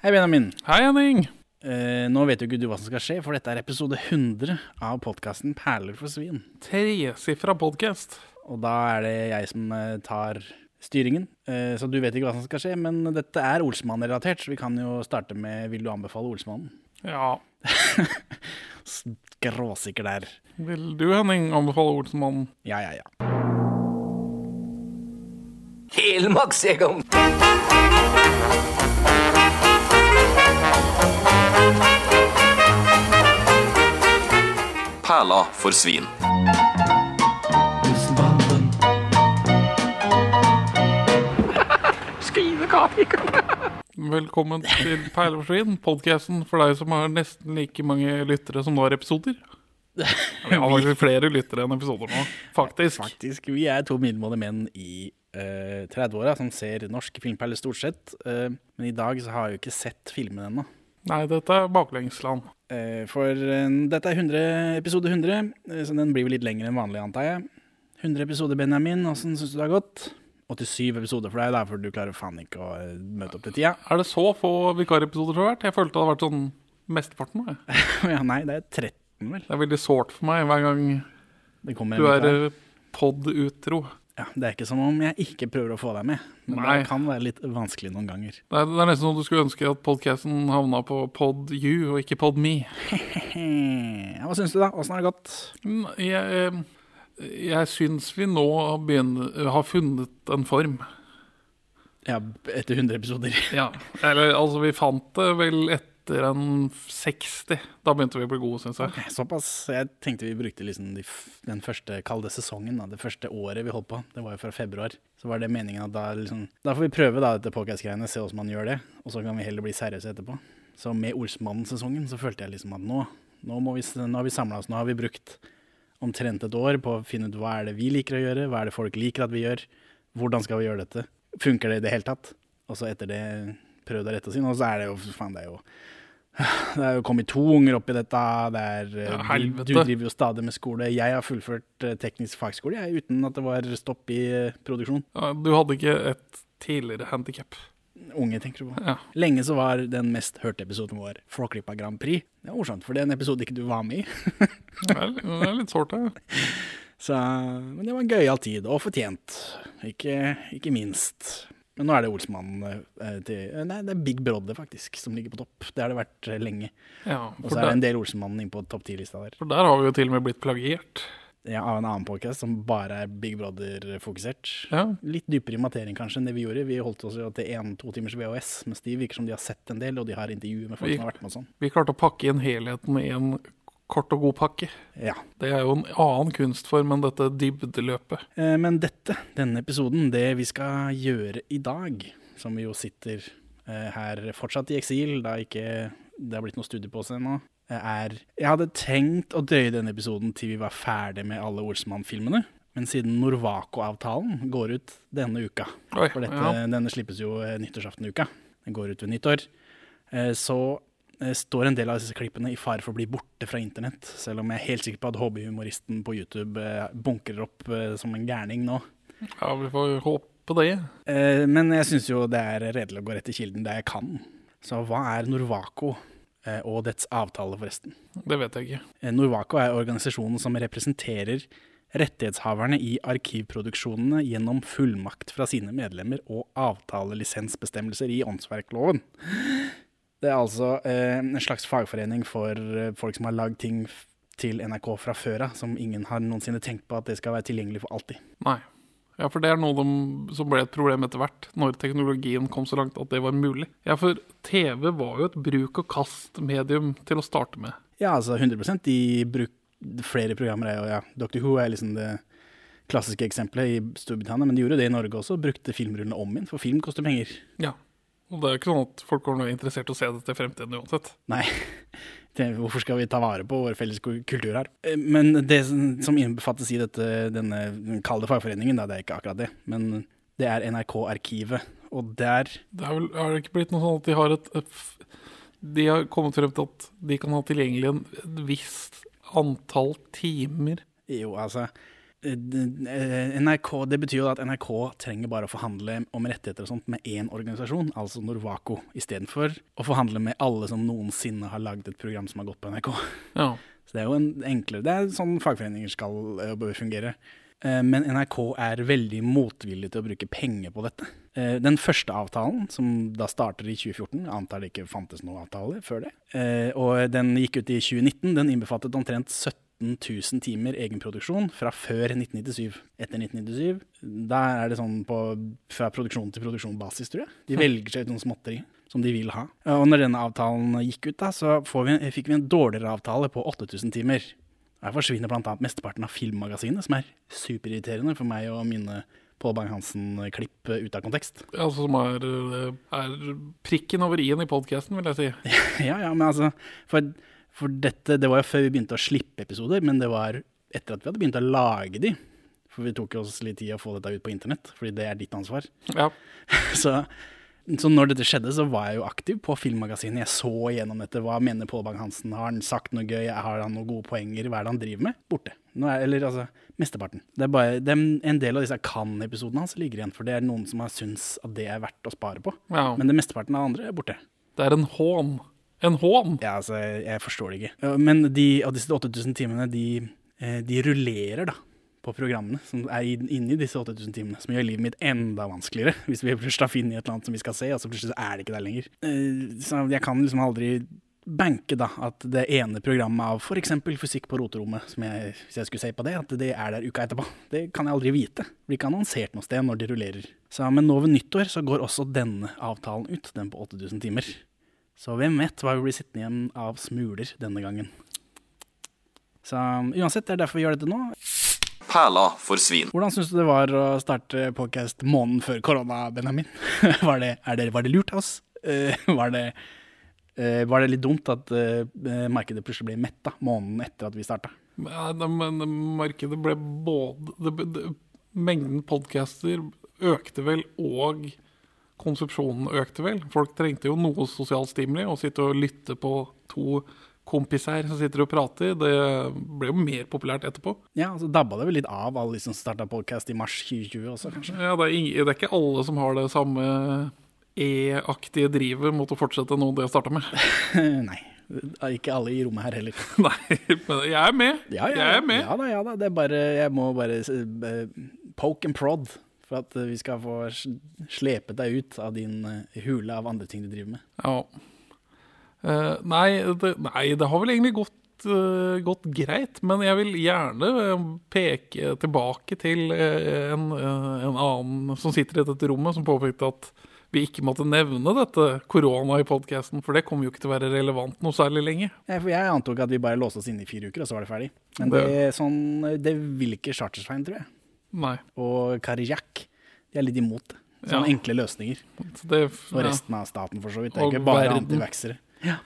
Hei, Benjamin. Hei, Henning. Eh, nå vet jo ikke du hva som skal skje, for dette er episode 100 av podkasten Perler for svin. Tresifra podkast. Og da er det jeg som eh, tar styringen. Eh, så du vet ikke hva som skal skje, men dette er Olsmann-relatert, så vi kan jo starte med Vil du anbefale Olsmannen? Ja. Skråsikker der. Vil du, Henning, anbefale Olsmannen? Ja, ja, ja. Helmaks, Egon! Perla for svin. Velkommen til Perleforsvin, podkasten for deg som har nesten like mange lyttere som nå har episoder. Vi har faktisk flere lyttere enn episoder nå, faktisk. Faktisk. Vi er to middelmådige menn i uh, 30-åra som ser norske filmperler stort sett. Uh, men i dag så har jeg jo ikke sett filmen ennå. Nei, dette er baklengsland. Eh, for eh, dette er 100, episode 100, eh, så den blir vel litt lengre enn vanlig, antar jeg. 100 episoder, Benjamin. Åssen syns du det har gått? 87 episoder for deg, derfor for du klarer faen ikke å møte opp til tida. Er det så få vikarepisoder det har vært? Jeg følte det hadde vært sånn mesteparten. ja, nei, det er 13, vel. Det er veldig sårt for meg hver gang du er pod-utro. Ja, det er ikke som om jeg ikke prøver å få deg med, men Nei. det kan være litt vanskelig noen ganger. Det er, det er nesten som du skulle ønske at podcasten havna på PodU og ikke PodMe. Ja, hva syns du, da? Åssen har det gått? Mm, Jeg, eh, jeg syns vi nå begynner, har funnet en form. Ja, etter 100 episoder. Ja. Eller altså, vi fant det vel etter en 60. Da begynte vi å bli gode, syns jeg. Såpass. Jeg tenkte vi brukte liksom de, den første, kalde sesongen, da, det første året vi holdt på. Det var jo fra februar. Så var det meningen at da liksom Da får vi prøve da dette podcast-greiene, se hvordan man gjør det. Og så kan vi heller bli seriøse etterpå. Så med Olsmannen-sesongen så følte jeg liksom at nå, nå, vi, nå har vi samla oss. Nå har vi brukt omtrent et år på å finne ut hva er det vi liker å gjøre, hva er det folk liker at vi gjør, hvordan skal vi gjøre dette, funker det i det hele tatt? Og så etter det prøvd å rette oss inn, og så er det jo, faen, det er jo det er jo kommet to unger opp i dette. Det er, eh, Ja, du, du driver jo stadig med skole. Jeg har fullført eh, teknisk fagskole jeg, uten at det var stopp i eh, produksjon. Ja, Du hadde ikke et tidligere handikap. Unge, tenker du på. Ja. Lenge så var den mest hørte episoden vår Flåklypa Grand Prix. Det er morsomt, for det er en episode ikke du var med i. Det er, det er litt sårt, det. Så, men det var en gøyal tid, og fortjent. Ikke, ikke minst. Men nå er det Olsmannen eh, til Nei, det er Big Brother, faktisk, som ligger på topp. Det har det vært eh, lenge. Ja, Og så er det en del Olsenmannen inne på topp ti-lista der. for der har vi jo til og med blitt plagiert. Ja, av en annen podcast som bare er Big Brother-fokusert. Ja. Litt dypere i materien kanskje enn det vi gjorde. Vi holdt oss jo til én-to timers VHS, mens de virker som de har sett en del, og de har intervjuer med folk Vi- som har vært med og sånn. Vi klarte å pakke inn helheten i en kort og god pakke. Ja. Det er jo en annen kunstform enn dette dybdeløpet. Eh, Men dette, denne episoden, det vi skal gjøre i dag, som vi jo sitter eh, her fortsatt i eksil, da ikke det har blitt noe studie på oss ennå, eh, er Jeg hadde tenkt å drøye denne episoden til vi var ferdig med alle Olsmann-filmene. Men siden Norvako-avtalen går ut denne uka, Oi, for dette, ja. denne slippes jo nyttårsaften-uka, den går ut ved nyttår, eh, så eh, står en del av disse klippene i fare for å bli borte fra internett, selv om jeg er helt sikker på at hobbyhumoristen på YouTube eh, bunkrer opp eh, som en gærning nå. ja, vi får håpe det. Eh, Men jeg syns jo det er redelig å gå rett til kilden der jeg kan. Så hva er Norwaco eh, og dets avtale, forresten? Det vet jeg ikke. Eh, Norwaco er organisasjonen som representerer rettighetshaverne i arkivproduksjonene gjennom fullmakt fra sine medlemmer og avtalelisensbestemmelser i åndsverkloven. Det er altså eh, en slags fagforening for eh, folk som har lagd ting til NRK fra før av, som ingen har noensinne tenkt på at det skal være tilgjengelig for alltid. Nei. Ja, for det er noe de, som ble et problem etter hvert, når teknologien kom så langt at det var mulig. Ja, for TV var jo et bruk-og-kast-medium til å starte med. Ja, altså 100% De bruk, flere programmer er jo, ja, Dr. Who er liksom det klassiske eksempelet i Storbritannia, men de gjorde det i Norge også, brukte filmrullene om igjen, for film koster penger. Ja. Og det er jo ikke sånn at folk kommer noe interessert i å se dette i fremtiden uansett. Nei, det, hvorfor skal vi ta vare på vår felles kultur her? Eh, Men det som innbefattes i dette, denne kalde fagforeningen, da, det er ikke akkurat det, men det er NRK-arkivet, og der Det er vel er det ikke blitt noe sånn at de har et De har kommet frem til at de kan ha tilgjengelig en, et visst antall timer. Jo, altså NRK, Det betyr jo at NRK trenger bare å forhandle om rettigheter og sånt med én organisasjon, altså Norwaco, istedenfor å forhandle med alle som noensinne har lagd et program som har gått på NRK. Ja. Så det er jo en enklere Det er sånn fagforeninger skal og bør fungere. Eh, Men NRK er veldig motvillig til å bruke penger på dette. Eh, Den første avtalen, som da starter i 2014, antar det ikke fantes noen avtale før det, eh, og den gikk ut i 2019, den innbefattet omtrent 17 000 timer egenproduksjon fra før 1997. Etter 1997, da er det sånn på, fra produksjon til produksjon-basis, tror jeg. De velger seg ut noen småtteri som de vil ha. Og når denne avtalen gikk ut, da, så får vi, fikk vi en dårligere avtale på 8000 timer. Her forsvinner bl.a. mesteparten av Filmmagasinet, som er superirriterende for meg og mine Pål Bang-Hansen-klipp ut av kontekst. Altså, som er, eh, er prikken over i-en i podkasten, vil jeg si. ja, ja, men altså for, for dette, det var jo før vi begynte å slippe episoder, men det var etter at vi hadde begynt å lage de. For vi tok oss litt tid å få dette ut på internett, fordi det er ditt ansvar. Ja. Så, så når dette skjedde, så var jeg jo aktiv på Filmmagasinet. Jeg så gjennom dette. Hva mener Pål Bang-Hansen? Har han sagt noe gøy? Har han noen gode poenger? Hva er det han driver med? Borte. Er, eller altså, mesteparten. Det er bare, det er en del av disse Kan-episodene hans ligger igjen, for det er noen som har syntes at det er verdt å spare på. ja. Men det mesteparten av andre er borte. Det er en hån. En hån! Ja, altså, jeg, forstår det ikke. Men de, av disse 8000 timene, de, eh, de rullerer da på programmene som er inni disse 8000 timene, som gjør livet mitt enda vanskeligere. Hvis vi plutselig funnet et eller annet som vi skal se, og så plutselig er det ikke der lenger. Eh, Så jeg kan liksom aldri banke da, at det ene programmet av f.eks. fysikk på roterommet, som jeg, hvis jeg skulle se på det, at det er der uka etterpå. Det kan jeg aldri vite. Det blir ikke annonsert noe sted når de rullerer. Så, men nå ved nyttår så går også denne avtalen ut, den på 8000 timer. Så hvem vet hva vi blir sittende igjen av smuler denne gangen. Så uansett, det er derfor vi gjør dette nå. Perla for svin. Hvordan syns du det var å starte podcast måneden før korona, Benjamin? var, det, er det, var det lurt av oss? Eh, var, det, eh, var det litt dumt at eh, markedet plutselig ble metta måneden etter at vi starta? Ja, Men markedet ble både det, det, Mengden podcaster økte vel, og konsepsjonen økte vel. Folk trengte jo noe sosialt stimuli. Å sitte og lytte på to kompiser som sitter og prater, det ble jo mer populært etterpå. Ja, så dabba det vel litt av alle de som starta podcast i mars 2020 også, kanskje? Ja, det, er ing- det er ikke alle som har det samme E-aktige drivet mot å fortsette noe det jeg starta med. Nei. Ikke alle i rommet her heller. Nei, men jeg er med. Ja, ja, Jeg er med. Ja da, ja da. Det er bare, jeg må bare uh, poke and prod for at eh, vi skal få slepet deg ut av din eh, hule av andre ting du driver med. Ja. Uh, nei, det, nei, det har vel egentlig gått, uh, gått greit, men jeg vil gjerne peke tilbake til en, en annen som sitter i dette rommet, som påpekte at vi ikke måtte nevne dette korona i podkasten, for det kommer jo ikke til å være relevant noe særlig lenge. Ja, for jeg antok at vi bare låste oss inne i fire uker, og så var det ferdig. Men Det- det, sånn, det vil ikke Chartersveien, tror jeg. Nei. Og Karijak. De er litt imot det. Sånne Ja. enkle løsninger. Så Det, Og resten av staten, for så vidt. Det er ikke bare antivaxere. Ja.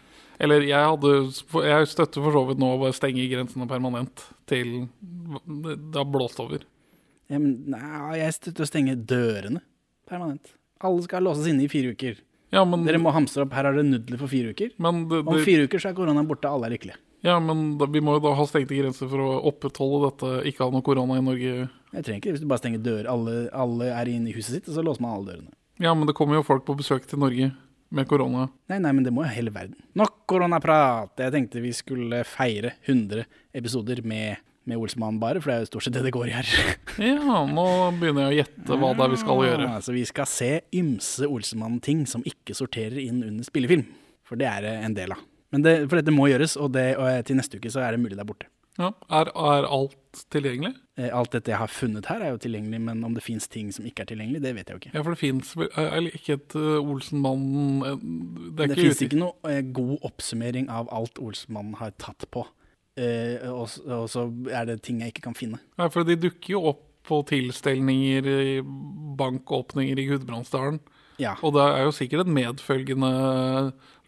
Eller jeg hadde Jeg støtter for så vidt nå å bare stenge grensene permanent til det det har blåst over. Ja, men, nei, jeg støtter å stenge dørene permanent. Alle skal låses inne i fire uker. Ja, men, Dere må hamstre opp. Her er det nudler for fire uker. men, det, Om fire uker så er koronaen borte, alle er lykkelige. Ja, men da, vi må jo da ha stengte grenser for å opprettholde dette ikke ha noe korona i Norge. Jeg trenger ikke hvis du bare stenger dører. Alle, alle er inne i huset sitt, og så låser man alle dørene. Ja, men det kommer jo folk på besøk til Norge med korona. Nei, nei, men det må jo hele verden. Nok koronaprat! Jeg tenkte vi skulle feire 100 episoder med, med Olsmann bare, for det er jo stort sett det det går i her. Ja, nå begynner jeg å gjette hva det er vi skal gjøre. Ja, altså, vi skal se ymse Olsmann-ting som ikke sorterer inn under spillefilm. For det er det en del av. Men det, for dette må gjøres, og, det, og til neste uke så er det mulig der borte. Ja, er, er alt tilgjengelig? Eh, Alt dette jeg har funnet her er jo tilgjengelig, men om det fins ting som ikke er tilgjengelig, det vet jeg jo ikke. Ja, for det fins er ikke et uh, Olsenmann eh, Det Det fins ikke noe eh, god oppsummering av alt Olsenmann har tatt på. Eh, og, så er det ting jeg ikke kan finne. Nei, for de dukker jo opp på tilstelninger i bankåpninger i Gudbrandsdalen. Ja, Og det er jo sikkert et medfølgende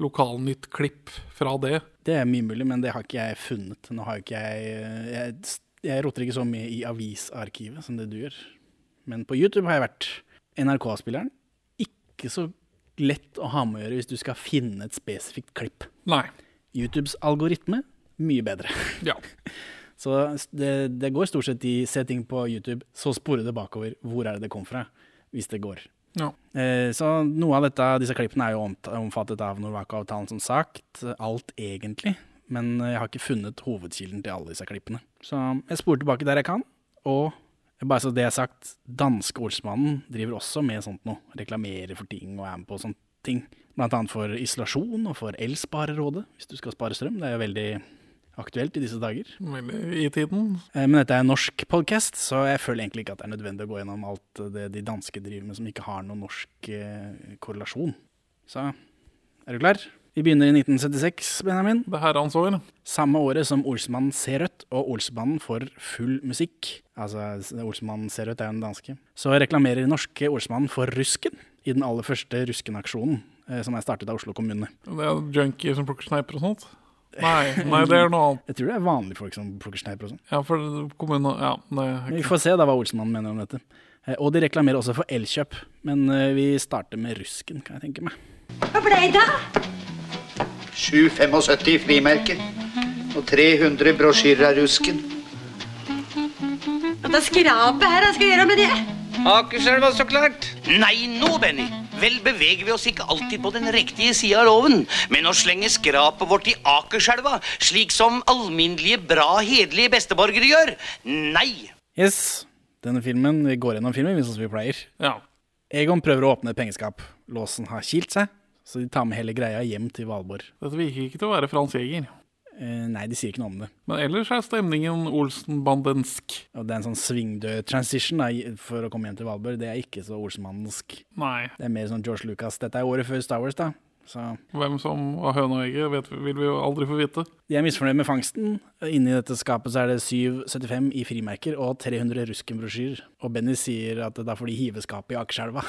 lokalnytt-klipp fra det. det er mye mulig, men det har ikke jeg funnet. Nå har ikke jeg Jeg, jeg roter ikke så mye i avisarkivet som det du gjør. Men på YouTube har jeg vært NRK-spilleren. Ikke så lett å ha med å gjøre hvis du skal finne et spesifikt klipp. Nei. YouTubes algoritme mye bedre. Ja. Så det, det går stort sett i se ting på YouTube, så spore det bakover. Hvor er det det kom fra? Hvis det går. Ja. Eh, så noe av dette, disse klippene er jo omfattet av Norwaco-avtalen, som sagt. Alt egentlig. Men jeg har ikke funnet hovedkilden til alle disse klippene. Så jeg sporer tilbake der jeg kan. Og bare så det er sagt, danske Olsmannen driver også med sånt noe. Reklamerer for ting og er med på sånne ting. Blant annet for isolasjon og for Elsparerådet, hvis du skal spare strøm. Det er jo veldig aktuelt i disse dager. Veldig i tiden. Eh, Men dette er en norsk podcast, så jeg føler egentlig ikke at det er nødvendig å gå gjennom alt det de danske driver med som ikke har noen norsk eh, korrelasjon. Så er du klar? Vi begynner i 1976, Benjamin. Det herrens år. Samme året som Olsmannen ser rødt og Olsmannen får full musikk. Altså, Olsmannen ser rødt er jo den danske. Så reklamerer norske Olsmannen for Rusken i den aller første Rusken-aksjonen, eh, som er startet av Oslo kommune. Det er junkier som plukker sneiper og sånt. Nei, nei, det er noe annet. Jeg tror det er vanlige folk som plukker sneiper og sånn. Ja, for kommunen Ja, nei, Men vi får se da hva Olsenmannen mener om dette. Eh, Og de reklamerer også for Elkjøp, men eh, vi starter med Rusken, kan jeg tenke meg. Hva blei det? 7,75 i frimerker og 300 brosjyrer av rusken. Dette det skrapet her, hva skal jeg gjøre med det? Akerselva, så klart. Nei, nå, Benny. Vel beveger vi oss ikke alltid på den riktige sida av loven, men å slenge skrapet vårt i Akerselva, slik som alminnelige, bra, hederlige besteborgere gjør? Nei. Yes, denne filmen, vi går gjennom filmen, sånn som vi pleier. Ja. Egon prøver å åpne et pengeskap. Låsen har kilt seg, så de tar med hele greia hjem til Valborg. Dette virker ikke til å være Frans Jæger. Eh, nei, de sier ikke noe om det. Men ellers er stemningen Olsen-bandensk. Og det er en sånn svingdød transition da, for å komme hjem til Valborg. Det er ikke så Olsenmannsk. Nei. Det er mer sånn George Lucas. Dette er året før Star Wars, da. Så Hvem som var høna og egget, vil vi jo aldri få vite. de er misfornøyd med fangsten. Inni dette skapet så er det 7,75 i frimerker og 300 ruskenbrosjyrer. Og Benny sier at da får de hive skapet i Akerselva.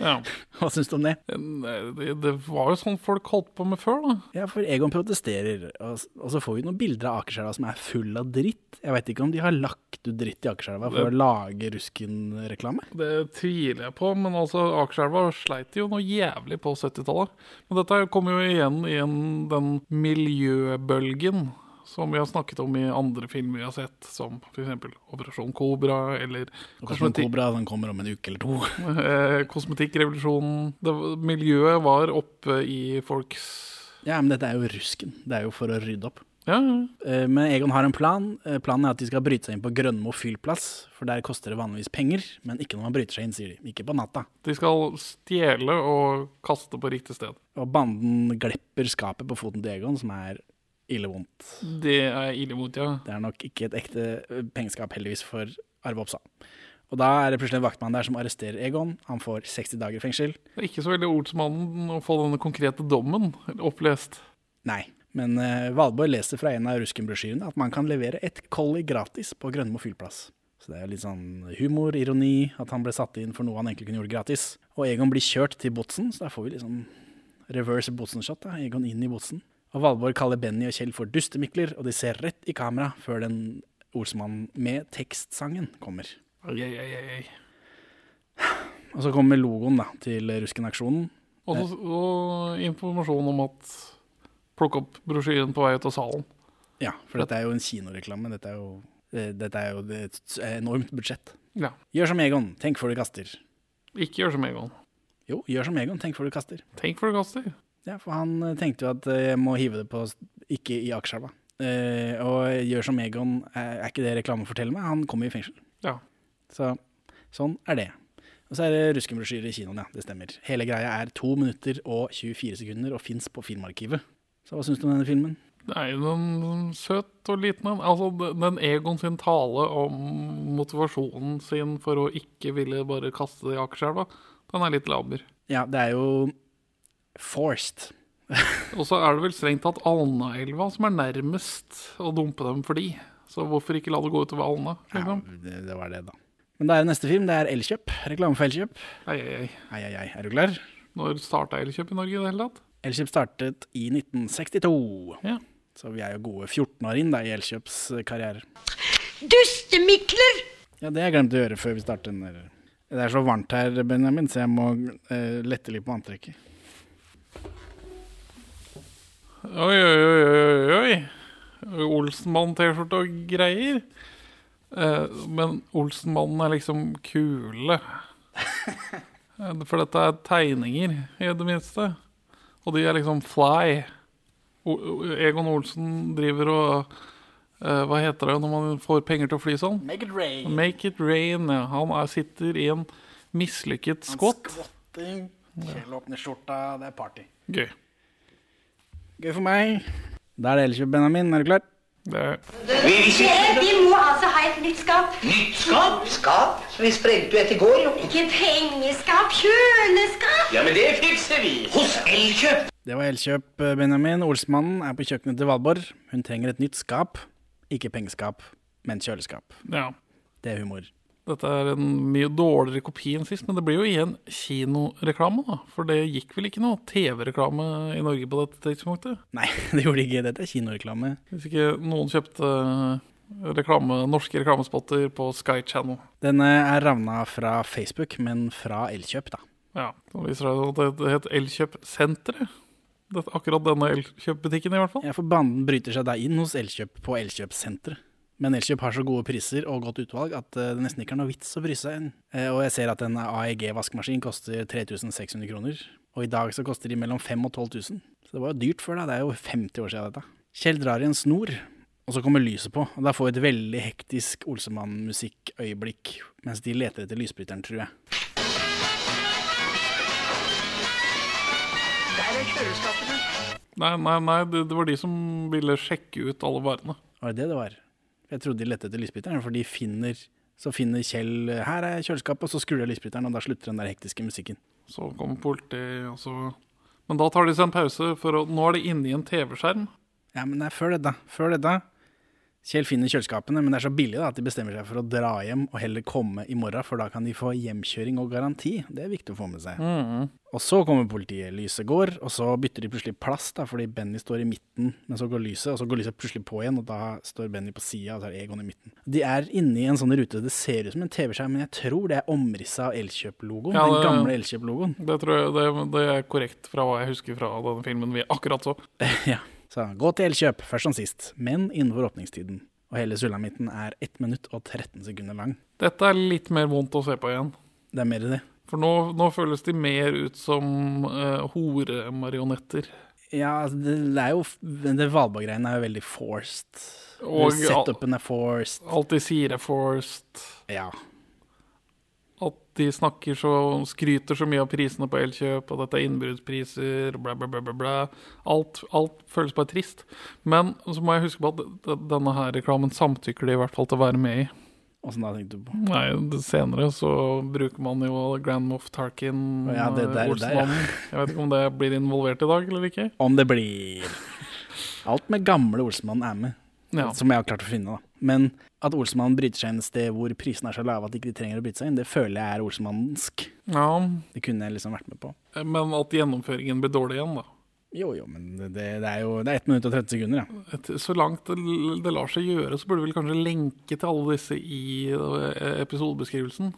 Ja. Hva syns du om det? Det, det var jo sånn folk holdt på med før, da. Ja, for Egon protesterer, og, og så får vi noen bilder av Akerselva som er full av dritt. Jeg veit ikke om de har lagt ut dritt i Akerselva for å lage Rusken-reklame. Det tviler jeg på, men altså Akerselva sleit jo noe jævlig på 70-tallet. Men dette kommer jo igjen i den miljøbølgen som vi har snakket om i andre filmer vi har sett, som f.eks. Operasjon Kobra eller Operasjon Kobra den kommer om en uke eller to. eh, Kosmetikkrevolusjonen. Det Miljøet var oppe i folks Ja, men dette er jo Rusken. Det er jo for å rydde opp. Ja, ja. Eh, Men Egon har en plan. Eh, Planen er at de skal bryte seg inn på Grønmo fyllplass, for der koster det vanligvis penger, men ikke når man bryter seg inn, sier de. Ikke på natta. De skal stjele og kaste på riktig sted. Og banden glepper skapet på foten til Egon, som er ille vondt. Det er ille vondt, ja. Det er nok ikke et ekte pengeskap, heldigvis, for Arve Oppsal. Og da er det plutselig en vaktmann der som arresterer Egon. Han får 60 dager i fengsel. Det er ikke så veldig ordsmannen å få denne konkrete dommen opplest. Nei. Men uh, Valborg leser fra en av Rusken-brosjyrene at man kan levere et kolli gratis på Grønmo fyllplass. Så det er litt sånn humor, ironi, at han ble satt inn for noe han egentlig kunne gjort gratis. Og Egon blir kjørt til Botsen, så da får vi liksom reverse Botsen-shot. Egon inn i Botsen. Og Valborg kaller Benny og Kjell for dustemikler, og de ser rett i kamera før den ordsmannen med tekstsangen kommer. Oi, oi, oi. Og så kommer logoen da, til Rusken-aksjonen. Og, og informasjon om at Plukk opp brosjyren på vei ut av salen. Ja, for dette er jo en kinoreklame. Dette er jo, eh, dette er jo et enormt budsjett. Ja. Gjør som Egon, tenk før du kaster. Ikke gjør som Egon. Jo, gjør som Egon, tenk før du kaster. Tenk før du kaster. Ja, for han eh, tenkte jo at eh, jeg må hive det på, ikke i Akerselva. Eh, og gjør som Egon, er, er ikke det reklame forteller meg? Han kommer i fengsel. Ja. Så sånn er det. Og så er det ruskenbrosjyre i kinoen, ja. Det stemmer. Hele greia er 2 minutter og 24 sekunder og fins på Filmarkivet. Så hva syns du om denne filmen? Det er jo noen søt og liten en. Altså, den Egon sin tale om motivasjonen sin for å ikke ville bare kaste det i Akerselva, den er litt laber. Ja, det er jo forced. Og så er det vel strengt tatt Alnaelva som er nærmest å dumpe dem for de. Så hvorfor ikke la det gå utover Alna? Ja, Liksom? det, det var det, da. Men da er det neste film. Det er Elkjøp. Reklame for Elkjøp. Ei, ei, ei. ei. Er du klar? Når starta Elkjøp i Norge i det hele tatt? Elkjøp startet i 1962. Ja. Så vi er jo gode 14 år inn da i Elkjøps eh, karriere. Dustemikler! Ja, det har jeg glemt å gjøre før vi starter. Det er så varmt her, Benjamin, så jeg må uh, lette litt på antrekket. Oi, oi, oi, oi, oi. Olsenmann-T-skjorte og greier. Eh, men Olsenmannen er liksom kule. Eh, For dette er tegninger, i det minste. Og de er liksom fly. Egon Olsen driver og eh, Hva heter det når man får penger til å fly sånn? Make it rain. Make it rain. Ja. Han er, sitter i en mislykket skvott. Skvotting. Kjell åpner skjorta, det er party. Gøy. Gøy for meg. Da er det Elkjøp, Benjamin. Er du klar? Det er Vi må altså ha et nytt skap. Nytt skap? Skap? Vi sprengte jo et i går, jo. Ikke pengeskap, kjøleskap. Ja, men det fikser vi. Hos Elkjøp. Det var Elkjøp, Benjamin. Olsmannen er på kjøkkenet til Valborg. Hun trenger et nytt skap. Ikke pengeskap, men kjøleskap. Ja. Det er humor. Dette er en mye dårligere kopi enn sist, men det blir jo igjen kinoreklame, da. For det gikk vel ikke noe TV-reklame i Norge på dette tidspunktet? Nei, det gjorde ikke. Dette er kinoreklame. Hvis ikke noen kjøpte reklame, norske reklamespotter på Sky Channel. Den er ravna fra Facebook, men fra Elkjøp, da. Ja, Det viser det seg at det het Elkjøp-senteret. Akkurat denne Elkjøp-butikken, i hvert fall. Ja, for banden bryter seg da inn hos Elkjøp på Elkjøpsenteret. Men Elkjøp har så gode priser og godt utvalg at eh, det nesten ikke er noe vits å bry seg inn. Eh, Og jeg ser at en AEG-vaskemaskin koster 3600 kroner. Og i dag så koster de mellom 5000 og 12 000. Så det var jo dyrt før, da. Det er jo 50 år siden dette. Kjell drar i en snor, og så kommer lyset på. Og da får vi et veldig hektisk Olsemann-musikkøyeblikk mens de leter etter lysbryteren, tror jeg. Der er kjøleskapene. Nei, nei, nei, det, det var de som ville sjekke ut alle varene. Var det det det var? Jeg trodde de lette etter lysbryteren, for de finner så finner Kjell Her er kjøleskapet, og så skrur av lysbryteren, og da slutter den der hektiske musikken. Så kommer politiet, og så Men da tar de seg en pause, for å, nå er de inne i en TV-skjerm. Ja, men det er før det, da. Før det, da. Kjell finner kjøleskapene, men det er så billig da, at de bestemmer seg for å dra hjem og heller komme i morgen, for da kan de få hjemkjøring og garanti. Det er viktig å få med seg. Og så kommer politiet. Lyset går, og så bytter de plutselig plass, da, fordi Benny står i midten, men så går lyset, og så går lyset plutselig på igjen, og da står Benny på sida, og så er Egon i midten. De er inne i en sånn rute, det ser ut som en TV-skjerm, men jeg tror det er omrissa av Elkjøp-logoen. Ja, den gamle Elkjøp-logoen. Det tror jeg det, det er korrekt fra hva jeg husker fra denne filmen vi akkurat så. ja. Så gå til Elkjøp, først som sist, men innenfor åpningstiden. Og hele sulamitten er 1 minutt og 13 sekunder lang. Dette er litt mer vondt å se på igjen. Det er mer det. For nå, nå føles de mer ut som uh, horemarionetter. Ja, altså, det, det er jo Det Valborg-greiene er jo veldig forced. Og Setupen er forced. alt de sier er forced. Ja. De snakker så skryter så mye av prisene på Elkjøp, og dette er innbruddspriser, bla, bla, bla, bla, bla. Alt, alt føles bare trist. Men så må jeg huske på at denne her reklamen samtykker de i hvert fall til å være med i. Åssen da, tenkte du på? Nei, senere så bruker man jo Grand Moff Tarkin, ja, det der- der, ja. Jeg vet ikke om det blir involvert i dag eller ikke. Om det blir Alt med gamle Olsenmann er med, Ja. som jeg har klart å finne. da. Men at Olsemannen bryter seg inn et sted hvor prisene er så lave at de ikke trenger å bryte seg inn, det føler jeg er olsemannsk. ja, Det kunne jeg liksom vært med på. men at gjennomføringen blir dårlig igjen, da. Jo, jo, men det, det er jo det er 1 minutt og 30 sekunder, ja. Et, så langt det, det lar seg gjøre, så burde vi vel kanskje lenke til alle disse i eh, episodebeskrivelsen.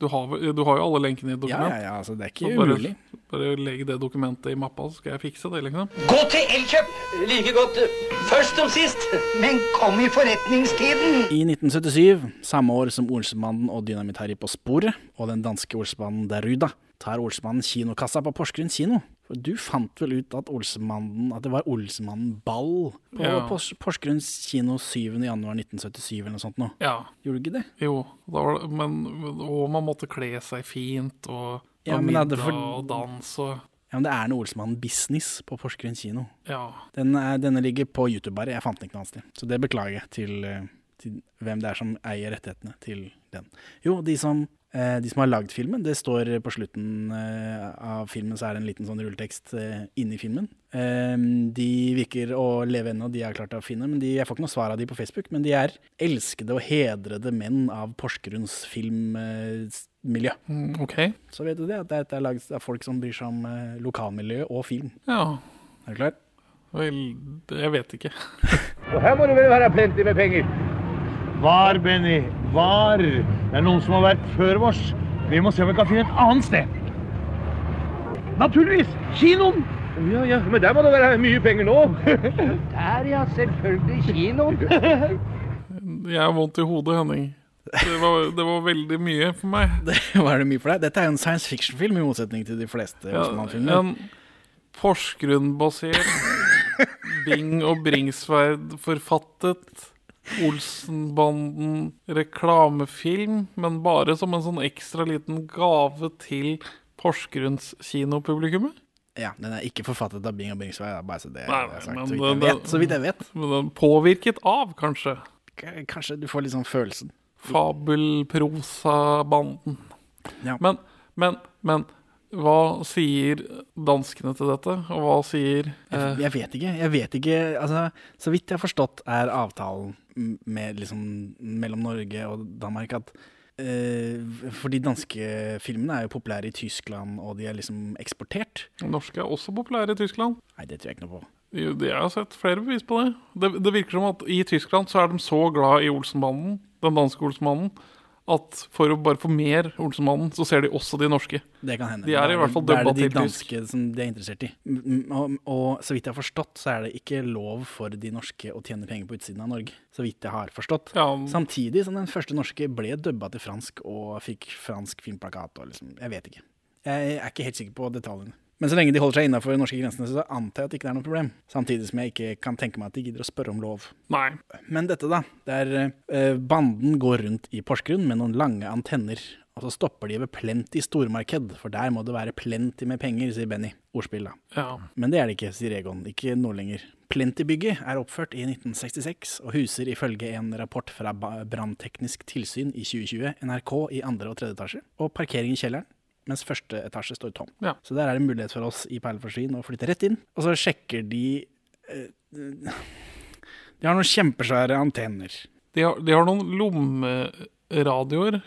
Du har, du har jo alle lenkene i et Ja, dokument. ja, ja, altså det er ikke bare, umulig. bare legg det dokumentet i mappa, så skal jeg fikse det. liksom. Gå til Elkjøp! Like godt eh, først som sist. Men kom i forretningstiden. I 1977, samme år som Olsemannen og Dynamitt-Harry på sporet, og den danske Olsemannen Deruda, tar Olsemannen kinokassa på Porsgrunn kino. For du fant vel ut at Olsemannen, at det var Olsemannen ball på Ja. Pors Porsgrunn kino 7. januar 1977 eller noe sånt nå. Ja, Gjorde du ikke det? jo. Da var det, men, og man måtte kle seg fint, og Ja, middag for- og dans og Ja, men det er noe Olsemannen-business på Porsgrunn kino. Ja. Den er, denne ligger på YouTube bare, jeg fant den ikke noe annet sted. Så det beklager jeg til, eh, til hvem det er som eier rettighetene til den. Jo, de som, eh, de som har lagd filmen, det står på slutten eh, av filmen, så er det en liten sånn rulletekst eh, inni filmen. Eh, de virker å leve ennå, de har klart å finne, men de, jeg får ikke noe svar av de på Facebook. Men de er elskede og hedrede menn av Porsgrunns filmmiljø. Mm, OK. Så vet du det, at det er laget av folk som bryr seg om eh, lokalmiljø og film. Ja. Er du klar? Vel, jeg vet ikke. Og her må det vel være plenty med penger. Var, Benny, var. Det er noen som har vært før oss. Vi må se om vi kan finne et annet sted. Naturligvis! Kinoen! Ja, ja, men der må det være mye penger nå. Der, ja. Selvfølgelig kinoen. Jeg har vondt i hodet, Henning. Det var, det var veldig mye for meg. Det var det mye for deg. Dette er jo en science fiction-film, i motsetning til de fleste Ja, en Porsgrunn-basert Bing og Bringsværd-forfattet Olsenbanden reklamefilm, men bare som en sånn ekstra liten gave til Porsgrunns kinopublikummet. Ja, Den er ikke forfattet av Bing og Bingsvei, bare så det Nei, er nei, sagt. Så vidt jeg vet. Så vidt jeg vet. Men den Påvirket av, kanskje. K- Kanskje du får litt sånn følelsen. Fabelprosabanden. Ja. Men, men, men hva sier danskene til dette? Og hva sier eh, Jeg vet ikke. jeg vet ikke, altså, Så vidt jeg har forstått, er avtalen med, liksom, mellom Norge og Danmark at eh, For de danske filmene er jo populære i Tyskland, og de er liksom eksportert. Norske er også populære i Tyskland? Nei, det tror jeg ikke noe på. Jo, Jeg har sett flere bevis på det. det. Det virker som at i Tyskland så er de så glad i Olsenbanden, den danske Olsenmannen, at for å bare få mer Olsenmannen, så ser de også de norske. Det kan hende. De er i hvert fall dubba til tysk. det er de danske tysk. som de er interessert i. Og, og så vidt jeg har forstått, så er det ikke lov for de norske å tjene penger på utsiden av Norge. Så vidt jeg har forstått. Ja, Samtidig som den første norske ble dubba til fransk og fikk fransk filmplakat og liksom Jeg vet ikke. Jeg er ikke helt sikker på detaljene. Men så lenge de holder seg innafor norske grensene, så antar jeg at det ikke er noe problem. Samtidig som jeg ikke kan tenke meg at de gidder å spørre om lov. Nei. Men dette, da. Der eh, banden går rundt i Porsgrunn med noen lange antenner. Og så stopper de ved Plenty stormarked, for der må det være plenty med penger, sier Benny. Ordspill, da. Ja. Men det er det ikke, sier Egon. Ikke nå lenger. Plenty-bygget er oppført i 1966, og huser ifølge en rapport fra Brannteknisk tilsyn i 2020 NRK i andre og tredje etasje, og parkering i kjelleren. Mens første etasje står tom. Ja. Så der er det mulighet for oss i Perleforsvin å flytte rett inn. Og så sjekker de eh, De har noen kjempesvære antenner. De har, de har noen lommeradioer,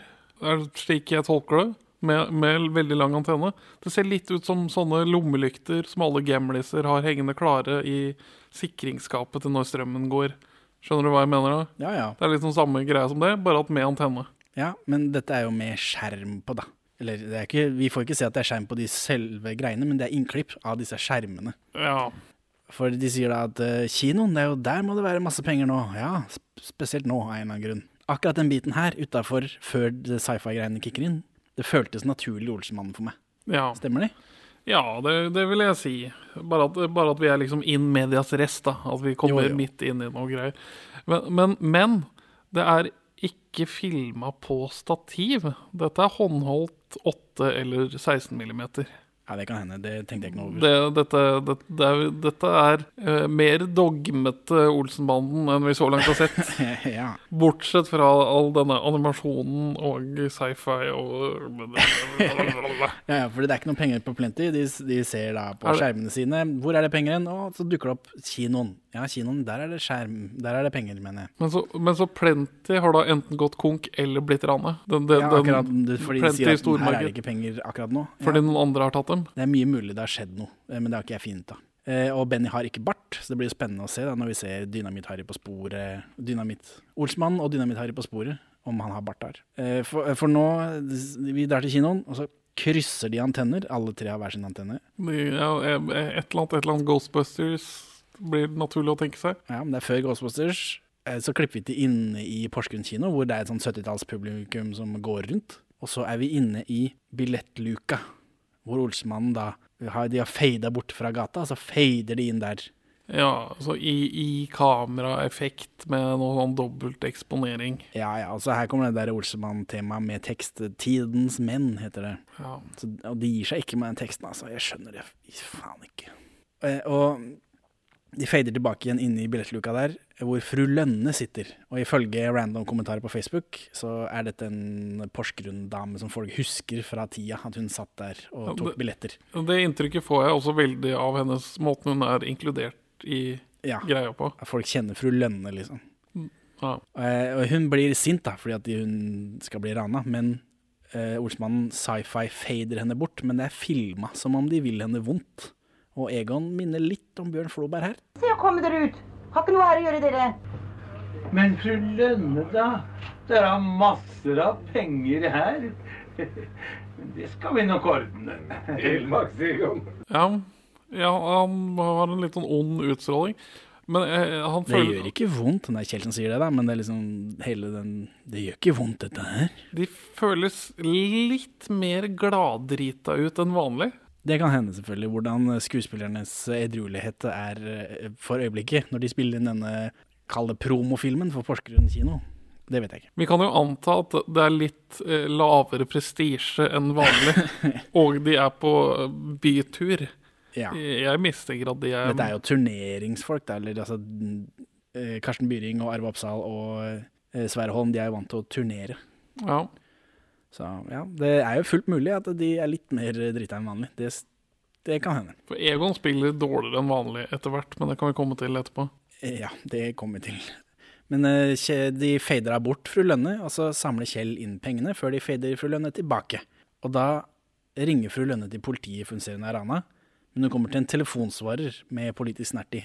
er det slik jeg tolker det, med, med veldig lang antenne. Det ser litt ut som sånne lommelykter som alle gamliser har hengende klare i sikringsskapet til når strømmen går. Skjønner du hva jeg mener? da? Ja, ja. Det er litt sånn samme greie som det, bare at med antenne. ja men dette er jo med skjerm på, da. Eller det er ikke, vi får ikke se at det er skjerm på de selve greiene, men det er innklipp av disse skjermene. Ja. For de sier da at eh, kinoen, det er jo der må det være masse penger nå. Ja, spesielt nå, av en eller annen grunn. Akkurat den biten her, utafor, før sci-fi-greiene kicker inn, det føltes naturlig Olsenmannen for meg. Ja, Stemmer det? ja det, det vil jeg si. Bare at, bare at vi er liksom in medias rest, da. At vi kommer Jo, jo. midt inn i noe greier. Men, men, men det er ikke filma på stativ. Dette er håndholdt 8 eller 16 millimeter. Ja, det kan hende. Det tenkte jeg ikke noe over. Det, dette, det, det er, dette er uh, mer dogmete Olsenbanden enn vi så langt har sett. ja. Bortsett fra all denne animasjonen og sci-fi og Ja, ja, for det er ikke noe penger på Plenty. De, de ser da på Er det- skjermene sine. Hvor er det penger hen? Og så dukker det opp kinoen. Ja, kinoen, der er det skjerm. Der er det penger, mener jeg. Men så, men så Plenty har da enten gått konk eller blitt ranet. Den, den, Ja, akkurat, fordi de sier at her er det ikke penger akkurat nå. Fordi noen andre har tatt dem. Det er mye mulig det har skjedd noe, eh, men det har ikke jeg funnet av. Eh, og Benny har ikke bart, så det blir spennende å se da, når vi ser Dynamitt-Harry på sporet. Dynamitt Olsmann og Dynamitt-Harry på sporet, om han har bart der. Eh, for, for nå Vi drar til kinoen, og så krysser de antenner. Alle tre har hver sin antenne. Ja, et eller annet, et eller annet Ghostbusters blir naturlig å tenke seg. Ja, men det er før Ghostbusters. Så klipper vi til inne i Porsgrunn kino, hvor det er et sånn 70-tallspublikum som går rundt. Og så er vi inne i billettluka, hvor Olsmannen da De har fada bort fra gata, så fader de inn der. Ja, så i, i kameraeffekt med noe sånn dobbelt eksponering. Ja, ja, altså her kommer det der Olsemann-temaet med tekst. 'Tidens menn' heter det. Ja. Så, og de gir seg ikke med den teksten, altså. Jeg skjønner det faen ikke. Og, og de fader tilbake igjen inne i billettluka der, hvor fru Lønne sitter. Og ifølge random kommentarer på Facebook, så er dette en Porsgrunn-dame som folk husker fra tida, at hun satt der og Ja, tok det- billetter. Det inntrykket får jeg også veldig av hennes måten hun er inkludert i Ja, greia på. folk kjenner fru Lønne, liksom. Ja. Eh, og hun blir sint da, fordi at hun skal bli rana, men eh, ordsmannen sci-fi fader henne bort, men det er filma som om de vil henne vondt. Og Egon minner litt om Bjørn Floberg her. Se å komme dere ut. Har ikke noe her å gjøre, dere. Men fru Lønne, da? Dere har masser av penger her. Men det skal vi nok ordne. Ja, Ja, han har en litt sånn ond utstråling. Men eh, han Det gjør ikke vondt, nei, er Kjell sier det, da, men det er liksom hele den Det gjør ikke vondt, dette her. De føles litt mer gladdrita ut enn vanlig. Det kan hende, selvfølgelig, hvordan skuespillernes edruelighet er eh, for øyeblikket, når de spiller inn denne kalde promofilmen for Porsgrunn kino. Det vet jeg ikke. Vi kan jo anta at det er litt eh, lavere prestisje enn vanlig, og de er på eh, bytur. Ja. Jeg mistenker at de er Dette er jo turneringsfolk, da. Eller altså Karsten Byring og Arve Oppsal og Sverre Holm, de er jo vant til å turnere. Ja. Så ja, det er jo fullt mulig at de er litt mer drita enn vanlig. Det, det kan hende. For Egon spiller dårligere enn vanlig etter hvert, men det kan vi komme til etterpå. Ja, det kommer vi til. Men eh, de fader bort fru Lønne, og så samler Kjell inn pengene før de fader fru Lønne tilbake. Og da ringer fru Lønne til politiet for hun ser hun er rana, men hun kommer til en telefonsvarer med politisk snert i,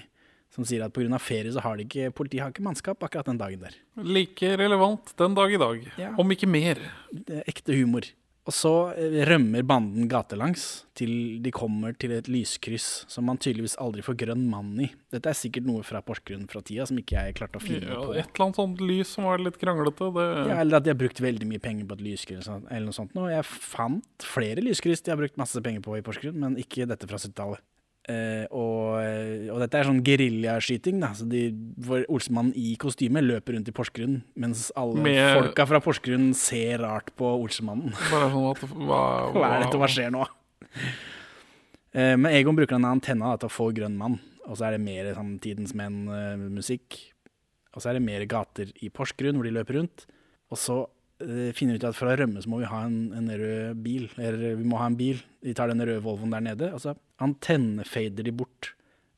som sier at pga. ferie så har de ikke, politiet har ikke mannskap akkurat den dagen der. Like relevant den dag i dag, Ja. om ikke mer. Det er ekte humor. Og så eh, rømmer banden gatelangs til de kommer til et lyskryss som man tydeligvis aldri får grønn mann i. Dette er sikkert noe fra Porsgrunn fra tida som ikke jeg klarte å finne Ja, på. et eller annet sånt lys som var litt kranglete. Det, Ja, eller at de har brukt veldig mye penger på et lyskryss eller noe sånt. nå. Jeg fant flere lyskryss de har brukt masse penger på i Porsgrunn, men ikke dette fra 70-tallet. Eh, og, og dette er sånn geriljaskyting. Så hvor Olsemannen i kostyme løper rundt i Porsgrunn, mens alle Med- folka fra Porsgrunn ser rart på Olsemannen. Sånn hva, Hva er dette, hva skjer nå? Eh, men Egon bruker denne antenna da, til å få grønn mann, og så er det mer sånn Tidens Menn-musikk. og så er det mer gater i Porsgrunn hvor de løper rundt. Og så eh, finner vi ut at for å rømme så må vi ha en, en rød bil. Eller vi må ha en bil. Vi tar den røde Volvoen der nede, og så antennefader de bort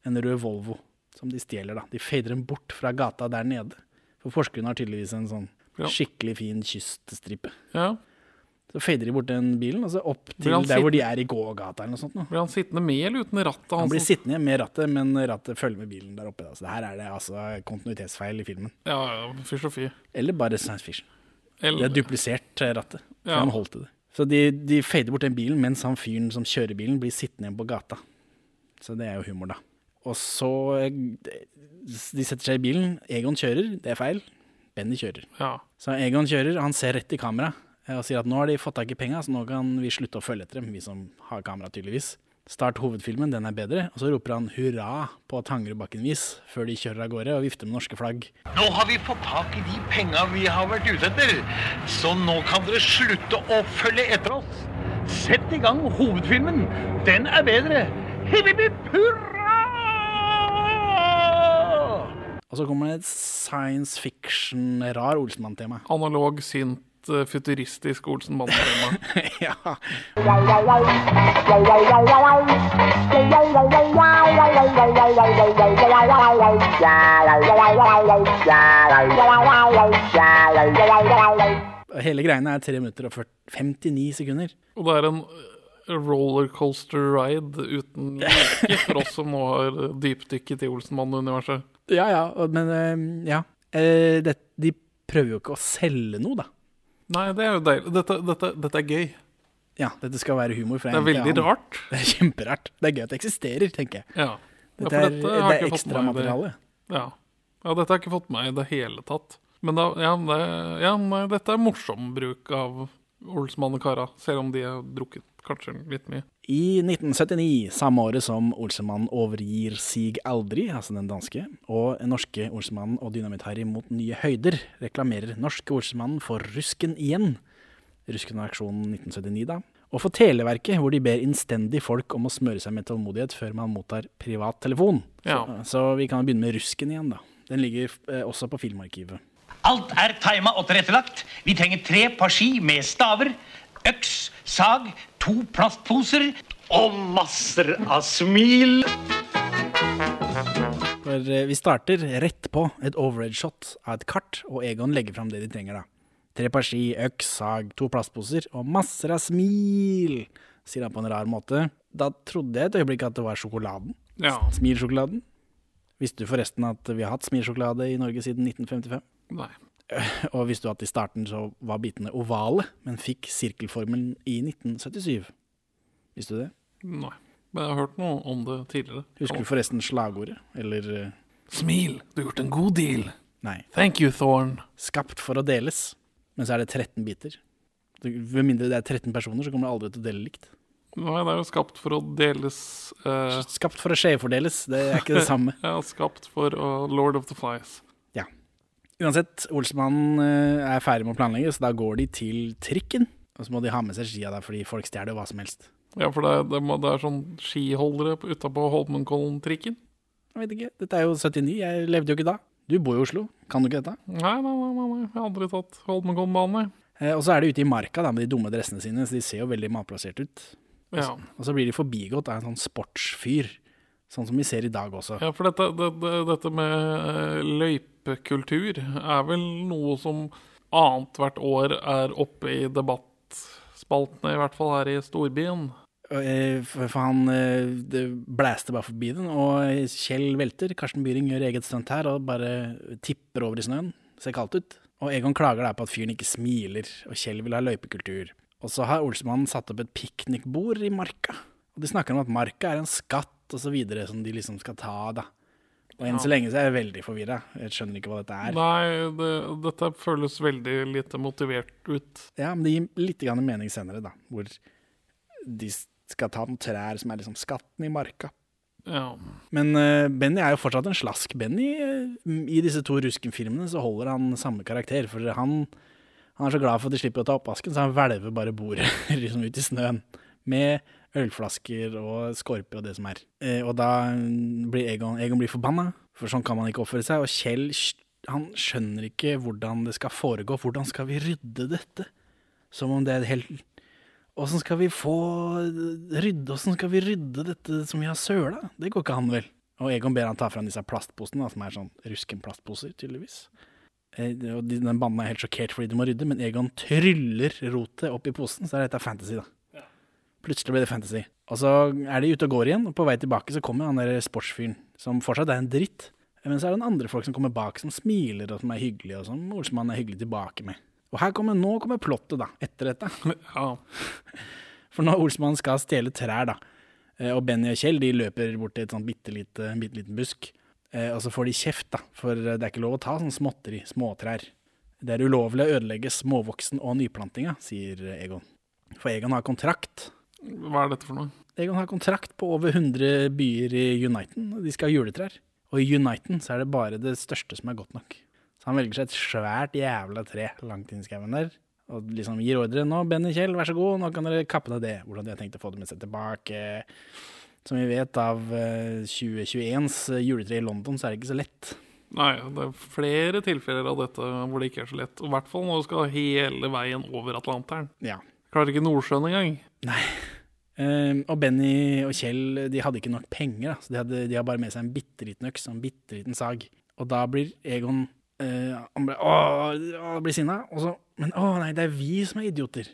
en rød Volvo som de stjeler. da. De fader den bort fra gata der nede. For Porsgrunn har tydeligvis en sånn Ja. skikkelig fin kyststripe. Ja. Så fader de bort den bilen, og så opp til der hvor de er i gågata eller noe sånt. Nå. Blir han sittende med eller uten rattet? Han blir som- sittende med rattet, men rattet følger med bilen der oppe. Da. Så her er det altså kontinuitetsfeil i filmen. Ja, ja, og. Eller bare science fiction. Eller- Det er duplisert rattet. For Ja. han holdt til det. Så de, de fader bort den bilen, mens han fyren som kjører bilen, blir sittende igjen på gata. Så det er jo humor, da. Og så eh, De setter seg i bilen. Egon kjører, det er feil. Benny kjører. Ja. Så Egon kjører, han ser rett i kamera eh, og sier at nå har de fått tak i penga, så nå kan vi slutte å følge etter dem, vi som har kamera, tydeligvis. Start hovedfilmen, den er bedre. Og så roper han hurra på Tangerudbakken-vis før de kjører av gårde og vifter med norske flagg. Nå har vi fått tak i de penga vi har vært ute etter, så nå kan dere slutte å følge etter oss. Sett i gang hovedfilmen. Den er bedre. Hipp, hurra! Og så kommer det et science fiction, rar Olsenmann-tema. Analog, sint, eh, futuristisk Olsenmann-tema. ja. Hele greiene er 3 minutter og 40, 59 sekunder. Og det er en eh, rollercoaster ride uten like for oss som nå har eh, dypdykket i Olsenmann-universet. Ja, ja, men ja. Eh, det, de prøver jo ikke å selge noe, da. Nei, det er jo deilig. Dette, dette, dette er gøy. Ja, dette skal være humor. Det er veldig annen- rart. Det er kjemperart. Det er gøy at det eksisterer, tenker jeg. Ja. Ja, Dette er, det er ekstramateriale. ekstra materiale. Ja. ja, dette har jeg ikke fått med i det hele tatt. Men da, ja, det, ja, nei, dette er morsom bruk av Olsmann og Kara, selv om de har drukket kanskje litt mye. I 1979, samme året som Olsemann overgir Sig aldri, altså den danske, og norske Olsemann og Dynamitt-Harry mot nye høyder, reklamerer norske Olsemann for Rusken igjen. Rusken-aksjonen 1979, da. Og for Televerket, hvor de ber innstendig folk om å smøre seg med tålmodighet før man mottar privattelefon. Ja. Så, så vi kan begynne med Rusken igjen, da. Den ligger eh, også på Filmarkivet. Alt er tima og tilrettelagt. Vi trenger tre par ski med staver, øks, sag, to plastposer og masser av smil. For eh, vi starter rett på et overhead-shot av et kart, og Egon legger fram det de trenger, da. Tre par ski, øks, sag, to plastposer og masser av smil, sier han på en rar måte. Da trodde jeg et øyeblikk at det var sjokoladen. Ja. Smilsjokoladen. Visste du forresten at vi har hatt smilsjokolade i Norge siden 1955? Nei. Og visste du at i starten så var bitene ovale, men fikk sirkelformelen i 1977? Visste du det? Nei. Men jeg har hørt noe om det tidligere. Husker du forresten slagordet? Eller eh, Smil, du har gjort en god deal. Nei. Thank you, Thorn. Skapt for å deles, men så er det 13 biter. Med mindre det er 13 personer, så kommer det aldri til å dele likt. Nei, det er jo skapt for å deles eh, Skapt for å skjevfordeles, det er ikke det samme. Ja, skapt for uh, Lord of the Flies. Uansett, Olsmannen eh, er ferdig med å planlegge, så da går de til trikken. Og så må de ha med seg skia der, fordi folk stjeler hva som helst. Ja, for det, det, må, det er sånn skiholdere på- utapå Holmenkollen-trikken. Jeg vet ikke, dette er jo 79, jeg levde jo ikke da. Du bor i Oslo, kan du ikke dette? Nei, nei, nei, nei, jeg har aldri tatt Holmenkollen-banen. jeg. Eh, og så er de ute i marka da, med de dumme dressene sine, så de ser jo veldig malplassert ut. Ja. Og så blir de forbigått av en sånn sportsfyr, sånn som vi ser i dag også. ja, for dette, det, det, dette med eh, løypekultur er vel noe som annethvert år er oppe i debattspaltene, i hvert fall her i storbyen. Eh, For han eh, det blæste bare forbi den, og Kjell velter. Karsten Byring gjør eget stunt her og bare tipper over i snøen. Ser kaldt ut. Og Egon klager der på at fyren ikke smiler, og Kjell vil ha løypekultur. Og så har Olsmannen satt opp et piknikbord i marka. Og de snakker om at marka er en skatt så videre som de liksom skal ta, da. Og enn så lenge så er jeg veldig forvirra. Jeg skjønner ikke hva dette er. Nei, det, dette føles veldig lite motivert ut. Ja, men det gir litt grann mening senere, da. Hvor de skal ta noen trær som er liksom skatten i marka. Ja. Men uh, Benny er jo fortsatt en slask. Benny, eh, I disse to Rusken-filmene så holder han samme karakter. For han, han er så glad for at de slipper å ta oppvasken, så han hvelver bare bordet liksom ut i snøen. Med ølflasker og skorper og det som er. Eh, og da blir Egon, Egon blir forbanna, for sånn kan man ikke oppføre seg. Og Kjell han skjønner ikke hvordan det skal foregå. Hvordan skal vi rydde dette? Som om det er helt Åssen skal vi få rydde Åssen skal vi rydde dette som vi har søla? Det går ikke han vel? Og Egon ber han ta fram disse plastposene, som er sånn ruskenplastposer, tydeligvis. Eh, og den banden er helt sjokkert fordi de må rydde, men Egon tryller rotet opp i posen, så er dette fantasy, da. Plutselig ble det fantasy. Og så er de ute og går igjen, og på vei tilbake så kommer han der sportsfyren, som fortsatt er en dritt. Men så er det en andre folk som kommer bak, som smiler og som er hyggelige, og som Olsmann er hyggelig tilbake med. Og her kommer, nå kommer plottet, da, etter dette. ja. For når Olsmann skal stjele trær, da, eh, og Benny og Kjell de løper bort til et sånt bitte lite, bitte liten busk, eh, og så får de kjeft, da, for det er ikke lov å ta sånn småtteri, småtrær. Det er ulovlig å ødelegge småvoksen og nyplantinga, sier Egon. For Egon har kontrakt. Hva er dette for noe? Egon har kontrakt på over 100 byer i Uniten, de skal ha juletrær. Og i Uniten så er det bare det største som er godt nok. Så han velger seg et svært jævla tre langt inn i skauen der, og liksom gir ordre. Nå, Benny Kjell, vær så god, nå kan dere kappe ned det. Hvordan de har tenkt å få det med seg tilbake. Som vi vet av eh, 2021s juletre i London, så er det ikke så lett. Nei, det er flere tilfeller av dette hvor det ikke er så lett. I hvert fall når du skal hele veien over Atlanteren. Ja. Klarer ikke Nordsjøen engang. Eh, og Benny og Kjell de hadde ikke nok penger, da, så de, hadde, de har bare med seg en bitte liten øks og en bitte liten sag. Og da blir Egon uh, Han ble, åh, blir sinna. Og så Men å nei, det er vi som er idioter.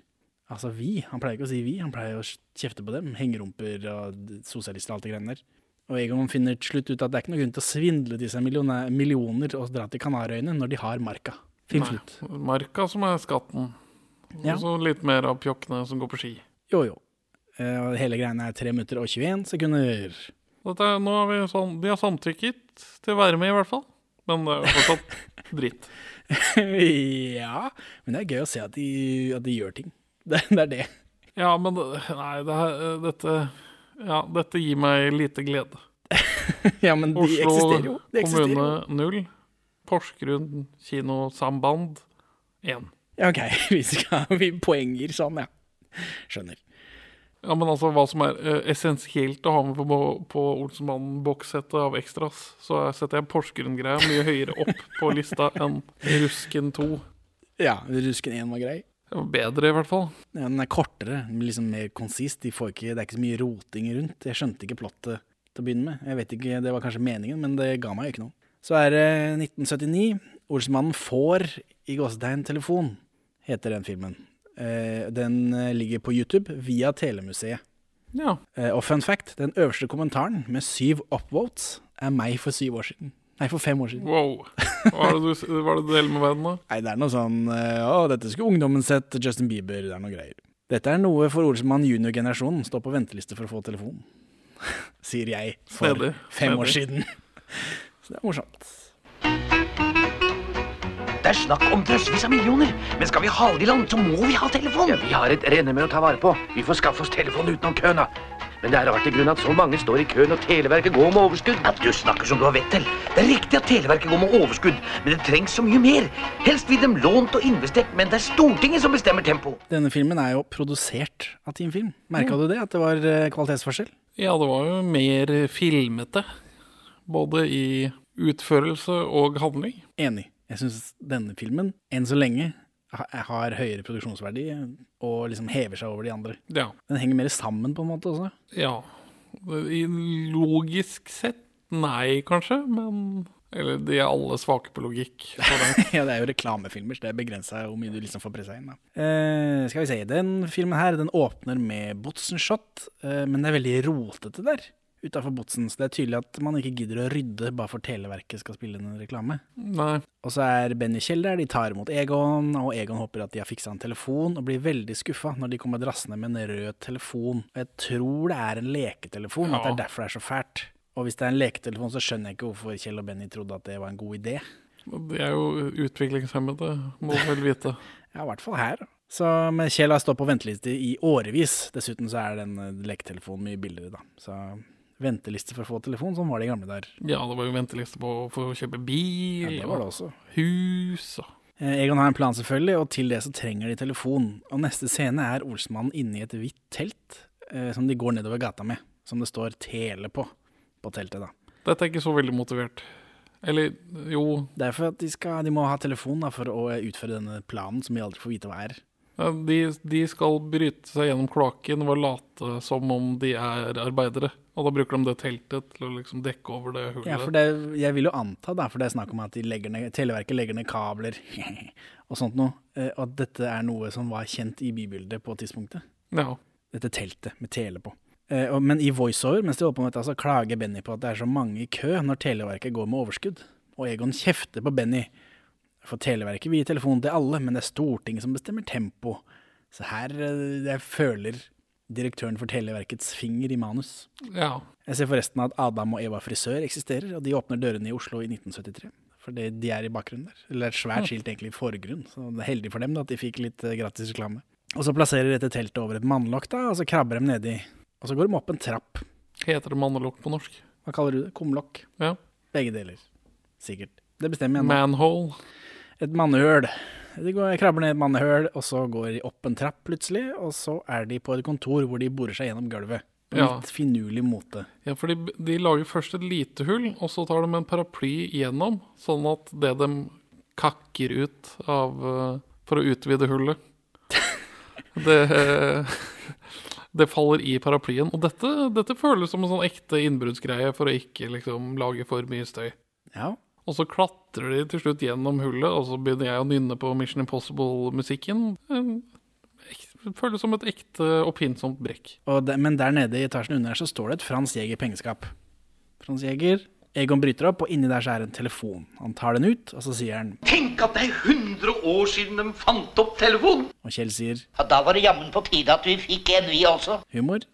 Altså vi. Han pleier ikke å si vi, han pleier å kjefte på dem. Hengerumper og sosialister og alt det greiene der. Og Egon finner til slutt ut at det er ikke noe grunn til å svindle disse millioner, millioner og dra til Kanarøyene når de har marka. Nei, slutt. Marka som er skatten. Og så litt mer av pjokkene som går på ski. Jo, jo. Eh, og hele greiene er 3 minutter og 21 sekunder. Dette, nå har vi sånn, De har samtykket til å være med, i hvert fall. Men det er jo fortsatt dritt. ja, men det er gøy å se at de, at de gjør ting. Det, det er det. Ja, men Nei, det her, dette Ja, dette gir meg lite glede. Ja, men de Oslo eksisterer jo. De eksisterer kommune jo. null. Porsgrunn kinosamband én. Ja, OK, vi skal vi poenger sånn, ja. Skjønner. Ja, men altså hva som er eh, essensielt å ha med på, på Olsenmannen-bokssettet av Extras, så setter jeg Porsgrunn-greia mye høyere opp på lista enn Rusken 2. Ja, Rusken 1 var grei. Det var Bedre, i hvert fall. Ja, den er kortere, liksom mer konsist. De får ikke, det er ikke så mye roting rundt. Jeg skjønte ikke plottet til å begynne med. Jeg vet ikke, Det var kanskje meningen, men det ga meg jo ikke noe. Så er det 1979. Olsenmannen får i gåsetegn telefon, heter den filmen. Eh, Den eh, ligger på YouTube via Telemuseet. Ja. Eh, Og fun fact, den øverste kommentaren med syv upvotes er meg for syv år siden. Nei, for fem år siden. Wow. Hva er det du, er det du deler med verden, da? Nei, det er noe sånn Å, dette skulle ungdommen sett. Justin Bieber. Det er noe greier. Dette er noe for Olsmann junior-generasjonen. Står på venteliste for å få telefon. sier jeg for Snedig. fem år siden. Så det er morsomt. Det er snakk om drøssevis av millioner. Men skal vi hale det i land, så må vi ha telefon. Ja, vi har et rennemø å ta vare på. Vi får skaffe oss telefon utenom køen, da. Men det er rart i grunnen at så mange står i køen, og Televerket går med overskudd. Ja, du snakker som du har vett til. Det er riktig at Televerket går med overskudd, men det trengs så mye mer. Helst vil de lånt og investert, men det er Stortinget som bestemmer tempo. Denne filmen er jo produsert av Team Film. Merka du det? At det var eh, kvalitetsforskjell? Ja, det var jo mer filmete. Både i utførelse og handling. Enig. Jeg syns denne filmen, enn så lenge, har høyere produksjonsverdi og liksom hever seg over de andre. Ja. Den henger mer sammen på en måte også. ja. I logisk sett nei, kanskje, men Eller de er alle svake på logikk. Ja, det er jo reklamefilmer, så det er begrensa hvor mye du liksom får pressa inn. Eh, skal vi se, den filmen her den åpner med Botsen-shot, eh, men det er veldig rotete der utafor Botsen, så det er tydelig at man ikke gidder å rydde bare for Televerket skal spille en reklame. nei. Og så er Benny Kjell der, de tar imot Egon, og Egon håper at de har fiksa en telefon, og blir veldig skuffa når de kommer drassende med en rød telefon. Og jeg tror det er en leketelefon, at det er derfor det er så fælt. Og hvis det er en leketelefon, så skjønner jeg ikke hvorfor Kjell og Benny trodde at det var en god idé. De er jo utviklingshemmede, må vel vite. Ja, i hvert fall her. Så, men Kjell har stått på venteliste i årevis. Dessuten så er den eh, leketelefonen mye billigere, da. Så venteliste for å få telefon, sånn var det i gamle der. Ja, det var jo venteliste på for å kjøpe bil Ja, det var det og også. hus og Eh, Egon har en plan selvfølgelig, og til det så trenger de telefon. Og neste scene er Olsmannen inne i et hvitt telt eh, som de går nedover gata med. Som det står Tele på, på teltet, da. Dette er ikke så veldig motivert. Eller jo, Det er for at de, skal, de må ha telefon da, for å utføre denne planen, som vi aldri får vite hva er. ja, de, de skal bryte seg gjennom kloakken og late som om de er arbeidere. Og da bruker de det teltet til å liksom dekke over det hullet. Ja, for det, jeg vil jo anta, da, for det er snakk om at de legger ned, Televerket legger ned kabler og sånt noe, eh, og at dette er noe som var kjent i bybildet på tidspunktet. Ja. Dette teltet med tele på. Eh, Men i voiceover, mens de holder på med dette, så klager Benny på at det er så mange i kø når Televerket går med overskudd. Og Egon kjefter på Benny. For Televerket vil gi telefon til alle, men det er Stortinget som bestemmer tempo. Så her eh, jeg føler direktøren for Televerkets finger i manus. ja. Jeg ser forresten at Adam og Eva Frisør eksisterer, og de åpner dørene i Oslo i 1973. For det, de er i bakgrunnen der. Eller et svært skilt egentlig i forgrunn, så det er heldig for dem da, at de fikk litt eh, gratis reklame. Og så plasserer de dette teltet over et mannlokk, da, og så krabber de nedi. Og så går de opp en trapp. Heter det mannelokk på norsk? Hva kaller du det? Kumlokk? Ja. Begge deler. Sikkert. Det bestemmer jeg nå. Manhole. Et mannehøl. De går, krabber ned et mannehull, og så går de opp en trapp plutselig, og så er de på et kontor hvor de borer seg gjennom gulvet. På Ja. litt finurlig måte. Ja, for de, de lager først et lite hull, og så tar de en paraply gjennom, sånn at det de kakker ut av eh, for å utvide hullet, det, det faller i paraplyen. Og dette, dette føles som en sånn ekte innbruddsgreie for å ikke liksom lage for mye støy. Ja. Og så klatrer de til slutt gjennom hullet, og så begynner jeg å nynne på Mission Impossible-musikken. Føles som et ekte oppfinnsomt brekk. Og det, men der nede i etasjen under her så står det et Frans Jæger pengeskap. Frans Jæger, Egon bryter opp, og inni der så er en telefon. Han tar den ut, og så sier han Tenk at det er 100 år siden de fant opp telefonen! Og Kjell sier Ja, da var det jammen på tide at vi fikk en, vi også. humor.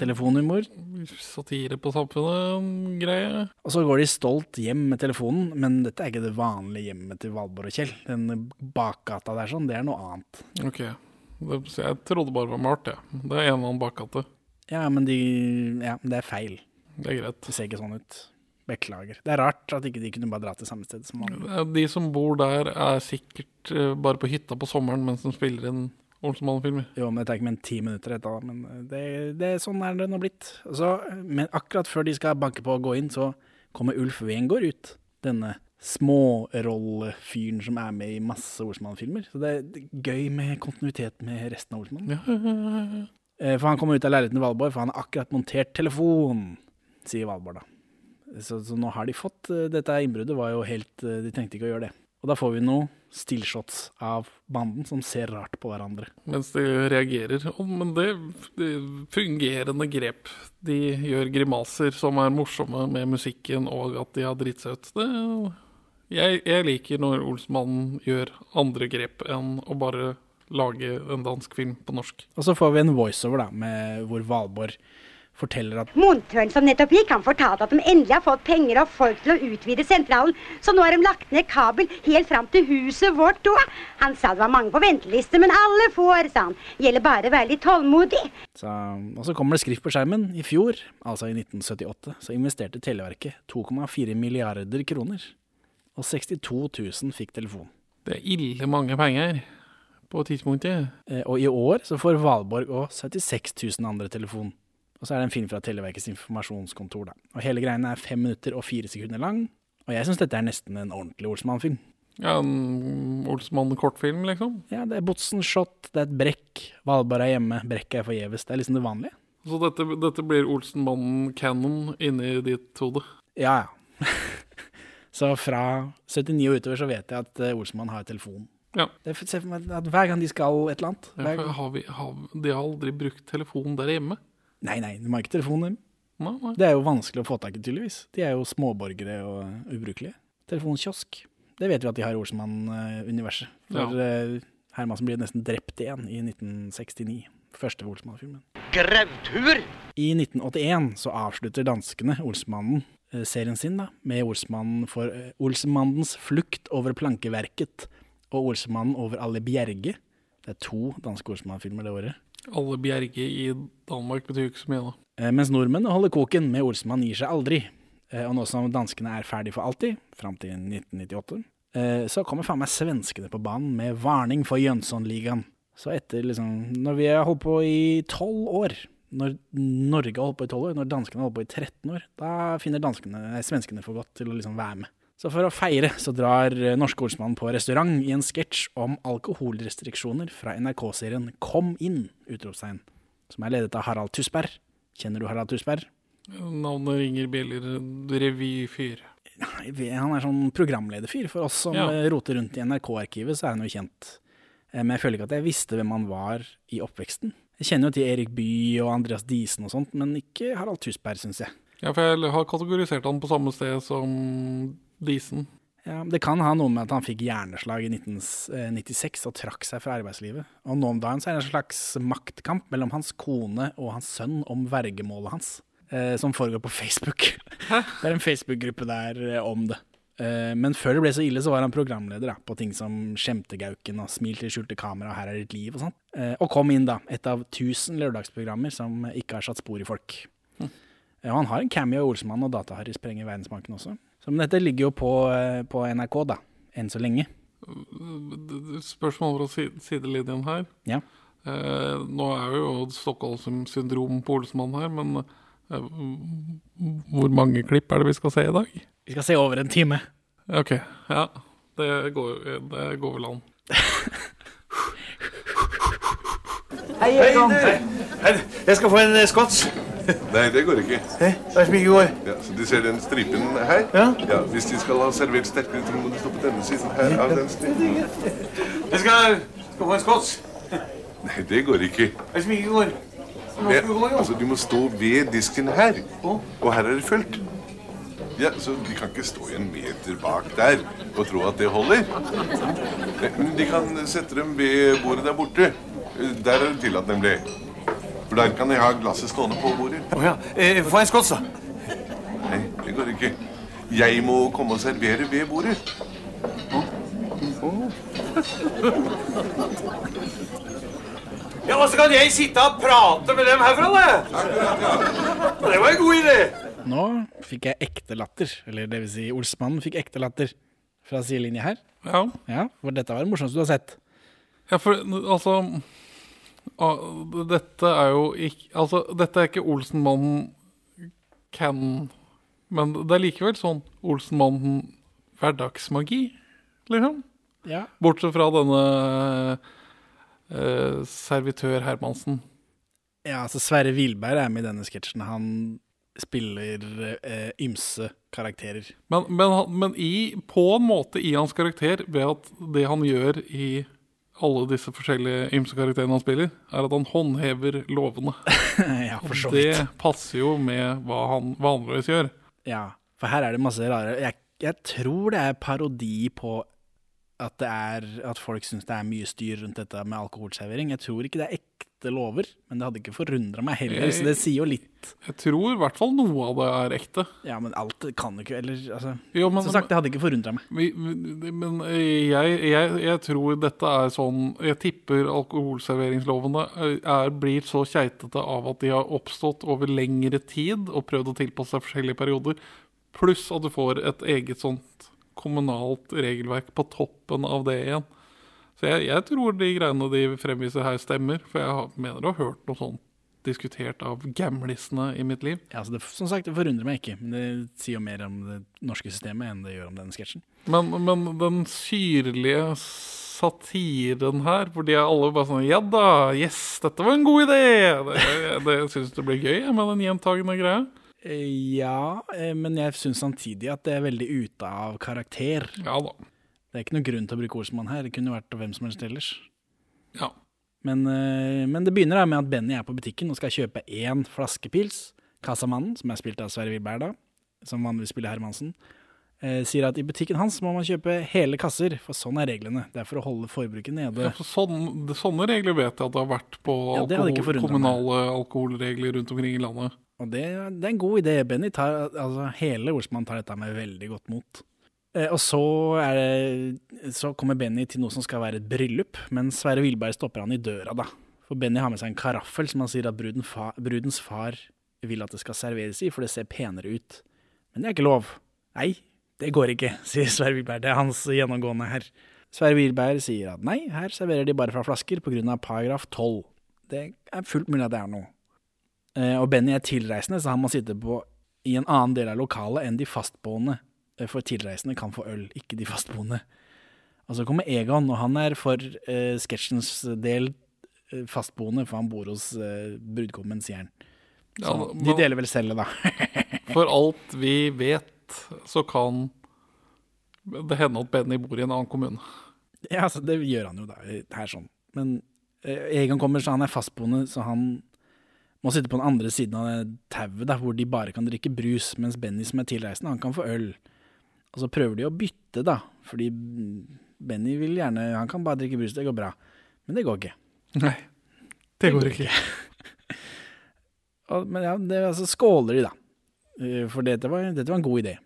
Telefonhumor. Satire på samfunnet-greie. Og så går de stolt hjem med telefonen, men dette er ikke det vanlige hjemmet til Valborg og Kjell. Den bakgata der sånn, det er noe annet. Ok. Det, jeg trodde bare det var malt, jeg. Det er en eller annen bakgate. Ja, men de Ja, det er feil. Det er greit. Det ser ikke sånn ut. Beklager. Det er rart at ikke de kunne bare dra til samme sted som. Eh, De som bor der, er sikkert eh, bare på hytta på sommeren mens de spiller inn Olsenmannen-filmer. Jo, men det tar ikke mer enn ti minutter etter, men det, det, sånn er det nå blitt. Så, men akkurat før de skal banke på og gå inn, så kommer Ulf Wengård ut. Denne smårollefyren som er med i masse Olsmann-filmer. Så det er gøy med kontinuitet med resten av Olsmann. Ja, Eh, For han kommer ut av leiligheten til Valborg, for han har akkurat montert telefon, sier Valborg da. Så, så nå har de fått eh, Dette innbruddet var jo helt eh, De trengte ikke å gjøre det. Og da får vi noe stillshots av banden som ser rart på hverandre. Mens de reagerer. Å, men det, det fungerende grep. De gjør grimaser som er morsomme med musikken, og at de har dritt seg ut. Det, jeg, jeg liker når Olsmannen gjør andre grep enn å bare lage en dansk film på norsk. Og så får vi en voiceover da, med hvor Valborg forteller at Montøren som nettopp gikk, han fortalte at de endelig har fått penger og folk til å utvide sentralen, så nå har de lagt ned kabel helt fram til huset vårt òg. Han sa det var mange på venteliste, men alle får, sa han. Gjelder bare å være litt tålmodig. så, Og så kommer det skrift på skjermen. I fjor, altså i 1978, så investerte Televerket 2,4 milliarder kroner. Og 62 000 fikk telefon. Det er ille mange penger på tidspunktet. Eh, Og i år så får Valborg og 76 000 andre telefon. Og så er det en film fra Televerkets informasjonskontor, da. Og hele greiene er fem minutter og fire sekunder lang. Og jeg syns dette er nesten en ordentlig Olsmann-film. Ja, en Olsmann-kortfilm, liksom. Ja, det er Botsen-shot, det er et brekk. Valborg er hjemme, brekket er forgjeves. Det er liksom det vanlige. Så dette, dette blir Olsenmannen-canon inni ditt hode. Ja, ja. så fra 79 og utover så vet jeg at eh, Olsmann har telefon. Ja. Det er, se for meg at hver gang de skal et eller annet Ja, har vi, har, de har aldri brukt telefon der hjemme. Nei, nei, de har ikke telefon, dem. Nei, nei. Det er jo vanskelig å få tak i, tydeligvis. De er jo småborgere og ubrukelige. Telefonkiosk. Det vet vi at de har i Olsmann-universet. For ja. Hermansen blir nesten drept igjen i 1969. Første Olsmann-filmen. Grautur! I 1981 så avslutter danskene Olsmannen eh, serien sin da, med Olsmannen for eh, Olsmannens flukt over plankeverket og Olsmannen over alle bjerge. Det er to danske Olsmann-filmer det året. Alle bjerge i Danmark betyr ikke så mye, da. Eh, Mens nordmennene holder koken med Olsmann gir seg aldri. Eh, Og nå som danskene er ferdig for alltid, fram til 1998, eh, så kommer faen meg svenskene på banen med varning for Jönssonligaen. Så etter liksom Når vi har holdt på i tolv år, når Norge har holdt på i tolv år, når danskene har holdt på i 13 år, da finner danskene, svenskene for godt til å liksom være med. Så for å feire så drar eh, norske ordsmannen på restaurant i en sketsj om alkoholrestriksjoner fra NRK-serien Kom inn! utropstegn, som er ledet av Harald Tusberg. Kjenner du Harald Tusberg? Navnet ringer bjeller. Revyfyr. Han er sånn programlederfyr. For oss som Ja. eh, roter rundt i NRK-arkivet, så er han jo kjent. Eh, Men jeg føler ikke at jeg visste hvem han var i oppveksten. Jeg kjenner jo til Erik Bye og Andreas Diesen og sånt, men ikke Harald Tusberg, syns jeg. Ja, for jeg har kategorisert han på samme sted som Disen. Ja, det kan ha noe med at han fikk hjerneslag i 1996 og trakk seg fra arbeidslivet. Og nå om dagen så er det en slags maktkamp mellom hans kone og hans sønn om vergemålet hans, eh, som foregår på Facebook. Det er en Facebook-gruppe der eh, om det. Eh, men før det ble så ille, så var han programleder da, på ting som Skjemtegauken og Smil til skjulte kamera og Her er ditt liv og sånn. Eh, og kom inn, da, et av tusen lørdagsprogrammer som ikke har satt spor i folk. Eh, Og han har en cameo Olsmann og Data-Harry sprenger verdensbanken også. Så men dette ligger jo på, eh, på NRK, da, enn så lenge. Spørsmål fra sidelinjen her. Ja. Eh, nå er jo Stockholm-syndrom på Olsmann her, men eh, hvor mange klipp er det vi skal se i dag? Vi skal se over en time. Ok, ja. Det går, det går vel an. Hei, Hei, jeg skal få en eh, skots. Nei, det går ikke. Hva er det som ikke går? Ja, så De ser den stripen her? Ja. ja Hvis de skal ha servert sterkere, så må de stå på denne siden her av den stripen. Jeg skal, skal få en skots. Nei, det går ikke. Hva som ikke går? Nå skal vi gå, jo. altså, Du må stå ved disken her, og her er det fullt. Ja, Så de kan ikke stå en meter bak der og tro at det holder. Men de kan sette dem ved bordet der borte. Der er det tillatt, nemlig. For der kan de ha glasset stående på bordet. Å ja. Eh, Få en skott, da. Nei, det går ikke. Jeg må komme og servere ved bordet. Ja, og så kan jeg sitte og prate med dem herfra, da. Det var en god idé. Nå fikk jeg ekte latter, eller det vil si Olsmannen fikk ekte latter fra sidelinja her. Ja. Ja, For dette var det morsomste du har sett. Ja, for altså Dette er jo ikke Altså, dette er ikke Olsenmannen can Men det er likevel sånn Olsenmannen hverdagsmagi, liksom. Ja. Bortsett fra denne uh, servitør Hermansen. Ja, altså Sverre Wilberg er med i denne sketsjen. Han spiller uh, ymse karakterer. Men, men, men i, på en måte i hans karakter, ved at det han gjør i alle disse forskjellige ymse karakterene han spiller, er at han håndhever lovene. ja, for så vidt. det passer jo med hva han vanligvis gjør. Ja, for her er det masse rare Jeg, jeg tror det er parodi på at det er At folk syns det er mye styr rundt dette med alkoholservering. Jeg tror ikke det er ekte ekte lover, men det hadde ikke forundra meg heller, så det sier jo litt. Jeg tror i hvert fall noe av det er ekte. Ja, men alt kan ikke Eller altså Jo, men- Som sagt, det hadde ikke forundra meg. Men jeg, jeg, jeg tror dette er sånn Jeg tipper alkoholserveringslovene er, blir så keitete av at de har oppstått over lengre tid og prøvd å tilpasse seg forskjellige perioder, pluss at du får et eget sånt kommunalt regelverk på toppen av det igjen. Så jeg, jeg tror de greiene de fremviser her, stemmer. For jeg mener å ha hørt noe sånt diskutert av gamlisene i mitt liv. Ja, så det, som sagt, det forundrer meg ikke, men det sier jo mer om det norske systemet enn det gjør om denne sketsjen. Men, men den syrlige satiren her, hvor de er alle bare sånn Ja da, yes, dette var en god idé! Det, det syns det blir gøy med den gjentagende greia. Eh, Ja, eh, men jeg syns samtidig at det er veldig ute av karakter. Ja da. Det er ikke noen grunn til å bruke Olsmann her, det kunne vært hvem som helst ellers. Ja. Men, eh, men det begynner da med at Benny er på butikken og skal kjøpe én flaske pils. Kassamannen, som er spilt av Sverre Wilberg, som vanligvis spiller Hermansen, eh, sier at i butikken hans må man kjøpe hele kasser, for sånn er reglene. Det er for å holde forbruket nede. Ja, for sånn, sånne regler vet jeg at det har vært på Ja, alkohol, kommunale alkoholregler rundt omkring i landet. Og det, det er en god idé. Benny tar, altså hele Olsmann tar dette med veldig godt mot. Eh, og så, det, så kommer Benny til noe som skal være et bryllup, men Sverre Wilberg stopper han i døra, da. For Benny har med seg en karaffel som han sier at bruden fa, brudens far vil at det skal serveres i, for det ser penere ut. Men det er ikke lov. Nei, det går ikke, sier Sverre Wilberg. Det er hans gjennomgående her. Sverre Wilberg sier at nei, her serverer de bare fra flasker pga. paragraf 12. Det er fullt mulig at det er noe. Eh, og Benny er tilreisende, så han må sitte på i en annen del av lokalet enn de fastboende. Eh, For tilreisende kan få øl, ikke de fastboende. Og så kommer Egon, og han er for eh, sketsjens del eh, fastboende, for han bor hos eh, brudgommen, sier han. Så Ja, de deler vel cellet, da. For alt vi vet, så kan det hende at Benny bor i en annen kommune. Ja, altså, det gjør han jo da, her sånn. Men eh, Egon kommer, så han er fastboende, så han må sitte på den andre siden av tauet, hvor de bare kan drikke brus, mens Benny som er tilreisende, han kan få øl. Og så prøver de å bytte, da, fordi Benny vil gjerne Han kan bare drikke brus, det går bra. Men det går ikke. Nei, det går ikke. Og, men ja, det, altså, skåler de, da. Eh, For dette var, dette var en god idé.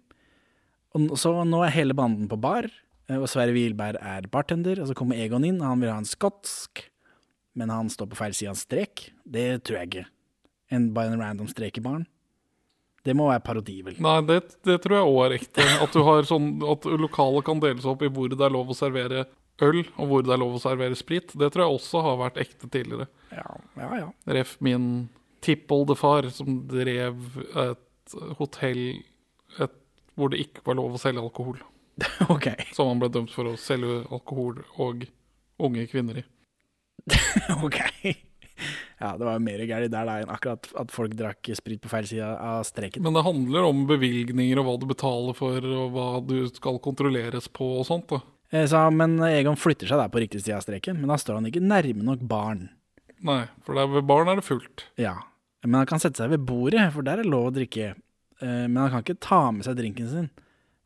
Og så nå er hele banden på bar, eh, og Sverre Wilberg er bartender, og så kommer Egon inn, han vil ha en skotsk, men han står på feil side av en strek. Det tror jeg ikke. En, bare en random strek i baren. Det må være parodi, vel. Nei, det, det tror jeg òg er ekte. At, sånn, at lokalet kan deles opp i hvor det er lov å servere øl, og hvor det er lov å servere sprit. Det tror jeg også har vært ekte tidligere. Ja, ja. ja. Ref min tippoldefar som drev et hotell et, hvor det ikke var lov å selge alkohol. ok. Som han ble dømt for å selge alkohol og unge kvinner i. ok. Ja, det var jo mer gærent der da enn akkurat at folk drakk sprit på feil side av streken. Men det handler om bevilgninger og hva du betaler for, og hva du skal kontrolleres på og sånt. da. Eh, Så, men Egon flytter seg der på riktig side av streken, men da står han ikke nærme nok barn. Nei, for der ved baren er det fullt. Ja, men han kan sette seg ved bordet, for der er det lov å drikke. Eh, Men han kan ikke ta med seg drinken sin.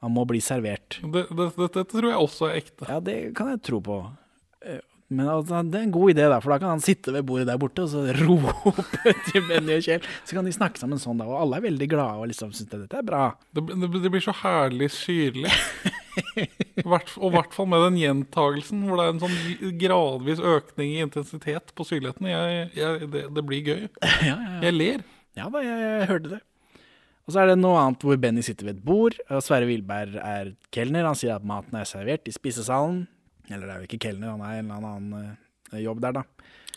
Han må bli servert. Det, det, det, dette tror jeg også er ekte. Ja, det kan jeg tro på. Men altså, det er en god idé, da, for da kan han sitte ved bordet der borte og så rope til Benny og Kjell. Så kan de snakke sammen sånn, da, og alle er veldig glade og liksom syns dette er bra. Det, det, det blir så herlig syrlig. Hvert, og i hvert fall med den gjentagelsen, hvor det er en sånn gradvis økning i intensitet på syrligheten. Jeg, jeg, det, det blir gøy. Ja, ja, ja. Jeg ler. Ja da, jeg, jeg hørte det. Og så er det noe annet hvor Benny sitter ved et bord, og Sverre Wilberg er kelner. Han sier at maten er servert i spisesalen. Eller det er jo ikke kelner, han er en eller annen uh, jobb der, da.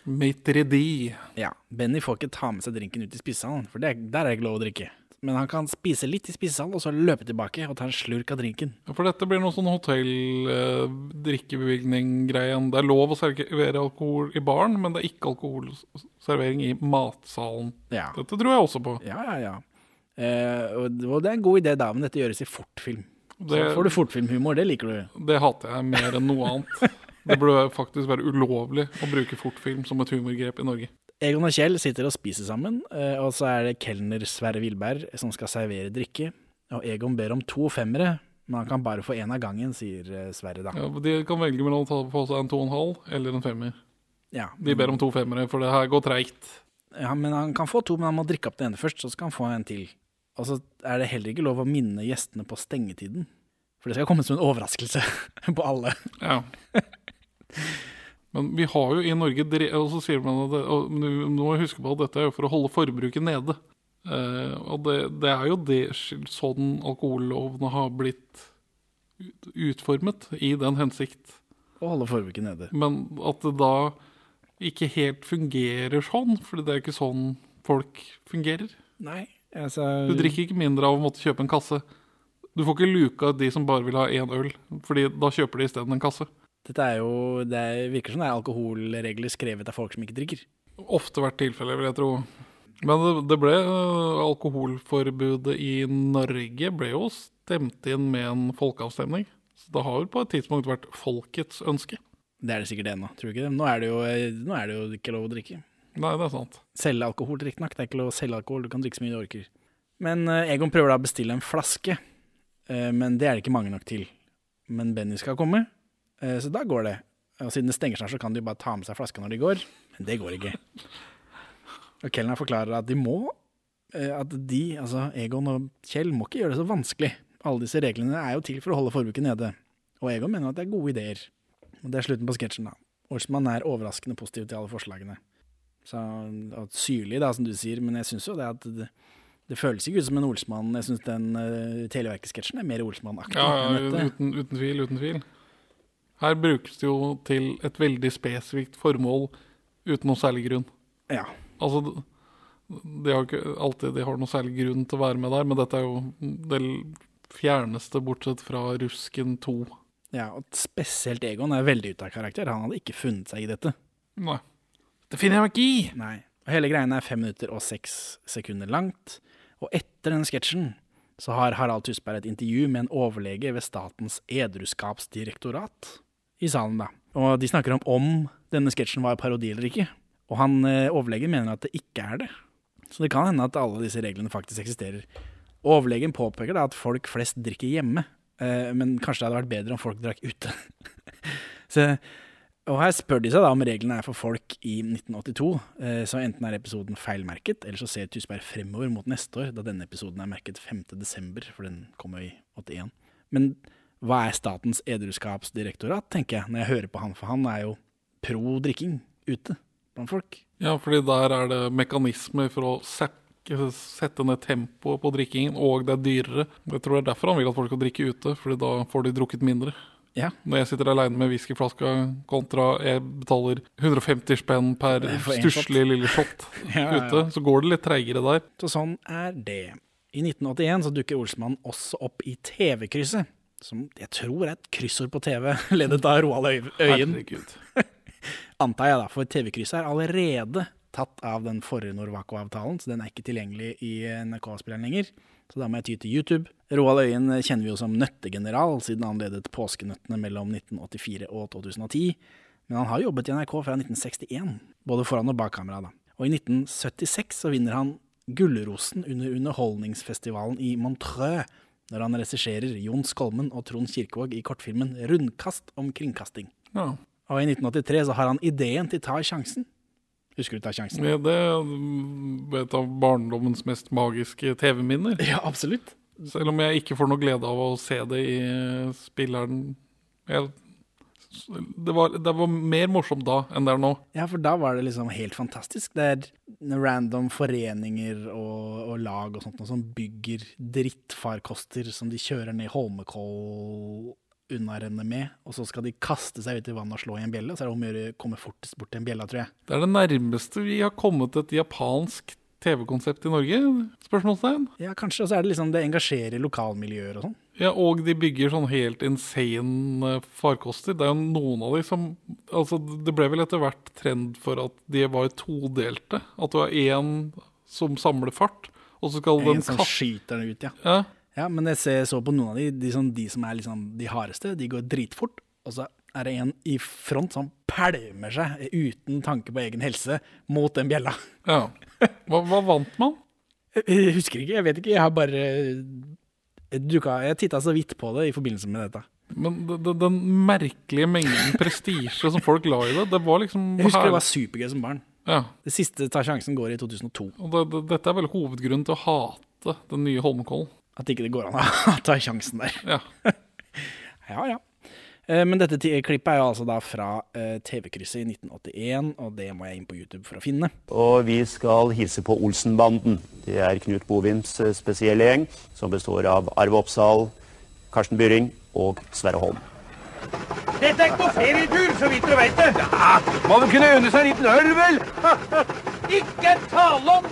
Maitredi. Ja, Benny får ikke ta med seg drinken ut i spisesalen, for det, der er det ikke lov å drikke. Men han kan spise litt i spisesalen, og så løpe tilbake og ta en slurk av drinken. Ja, For dette blir noe sånn hotell-drikkebevilgning-greie. det er lov å servere alkohol i baren, men det er ikke alkoholservering i matsalen. Ja. Dette tror jeg også på. Ja, ja, ja. Eh, og det er en god idé, da, men dette gjøres i fortfilm. Så får du fortfilmhumor, det liker du. Det hater jeg mer enn noe annet. Det burde faktisk være ulovlig å bruke fortfilm som et humorgrep i Norge. Egon og Kjell sitter og spiser sammen, eh, og så er det kelner Sverre Wilberg som skal servere drikke. Og Egon ber om to femmere, men han kan bare få én av gangen, sier eh, Sverre da. Ja, de kan velge mellom å ta på seg en to og en halv eller en femmer. Ja, De ber om to femmere, for det her går treigt. ja, men han kan få to, men han må drikke opp det ene først, så skal han få en til. Og så er det heller ikke lov å minne gjestene på stengetiden. For det skal komme som en overraskelse på alle. Ja. Men vi har jo i Norge Og så sier man at det, og nå må jeg huske på at dette er jo for å holde forbruket nede. Uh, og det, det er jo det, sånn alkohollovene har blitt utformet, i den hensikt. Å holde forbruket nede. Men at det da ikke helt fungerer sånn, for det er ikke sånn folk fungerer. Nei, altså Du drikker ikke mindre av å måtte kjøpe en kasse. Du får ikke luka de som bare vil ha én øl, Fordi da kjøper de isteden en kasse. Dette er jo Det er- virker som det er alkoholregler skrevet av folk som ikke drikker. Ofte vært tilfelle, vil jeg tro. Men det, det ble øh, alkoholforbudet i Norge ble jo stemt inn med en folkeavstemning. Så det har jo på et tidspunkt vært folkets ønske. Det er det sikkert ennå, tror du ikke det? Nå er det, jo, nå er det jo ikke lov å drikke. Nei, det er sant. Selge alkohol, riktignok. Det er ikke lov å selge alkohol, du kan drikke så mye du orker. Men eh, Egon prøver da å bestille en flaske, eh, men det er det ikke mange nok til. Men Benny skal komme, eh, så da går det. Og siden det stenger snart, så kan de bare ta med seg flaska når de går, men det går ikke. Og Kellner forklarer at de må, at de, altså Egon og Kjell, må ikke gjøre det så vanskelig. Alle disse reglene er jo til for å holde forbruket nede. Og Egon mener at det er gode ideer. Og det er slutten på sketsjen, da. Olsmann er overraskende positiv til alle forslagene. Så Syrlig, da, som du sier, men jeg syns jo det at det, det føles ikke ut som en Olsmann. Jeg syns den uh, Televerket-sketsjen er mer Olsmann-aktig Ja, ja uten, uten tvil, uten tvil. Her brukes det jo til et veldig spesifikt formål uten noe særlig grunn. Ja. Altså, de har ikke alltid de har noe særlig grunn til å være med der, men dette er jo det fjerneste bortsett fra Rusken 2. ja, og spesielt Egon er veldig ute av karakter. Han hadde ikke funnet seg i dette. Nei. Det finner jeg meg ikke i! Nei. Og hele greiene er fem minutter og seks sekunder langt. Og etter den sketsjen så har Harald Tusberg et intervju med en overlege ved Statens edruskapsdirektorat i salen, da. Og de snakker om om denne sketsjen var parodi eller ikke. Og han eh, overlegen mener at det ikke er det. Så det kan hende at alle disse reglene faktisk eksisterer. Overlegen påpeker da at folk flest drikker hjemme, eh, men kanskje det hadde vært bedre om folk drakk ute. så og her spør de seg da om reglene er for folk i 1982, eh, så enten er episoden feilmerket, eller så ser Tusberg fremover mot neste år, da denne episoden er merket 5. desember, for den kommer i 81. Men hva er Statens edruskapsdirektorat, tenker jeg, når jeg hører på han, for han er jo pro drikking ute blant folk. Ja, fordi der er det mekanismer for å sette ned tempoet på drikkingen, og det er dyrere. Jeg tror det er derfor han vil at folk skal drikke ute, fordi da får de drukket mindre. Ja. Når jeg sitter aleine med whiskyflaska kontra jeg betaler 150 spenn per stusslig lille shot Ja, ja, ute, så går det litt treigere der. Så sånn er det. I 1981 så dukker Olsmann også opp i TV-krysset, som jeg tror er et kryssord på TV, ledet av Roald Øy- Øyen. Antar jeg, da, for TV-krysset er allerede tatt av den forrige Norwaco-avtalen, så den er ikke tilgjengelig i NRK-spilleren lenger. Så da må jeg ty til YouTube. Roald Øyen kjenner vi jo som nøttegeneral, siden han ledet Påskenøttene mellom 1984 og 2010. Men han har jobbet i NRK fra 1961, både foran og bak kamera. da. Og i 1976 så vinner han Gullrosen under Underholdningsfestivalen i Montreux, når han regisserer Jon Skolmen og Trond Kirkevåg i kortfilmen 'Rundkast om kringkasting'. Ja. Og i 1983 så har han ideen til Ta sjansen. Husker du Ta sjansen? Ja, Det er et av barndommens mest magiske TV-minner. Ja, absolutt. Selv om jeg ikke får noe glede av å se det i spilleren. Jeg, det, var, det var mer morsomt da enn det er nå. Ja, for da var det liksom helt fantastisk. Det er random foreninger og, og lag og sånt noe som bygger drittfarkoster som de kjører ned Holmenkoll unnarennet med, og så skal de kaste seg ut i vannet og slå i en bjelle, og så er det om å gjøre å komme fortest bort til en bjelle, tror jeg. Det er det nærmeste vi har kommet et japansk TV-konsept i Norge? Spørsmålstegn. Ja, kanskje, og så er det liksom det engasjerer lokalmiljøer og sånn. Ja, og de bygger sånn helt insane eh, farkoster. Det er jo noen av de som Altså, det ble vel etter hvert trend for at de var todelte. At du har én som samler fart, og så skal den En som skyter den ut, ja. ja. Ja, men jeg ser så på noen av de, de, som, de som er liksom de hardeste, de går dritfort. Og så er det en i front som pælmer seg uten tanke på egen helse mot den bjella. ja. Hva, hva vant man? Jeg, husker ikke, jeg vet ikke. Jeg har bare jeg, duka- jeg titta så vidt på det i forbindelse med dette. Men det, den merkelige mengden prestisje som folk la i det, det var liksom Jeg husker det var supergøy som barn. Ja. Det siste Ta sjansen går i 2002. Og det, det, dette er vel hovedgrunnen til å hate den nye Holmenkollen. At ikke det går an å ta sjansen der. Ja. Ja, ja. Eh, Men dette klippet er jo altså da fra eh, TV-krysset i 1981, og det må jeg inn på YouTube for å finne. Og vi skal hilse på Olsenbanden. Det er Knut Bovims eh, spesielle gjeng, som består av Arve Oppsal, Karsten Byring og Sverre Holm. Dette er ikke noe ferietur, så vidt du vet det. Ja, må vel kunne unne seg en liten øl, vel? ikke tale om!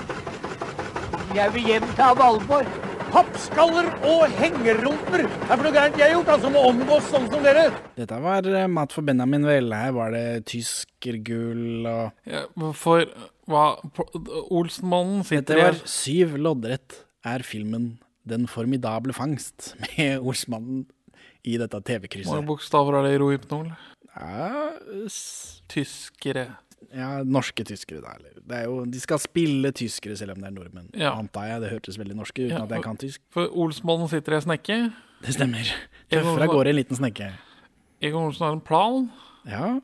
Jeg vil hjem til Valborg. Pappskaller og hengerumper. Det er for noe gærent jeg har gjort, altså, må omgås sånn som dere. Dette var eh, mat for Benjamin vel. Her var det tyskergull og Ja, for hva Olsenmannen sitter Dette var syv loddrett er filmen Den formidable fangst, med Olsmannen i dette Hvor mange TV-krysset. bokstaver er det i Rohypnol? Ja, s- Tyskere. Ja, norske tyskere, da. Eller. Det jo, de skal spille tyskere selv om det er nordmenn, Ja. antar jeg. Det hørtes veldig norske ut uten Ja, at jeg kan tysk. For Olsmannen sitter i ei snekke. Det stemmer. Tøffer av gårde i en liten snekke. Egon Olsen har en plan, Ja,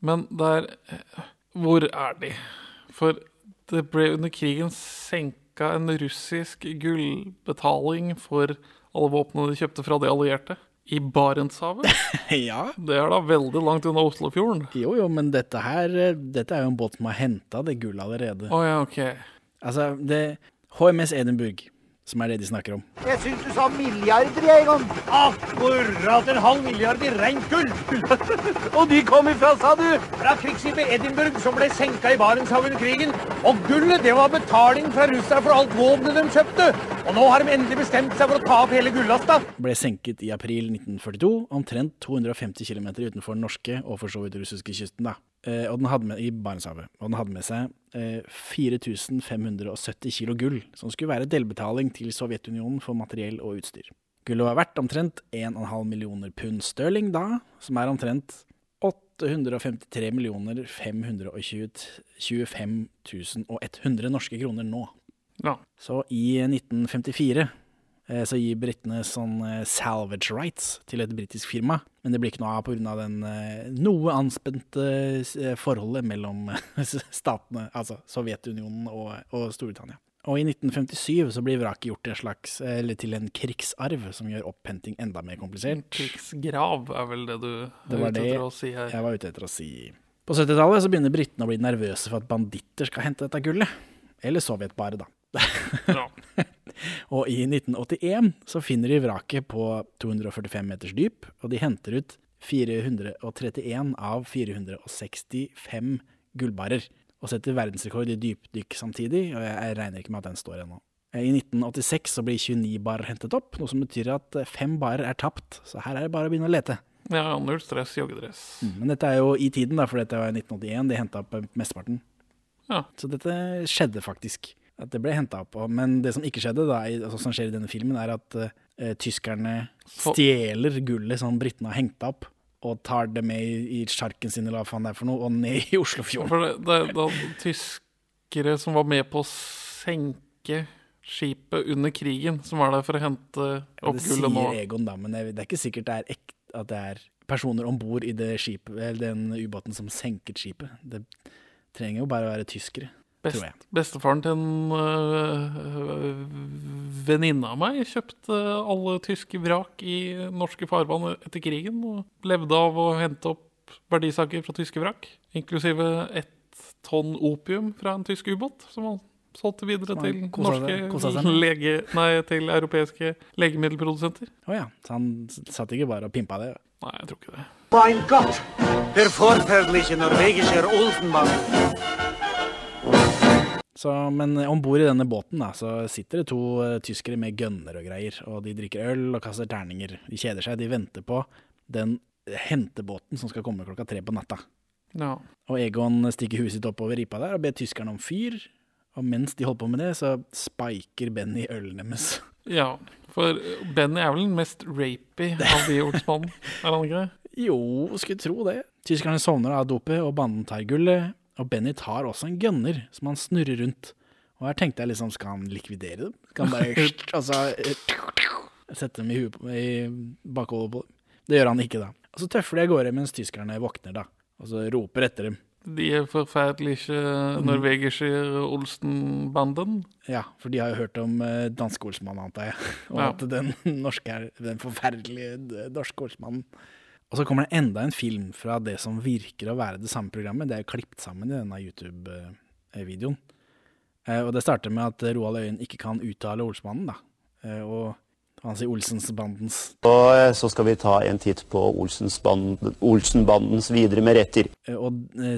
men der Hvor er de? For det ble under krigen senka en russisk gullbetaling for alle våpnene de kjøpte fra de allierte. I Barentshavet. ja. Det er da veldig langt unna Oslofjorden. Jo, jo, men dette her eh, Dette er jo en båt som har henta det gullet allerede. Oh, ja, ok. Altså, det HMS Edinburgh, som er det de snakker om. Jeg syns du sa milliarder, jeg, Egon. Akkurat en halv milliard i rent gull. og de kom ifra, sa du? Fra krigsskipet Edinburgh, som ble senka i Barentshavet under krigen. Og gullet, det var betaling fra russerne for alt våpenet de kjøpte. Og nå har de endelig bestemt seg for å ta opp hele gullasta. Ble senket i april 1942, omtrent 250 km utenfor den norske og for så vidt russiske kysten. da. Eh, og den hadde med, I Barentshavet. Og den hadde med seg 4570 kilo gull, som skulle være delbetaling til Sovjetunionen for materiell og utstyr. Gullet var verdt omtrent 1,5 millioner pund stirling da, som er omtrent 853 millioner 525 100 norske kroner nå. Ja. Så i 1954 eh, så gir britene sånn eh, salvage rights til et britisk firma, men det blir ikke noe av pga. den eh, noe anspente eh, forholdet mellom statene, altså Sovjetunionen og, og Storbritannia. Og i 1957 så blir vraket gjort til, en slags, eller til en krigsarv, som gjør opphenting enda mer komplisert. Krigsgrav er vel det du Det var ute det etter å si her. jeg var ute etter å si. På 70-tallet så begynner britene å bli nervøse for at banditter skal hente dette gullet. Eller Sovjet bare, da. og i 1981 så finner de vraket på 245 meters dyp, og de henter ut 431 av 465 gullbarer. Og setter verdensrekord i dypdykk samtidig, og jeg, regner ikke med at den står ennå. I 1986 så blir 29 barer hentet opp, noe som betyr at fem barer er tapt. Så her er det bare å begynne å lete. Ja, null stress, joggedress. Men dette er jo i tiden, da, for dette var i 1981. De henta opp mesteparten. Ja. Så dette skjedde faktisk. At det ble henta opp. Men det som ikke skjedde, da, altså, som skjer i denne filmen, er at uh, tyskerne stjeler gullet som britene har hengt opp, og tar det med i, i sjarken sin, eller hva faen det er for noe, og ned i Oslofjorden. For det, det, det tyskere som var med på å senke skipet under krigen, som var der for å hente opp gullet nå. Det sier Egon, da, men det, er ikke sikkert det er ekte at det er personer om bord i det skipet, eller den ubåten som senket skipet. Det trenger jo bare å være tyskere, Best, tror jeg. bestefaren til en øh, venninne av meg kjøpte alle tyske vrak i norske farvann etter krigen, og levde av å hente opp verdisaker fra tyske vrak, inklusive ett tonn opium fra en tysk ubåt, som han solgte videre til norske lege, nei, til europeiske legemiddelprodusenter. Å ja, så han satt ikke bare og pimpa det? Nei, jeg tror ikke det. Mein Gott, der forferdelige norwegische Olsenmann. Så, men om bord i denne båten da, så sitter det to uh, tyskere med gønner og greier, og de drikker øl og kaster terninger. De kjeder seg, de venter på den hentebåten som skal komme klokka tre på natta. Ja. Og Egon stikker huet sitt oppover ripa der og ber tyskerne om fyr. Og mens de holder på med det, så spiker Benny ølen deres. Ja, for Benny er vel den mest rapy av de ordsmannen, er han ikke det? Jo, skulle tro det. Tyskerne sovner av dopet, og banden tar gullet. Og Benny tar også en gønner som han snurrer rundt. Og her tenkte jeg liksom, skal han likvidere dem? Skal han bare altså, sette dem i, i bakhodet på dem? Det gjør han ikke, da. Og så tøffer de av gårde mens tyskerne våkner, da. Og så roper etter dem. De er forferdelige norvegiske Olsen-banden. Ja, for de har jo hørt om eh, danske Olsmannen, antar jeg. Og Ja. at den norske den forferdelige d- norske Olsmannen. Og så kommer det enda en film fra det som virker å være det samme programmet. Det er jo klippet sammen i denne YouTube-videoen. Eh, Og det starter med at Roald Øyen ikke kan uttale Olsmannen, da. Eh, Og han sier Olsensbandens. Og så skal vi ta en titt på Olsenbandens videre meretter. Eh, Og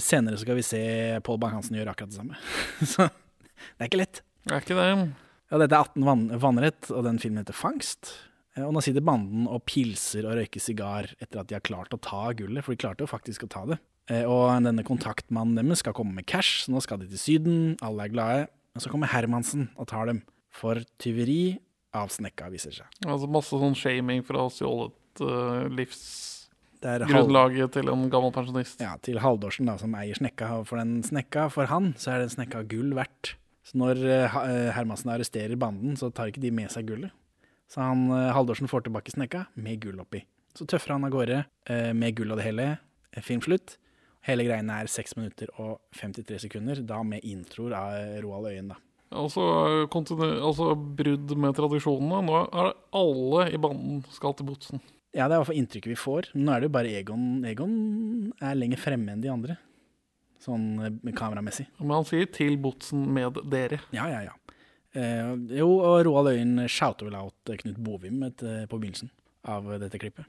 senere skal vi se Pål Bang-Hansen gjøre akkurat det samme. Så det er ikke lett. Det er ikke det. Ja, dette er 18 vann vannrett, og den filmen heter Fangst. Eh, Og nå sitter banden og pilser og røyker sigar etter at de har klart å ta gullet, for de klarte jo faktisk å ta det. Eh, Og denne kontaktmannen deres skal komme med cash, så nå skal de til Syden, alle er glade. Men så kommer Hermansen og tar dem for tyveri av snekka, viser seg. Altså masse sånn shaming for å ha stjålet uh, er halv- til en gammel pensjonist. Ja, til Haldorsen da, som eier snekka, og for den snekka, for han, så er den snekka gull verdt. Så når uh, Hermansen arresterer banden, så tar ikke de med seg gullet. Så han, eh, Haldorsen får tilbake snekka med gull oppi. Så tøffer han av gårde eh, med gull og det hele. Filmslutt. Film slutt. Hele greiene er 6 minutter og 53 sekunder, da med introer av eh, Roald Øyen, da. Altså, altså brudd med tradisjonene. Nå er det alle i banden skal til Botsen. Ja, det er i hvert fall inntrykket vi får. Nå er det jo bare Egon Egon er lenger fremme enn de andre. Sånn eh, kameramessig. Men han sier 'til Botsen med dere'. Ja, ja, ja. Eh, jo, og Roald Øyen shouter vel out eh, Knut Bovim et, eh, på begynnelsen av eh, dette klippet.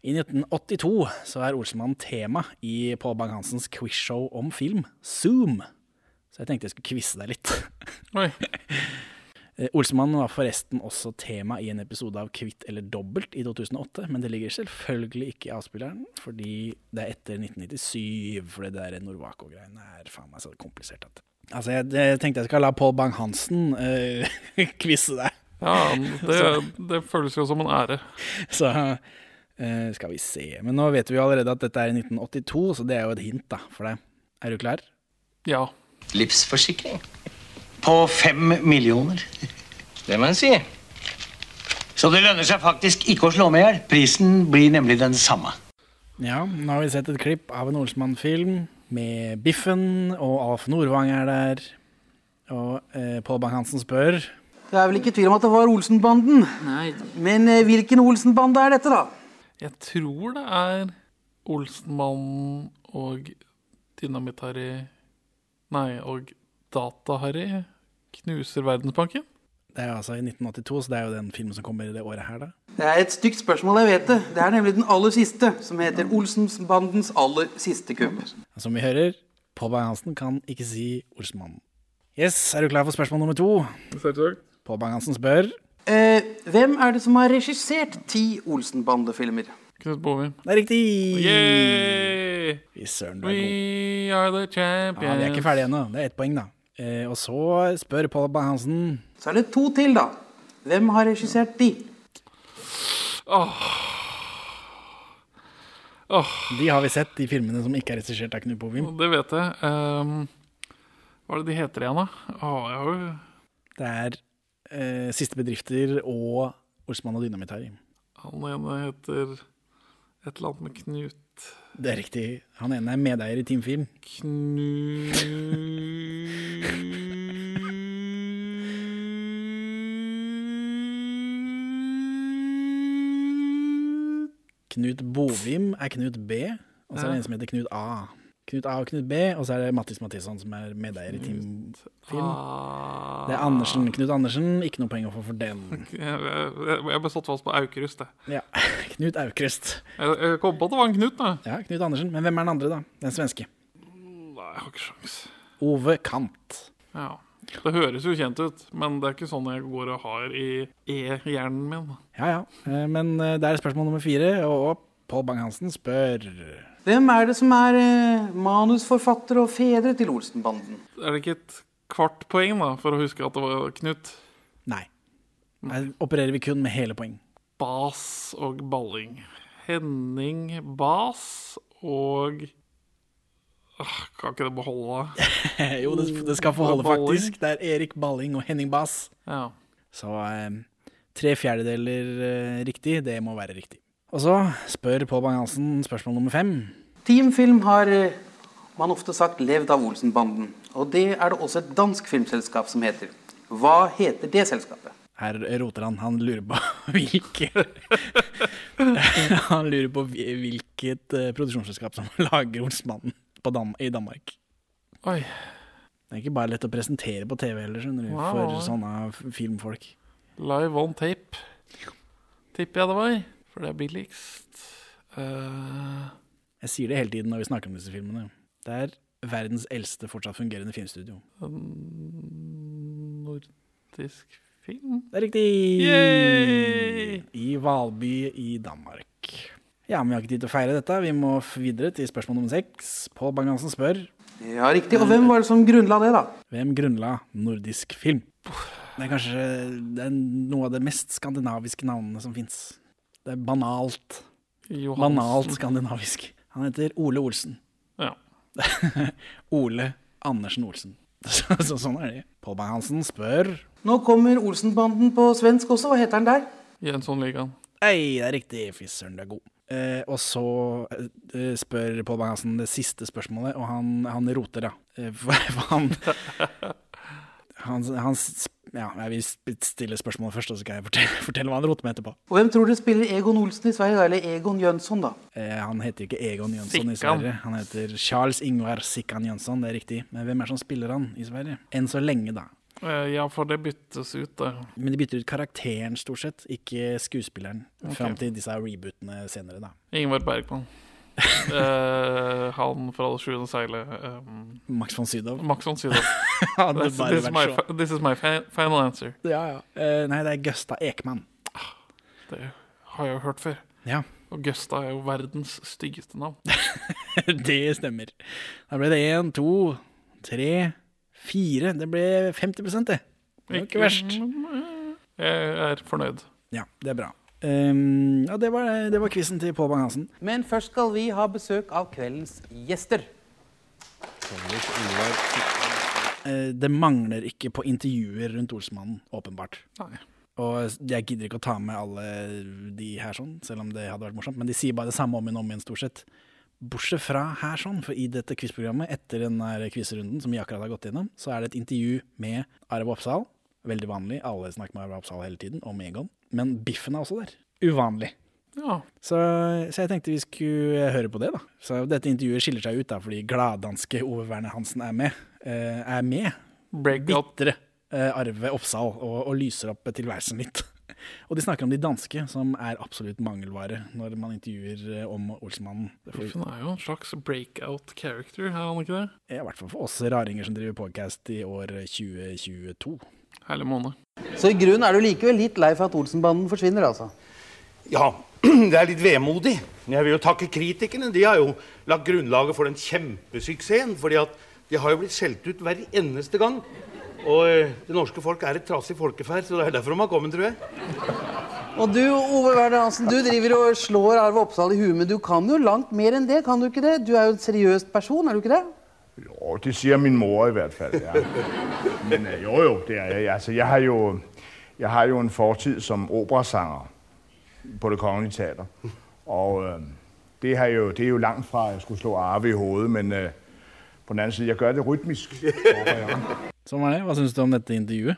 I 1982 så er Olsemann tema i Pål Bang-Hansens quizshow om film, Zoom. Så jeg tenkte jeg skulle quize deg litt. Oi. Olsemann var forresten også tema i en episode av Kvitt eller dobbelt i 2008, men det ligger selvfølgelig ikke i avspilleren, fordi det er etter 1997, for det der Norwaco-greiene er faen meg så komplisert at Altså, jeg, jeg tenkte jeg skal la Pål Bang-Hansen uh, quize deg. Ja, det, det føles jo som en ære. Så uh, skal vi se. Men nå vet vi jo allerede at dette er i 1982, så det er jo et hint da, for deg. Er du klar? Ja. Livsforsikring. På fem millioner. Det må en si. Så det lønner seg faktisk ikke å slå med i hjel. Prisen blir nemlig den samme. Ja, nå har vi sett et klipp av en Olsmann-film med Biffen, og Alf Nordvang er der. Og eh, Pål Bang-Hansen spør Det er vel ikke tvil om at det var Olsenbanden. Nei. Men eh, hvilken Olsenbande er dette, da? Jeg tror det er Olsenmannen og Dynamitt-Harry Nei, og Data-Harry knuser Verdensbanken. Det er altså i 1982, så det er jo den filmen som kommer i det året her, da. Det er et stygt spørsmål, jeg vet det. Det er nemlig den aller siste, som heter Olsenbandens aller siste kupp. Som vi hører, Pål Bang-Hansen kan ikke si Olsenmannen. Yes, er du klar for spørsmål nummer to? Selvsagt. Pål Bang-Hansen spør Eh, hvem er det som har regissert ti Olsenbande-filmer? Knut Bovim. Det er riktig! Yay! Fy søren, du er god. We are the champions. Ja, Vi er ikke ferdige ennå. Det er ett poeng, da. Eh, og så spør Pål Bang-Hansen Så er det to til, da. Hvem har regissert de? Åh. Åh. De har vi sett, de filmene som ikke er regissert av Knut Bovim. Det vet jeg. Um, hva er det de heter igjen, da? Åh, jeg har jo Det er eh, Siste Bedrifter og Olsmann og Dynamitt her. Han ene heter et eller annet med Knut Det er riktig. Han ene er medeier i Team Film. Knut Bovim er Knut B, og så er det en som heter Knut A. Knut A og Knut B, og så er det Mattis Mattisson som er medeier i Team Film. Ah. Det er Andersen, Knut Andersen. Ikke noe poeng å få for den. Jeg, ble satt fast på Aukrust, jeg. Ja, Knut Aukrust. Jeg, kom på at det var en Knut, da. Ja, Knut Andersen. Men hvem er den andre, da? Den svenske. Nei, jeg har ikke sjans. Ove Kant. Ja. Det høres jo kjent ut, men det er ikke sånn jeg går og har i E-hjernen min. Ja, ja. Eh, Men eh, det er spørsmål nummer fire, og Pål Bang-Hansen spør Hvem er det som er manusforfatter manusforfattere og fedre til Olsenbanden? Er det ikke et kvart poeng da, for å huske at det var Knut? Nei. Her opererer vi kun med hele poeng. Bas og Balling. Henning Bas og Åh, Kan ikke det beholde? jo, det, det skal få holde, faktisk. Det er Erik Balling og Henning Bas. Ja. Så eh, tre fjerdedeler eh, riktig, det må være riktig. Og så spør Pål Bang-Hansen spørsmål nummer fem. Teamfilm har eh, man ofte sagt levd av Olsenbanden. Og det er det også et dansk filmselskap som heter. Hva heter det selskapet? Her roter han. Han lurer på hvilket Han lurer på hvilket eh, produksjonsselskap som lager Olsmannen på Dam i Danmark. Oi. Det er ikke bare lett å presentere på TV heller, skjønner du, Wow. for sånne filmfolk. Live on tape, tipper jeg det var. For det er billigst. Uh... Jeg sier det hele tiden når vi snakker om disse filmene. Det er verdens eldste fortsatt fungerende filmstudio. nordisk film? Det er riktig! Yay! I Valby i Danmark. Ja, men vi har ikke tid til å feire dette. Vi må videre til spørsmål nummer seks. Pål Bang-Hansen spør Ja, riktig. Og hvem var det som grunnla det, da? Hvem grunnla nordisk film? Det er kanskje det er noe av det mest skandinaviske navnene som fins. Det er banalt. Johansen. Banalt skandinavisk. Han heter Ole Olsen. Ja. Ole Andersen Olsen. Så, så, sånn er det. Pål Bang-Hansen spør Nå kommer Olsenbanden på svensk også. Hva heter den der? Jönssonligaen. Ei, det er riktig. Fy søren, du er god. Eh, og så eh, spør Pål Bang-Hansen det siste spørsmålet, og han, han roter, da. Eh, for, for han, han, han Ja, jeg vil stille spørsmålet først, og så skal jeg fortelle, fortelle hva han roter med etterpå. Og hvem tror du spiller Egon Olsen i Sverige. Eller Egon Jønsson, da? Eh, han heter ikke Egon Jønsson i Sverige. Han heter Charles Ingvar Sikkan Jønsson, det er riktig. Men hvem er det som spiller han i Sverige? Enn så lenge, da. Eh, ja, for det byttes ut, der. Men de bytter ut karakteren, stort sett, ikke skuespilleren. Okay. Fram til disse rebootene senere, da. Ingvar Bergman. Eh, han fra Det sjuende seilet. Um, Max von Sydow. Max von Sydow. This, this, is my, this is my final answer. Ja, ja. Uh, nei, det er Gøsta Ekman. Det har jeg jo hørt før. Ja. Og Gøsta er jo verdens styggeste navn. det stemmer. Da ble det én, to, tre, fire. Det ble 50 det. Det var ikke verst. Jeg er fornøyd. Ja, det er bra. Um, ja, det var, det var quizen til Pål Bang-Hansen. Men først skal vi ha besøk av kveldens gjester. Eh, det mangler ikke på intervjuer rundt Olsmannen, åpenbart. Nei. Og jeg gidder ikke å ta med alle de her sånn, selv om det hadde vært morsomt. Men de sier bare det samme om igjen og om igjen, stort sett. Bortsett fra her sånn, for i dette quizprogrammet, etter den quizrunden som vi akkurat har gått gjennom, så er det et intervju med Arve Oppsal. Veldig vanlig, alle snakker med Arve Oppsal hele tiden, om Egon. Men Biffen er også der. Uvanlig. Ja. Så, så jeg tenkte vi skulle høre på det, da. Så dette intervjuet skiller seg ut da, fordi gladdanske Ove Werner Hansen er med. Uh, er med. Bitre uh, Arve Oppsal, og, og lyser opp tilværelsen litt. og de snakker om de danske, som er absolutt mangelvare når man intervjuer eh, om Olsmannen. Det Biffen er jo en slags breakout character, er han ikke det? I hvert fall for oss raringer som driver podcast i år 2022. Herlig måned. Så i grunnen er du likevel litt lei for at Olsenbanden forsvinner, altså? Ja, det er litt vemodig. Men jeg vil jo takke kritikerne. De har jo lagt grunnlaget for den kjempesuksessen. fordi at de har jo blitt skjelt ut hver eneste gang. Og eh, det norske folk er et trasig folkeferd, så det er derfor de har kommet, tror jeg. Og du, Ove Werner Hansen, du driver og slår Arve Oppsal i huet, men du kan jo langt mer enn det, kan du ikke det? Du er jo en seriøs person, er du ikke det? Jo, det sier min mor i hvert fall. ja. Men øh, jo, jo, det er jeg. Altså, jeg har jo, jeg har jo en fortid som operasanger på Det Kongelige Teater. Og øh, det, har jo, det er jo langt fra, at jeg skulle slå Arve i hovedet, men øh, på den anden side, jeg gør det rytmisk. Sånn var det. Hva syns du om dette intervjuet?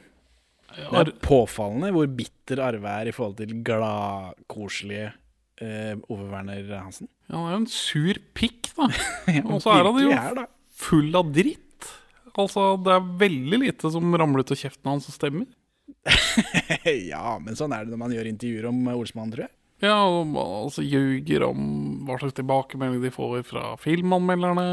Det er påfallende hvor bitter Arve er i forhold til gladkoselige eh, Ove Werner Hansen. Ja, han er jo en sur pikk, da. Ja, Og så er han jo er. Full av dritt. Altså, det er veldig lite som ramler ut av kjeften hans som stemmer. ja, men sånn er det når man gjør intervjuer om Olsmann, tror jeg. Ja, og altså ljuger om hva slags tilbakemelding de får fra filmanmelderne.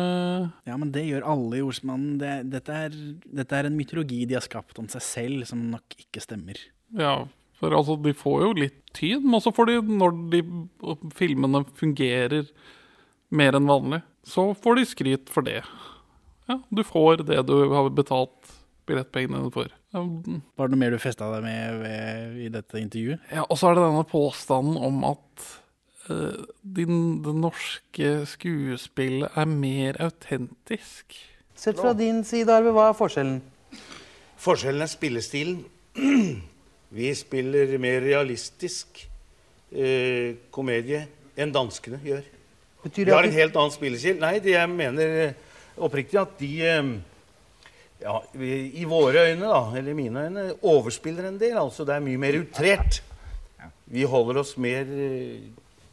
Ja, men det gjør alle i Olsmannen. Det, dette, er, dette er en mytologi de har skapt om seg selv, som nok ikke stemmer. Ja, for altså, de får jo litt tid, men også får de, når de filmene fungerer mer enn vanlig, så får de skryt for det. Ja, du får det du har betalt billettpengene for. Var det noe mer du festa deg med ved, i dette intervjuet? Ja, og så er det denne påstanden om at uh, din, det norske skuespillet er mer autentisk. Sett fra din side, Arve, hva er forskjellen? Forskjellen er spillestilen. Vi spiller mer realistisk. eh, komedie enn danskene gjør. Betyr det de har en helt annen spillestil. Nei, det jeg mener eh, oppriktig at de eh, ja, i våre øyne, da, eller mine øyne, overspiller en del. Altså, det er mye mer utrert. Vi holder oss mer eh,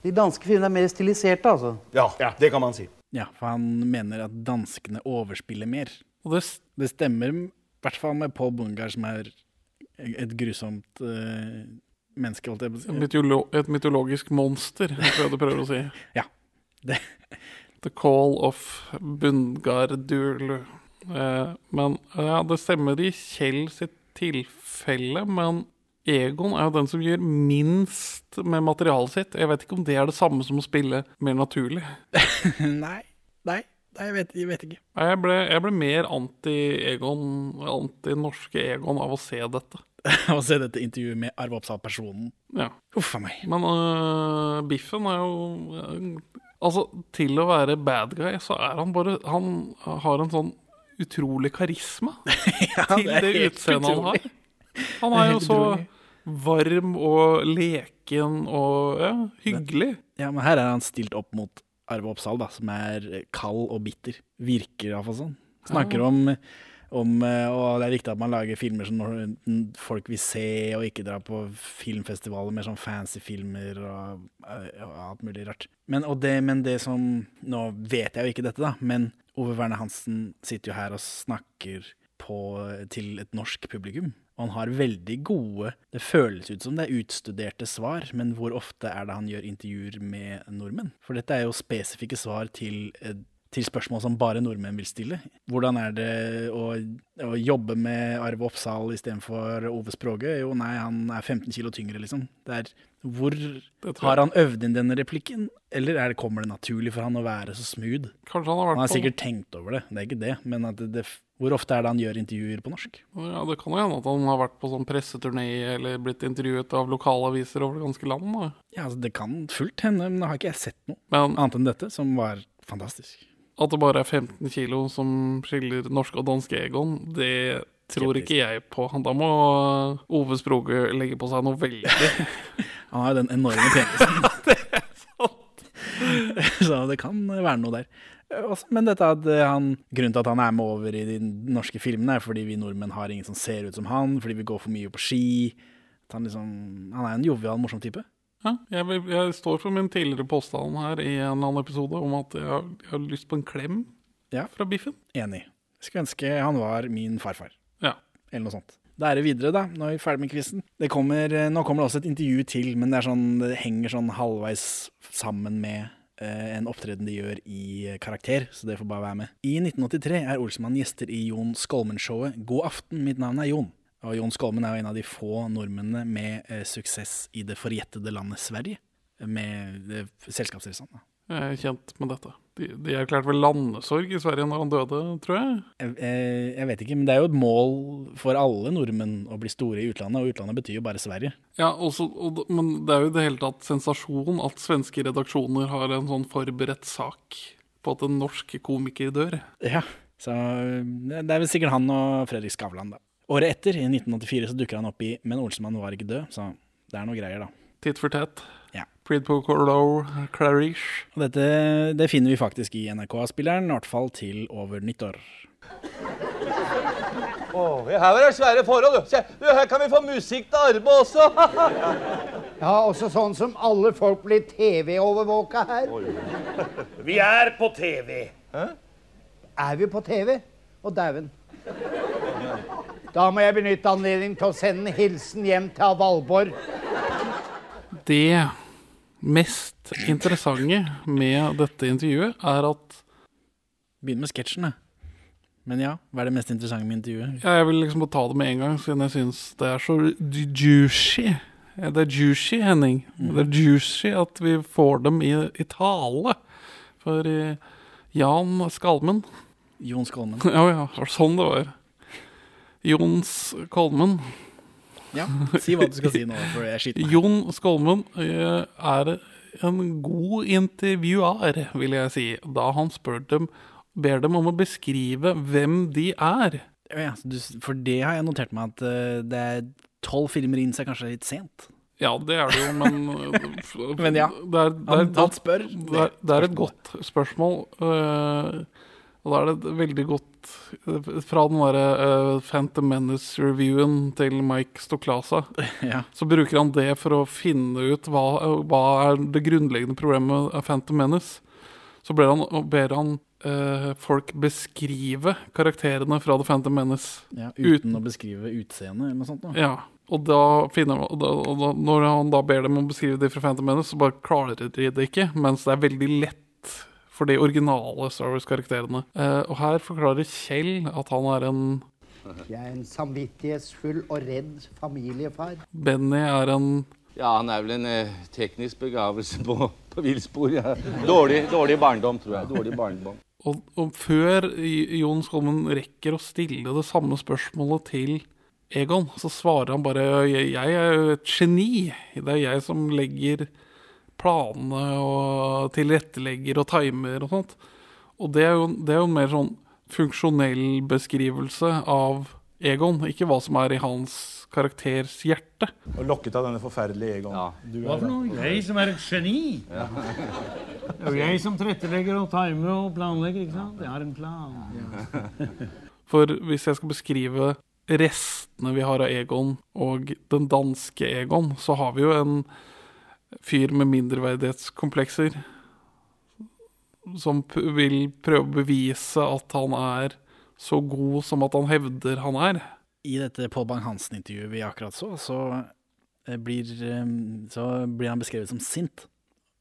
De danske filmene er mer stiliserte, altså. Ja, det kan man si. Ja, for han mener at danskene overspiller mer. Og det, det stemmer i hvert fall med Paul Bungar, som er et grusomt uh, menneske, holdt jeg på å Et, si. mytolo et mytologisk monster, tror jeg du prøver å si. Ja. Det. The Call of Bungardur. Eh, men ja, det stemmer i Kjell sitt tilfelle, men Egon er jo den som gjør minst med materialet sitt. Jeg vet ikke om det er det samme som å spille mer naturlig. nei, nei, nei, jeg vet, jeg vet ikke. Jeg ble, jeg ble mer anti-Egon, anti-norske Egon av å se dette. Å se dette intervjuet med Arve Oppsal-personen. Ja. Uff a meg. Men uh, Biffen er jo øh, Altså, til å være bad guy, så er han bare Han har en sånn utrolig karisma til det det utseendet han har. Han er jo så varm og leken og ja, hyggelig. Ja, men her er han stilt opp mot Arve Oppsal, da, som er kald og bitter. Virker iallfall sånn. Snakker Ja. om, om eh, Og det er viktig at man lager filmer som folk vil se, og ikke dra på filmfestivaler med sånn fancy filmer og, eh, og alt mulig rart. Men, det, men det som Nå vet jeg jo ikke dette, da, men Ove Werner Hansen sitter jo her og snakker på, til et norsk publikum. Og han har veldig gode Det føles ut som det er utstuderte svar, men hvor ofte er det han gjør intervjuer med nordmenn? For dette er jo spesifikke svar til, eh, til spørsmål som bare nordmenn vil stille. Hvordan er det å, å jobbe med Arve Oppsal istedenfor Ove Språge? Jo, nei, han er 15 kilo tyngre, liksom. Det er hvor Har han øvd inn denne replikken, eller er det, kommer det naturlig for han å være så smooth? Kanskje han har vært Han har på- sikkert tenkt over det, det er ikke det, men at det, det, hvor ofte er det han gjør intervjuer på norsk? Ja, Det kan jo hende at han har vært på sånn presseturné eller blitt intervjuet av lokalaviser over det ganske land. Da. Ja, altså Det kan fullt hende, men da har ikke jeg sett noe Men annet enn dette, som var fantastisk. At det bare er 15 kilo som skiller norsk og dansk Egon, det tror ikke jeg på. Da må Ove Sproge legge på seg noe veldig. Han har jo den enorme penisen. Så det kan være noe der. Eh, Men dette at eh, han, grunnen til at han er med over i de norske filmene, er fordi vi nordmenn har ingen som ser ut som han, fordi vi går for mye på ski. Han, liksom, han er en jovial, morsom type. Ja, jeg, jeg står for min tidligere påstand her i en eller annen episode om at jeg har, jeg har lyst på en klem Ja. fra Biffen. Enig. Jeg Skulle ønske han var min farfar. Ja. Eller noe sånt. Da er det videre, da. Nå er vi ferdig med quizen. Kommer, eh, nå kommer det også et intervju til, men det, er sånn, det henger sånn halvveis sammen med eh, en opptreden de gjør i eh, karakter, så det får bare være med. I 1983 er Olsemann gjester i Jon Skolmen-showet God aften, mitt navn er Jon. Og Jon Skolmen er jo en av de få nordmennene med eh, suksess i det forjettede landet Sverige, med eh, selskapsreisene. da. Jeg er kjent med dette. De, de erklærte vel landesorg i Sverige når han døde, tror jeg. Jeg, eh, jeg vet ikke, men det er jo et mål for alle nordmenn å bli store i utlandet, og utlandet betyr jo bare Sverige. Ja, også, og, Men det er jo i det hele tatt sensasjon at svenske redaksjoner har en sånn forberedt sak på at en norsk komiker dør. Ja, så det er vel sikkert han og Fredrik Skavlan, da. Året etter, i 1984, så dukker han opp i Men Olsenmann var ikke død, så det er noe greier, da. Titt for tett. Ja. Prid på Corlo, Clarish. Og dette det finner vi faktisk i NRK-spilleren, i hvert fall til over nyttår. Åh, her er det svære forhold, du. Se, du, her kan vi få musikk til arbe også. Ja, også sånn som alle folk blir TV-overvåka her. Vi er på TV. Er vi på TV? Og dæven. Da må jeg benytte anledningen til å sende en hilsen hjem til Valborg. Det mest interessante med dette intervjuet er at Begynn med sketsjen, da. Men ja, hva er det mest interessante med intervjuet? ja, Jeg vil liksom bare ta det med en gang, siden jeg syns det er så juicy. Det er juicy, Henning. Det er juicy at vi får dem i, i tale. For eh, Jan Skalmen Jon Skalmen. Ja, ja, det var sånn det var. Jons Kolmen. Ja, si hva du skal si nå, for jeg skyter meg. Jon Skolmen eh, er en god intervjuar, vil jeg si, da han spør dem, ber dem om å beskrive hvem de er. Ja, for det har jeg notert meg at eh, det er tolv filmer inn, så er kanskje litt sent. Ja, det er det jo, men Men ja, det er, det er, han- han spør Det er, det er et godt spørsmål. øh, og da er det et veldig godt Fra den derre uh, Phantom Menace-reviewen til Mike Stoklasa, Ja. så bruker han det for å finne ut hva, hva er det grunnleggende problemet av Phantom Menace. Så ber han, ber han uh, folk beskrive karakterene fra The Phantom Menace. Ja, uten å beskrive utseendet eller noe sånt. Da. Ja, og da finner og da, og da, Når han da ber dem om å beskrive det fra Phantom Menace, så bare klarer de det ikke, mens det er veldig lett for de originale Star Wars-karakterene. Eh, og her forklarer Kjell at han er en Jeg er en samvittighetsfull og redd familiefar. Benny er en Ja, han er vel en eh, teknisk begavelse på, på villspor. Ja. Dårlig, dårlig barndom, tror jeg. Dårlig barndom. og, og før Jon Skolmen rekker å stille det samme spørsmålet til Egon, så svarer han bare jeg, jeg er jo et geni. Det er jeg som legger planene og tilrettelegger og timer og sånt. Og det er jo, det er jo en mer sånn funksjonell beskrivelse av Egon, ikke hva som er i hans karakters hjerte. Og lokket av denne forferdelige Egon. Du Hva for noe? Jeg som er et geni. Det er jo jeg som tilrettelegger og timer og planlegger, ikke sant? Jeg har en plan. For hvis jeg skal beskrive restene vi har av Egon og den danske Egon, så har vi jo en fyr med mindreverdighetskomplekser som vil prøve å bevise at han er så god som at han hevder han er. I dette Pål Bang-Hansen-intervjuet vi akkurat så, så eh, blir, eh, så blir han beskrevet som sint.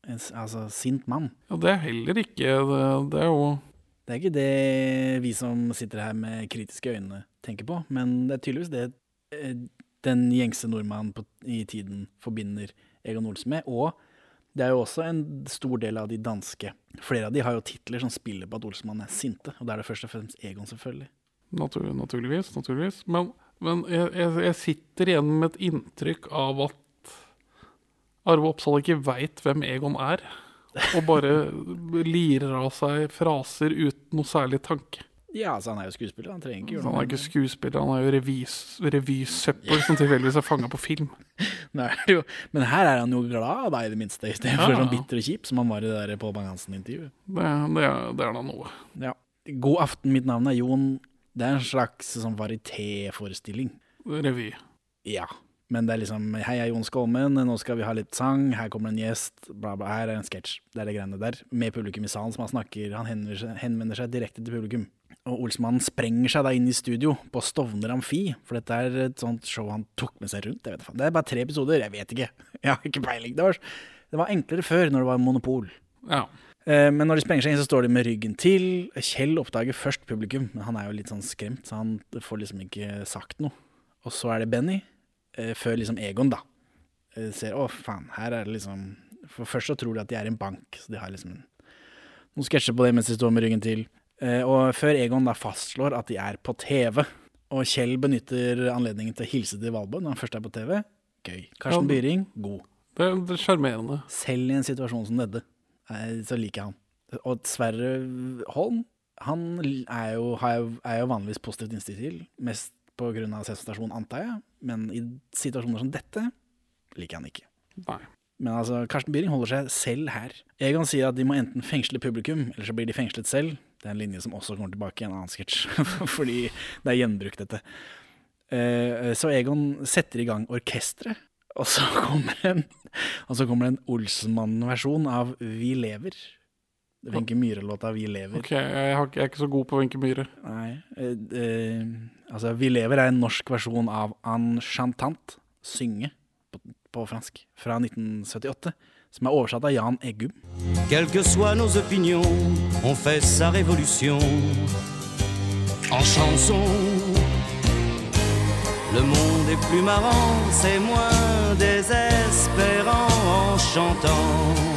Altså sint mann. Ja, det er heller ikke Det, det er jo Det er ikke det vi som sitter her med kritiske øyne tenker på, men det er tydeligvis det eh, den gjengse nordmannen på, i tiden forbinder Egon Olsen med. Og det er jo også en stor del av de danske. Flere av de har jo titler som spiller på at Olsenmannen er sinte, og da er det først og fremst Egon, selvfølgelig. Natur, naturligvis, naturligvis. Men, men jeg, jeg, jeg sitter igjen med et inntrykk av at Arve Oppsal ikke veit hvem Egon er, og bare lirer av seg fraser uten noe særlig tanke. Ja, altså han er jo skuespiller, han trenger ikke gjøre Han er ikke skuespiller, han er jo revis, revysøppel som tilfeldigvis er fanga på film. Nå er jo, men her er han jo glad da, i det minste, istedenfor Ja, sånn bitter og kjip, som han var i det der Pål Bang-Hansen-intervjuet. Det, det, det er da noe. Ja. God aften, mitt navn er Jon. Det er en slags sånn varietéforestilling. Revy. Ja. Men det er liksom Hei, jeg er Jon Skolmen, nå skal vi ha litt sang, her kommer en gjest, bla, bla. Her er en sketsj. Det er det greiene der. Med publikum i salen som han snakker Han henvender seg, henvender seg direkte til publikum. Og Olsmannen sprenger seg da inn i studio på Stovner Amfi, for dette er et sånt show han tok med seg rundt. Det er bare tre episoder, jeg vet ikke. Jeg har ikke peiling. Det var, det var enklere før, når det var monopol. Ja. Eh, Men når de sprenger seg inn, så står de med ryggen til. Kjell oppdager først publikum, men han er jo litt sånn skremt, så han får liksom ikke sagt noe. Og så er det Benny, eh, før liksom Egon, da. eh, Ser å, faen, her er det liksom For først så tror de at de er i en bank, så de har liksom noen sketsjer på det mens de står med ryggen til. Eh, Og før Egon da fastslår at de er på TV, og Kjell benytter anledningen til å hilse til Valborg når han først er på TV, gøy. Karsten Ja, Byring, god. Det, er sjarmerende. Selv i en situasjon som dette, eh, så liker jeg han. Og Sverre Holm, han er jo, er jo vanligvis positivt innstilt til, mest av sensasjon, antar jeg, men i situasjoner som dette liker han ikke. Nei. Men altså, Karsten Byring holder seg selv her. Egon sier at de må enten fengsle publikum, eller så blir de fengslet selv. Det er en linje som også kommer tilbake i en annen sketsj, fordi det er gjenbrukt, dette. Eh, Så Egon setter i gang orkestret, og så kommer en, og så kommer det en Olsenmann-versjon av Vi lever. Wenche Myhre-låta Vi lever. Ok, jeg, har, jeg er ikke så god på Wenche Myhre. Nei. eh, eh, altså, Vi lever er en norsk versjon av En chantant, synge, på, på fransk, fra 1978, som er oversatt av Jan Eggum. Quelles que soient nos opinions, on fait sa révolution en chanson. Le monde est plus marrant, c'est moins désespérant en chantant.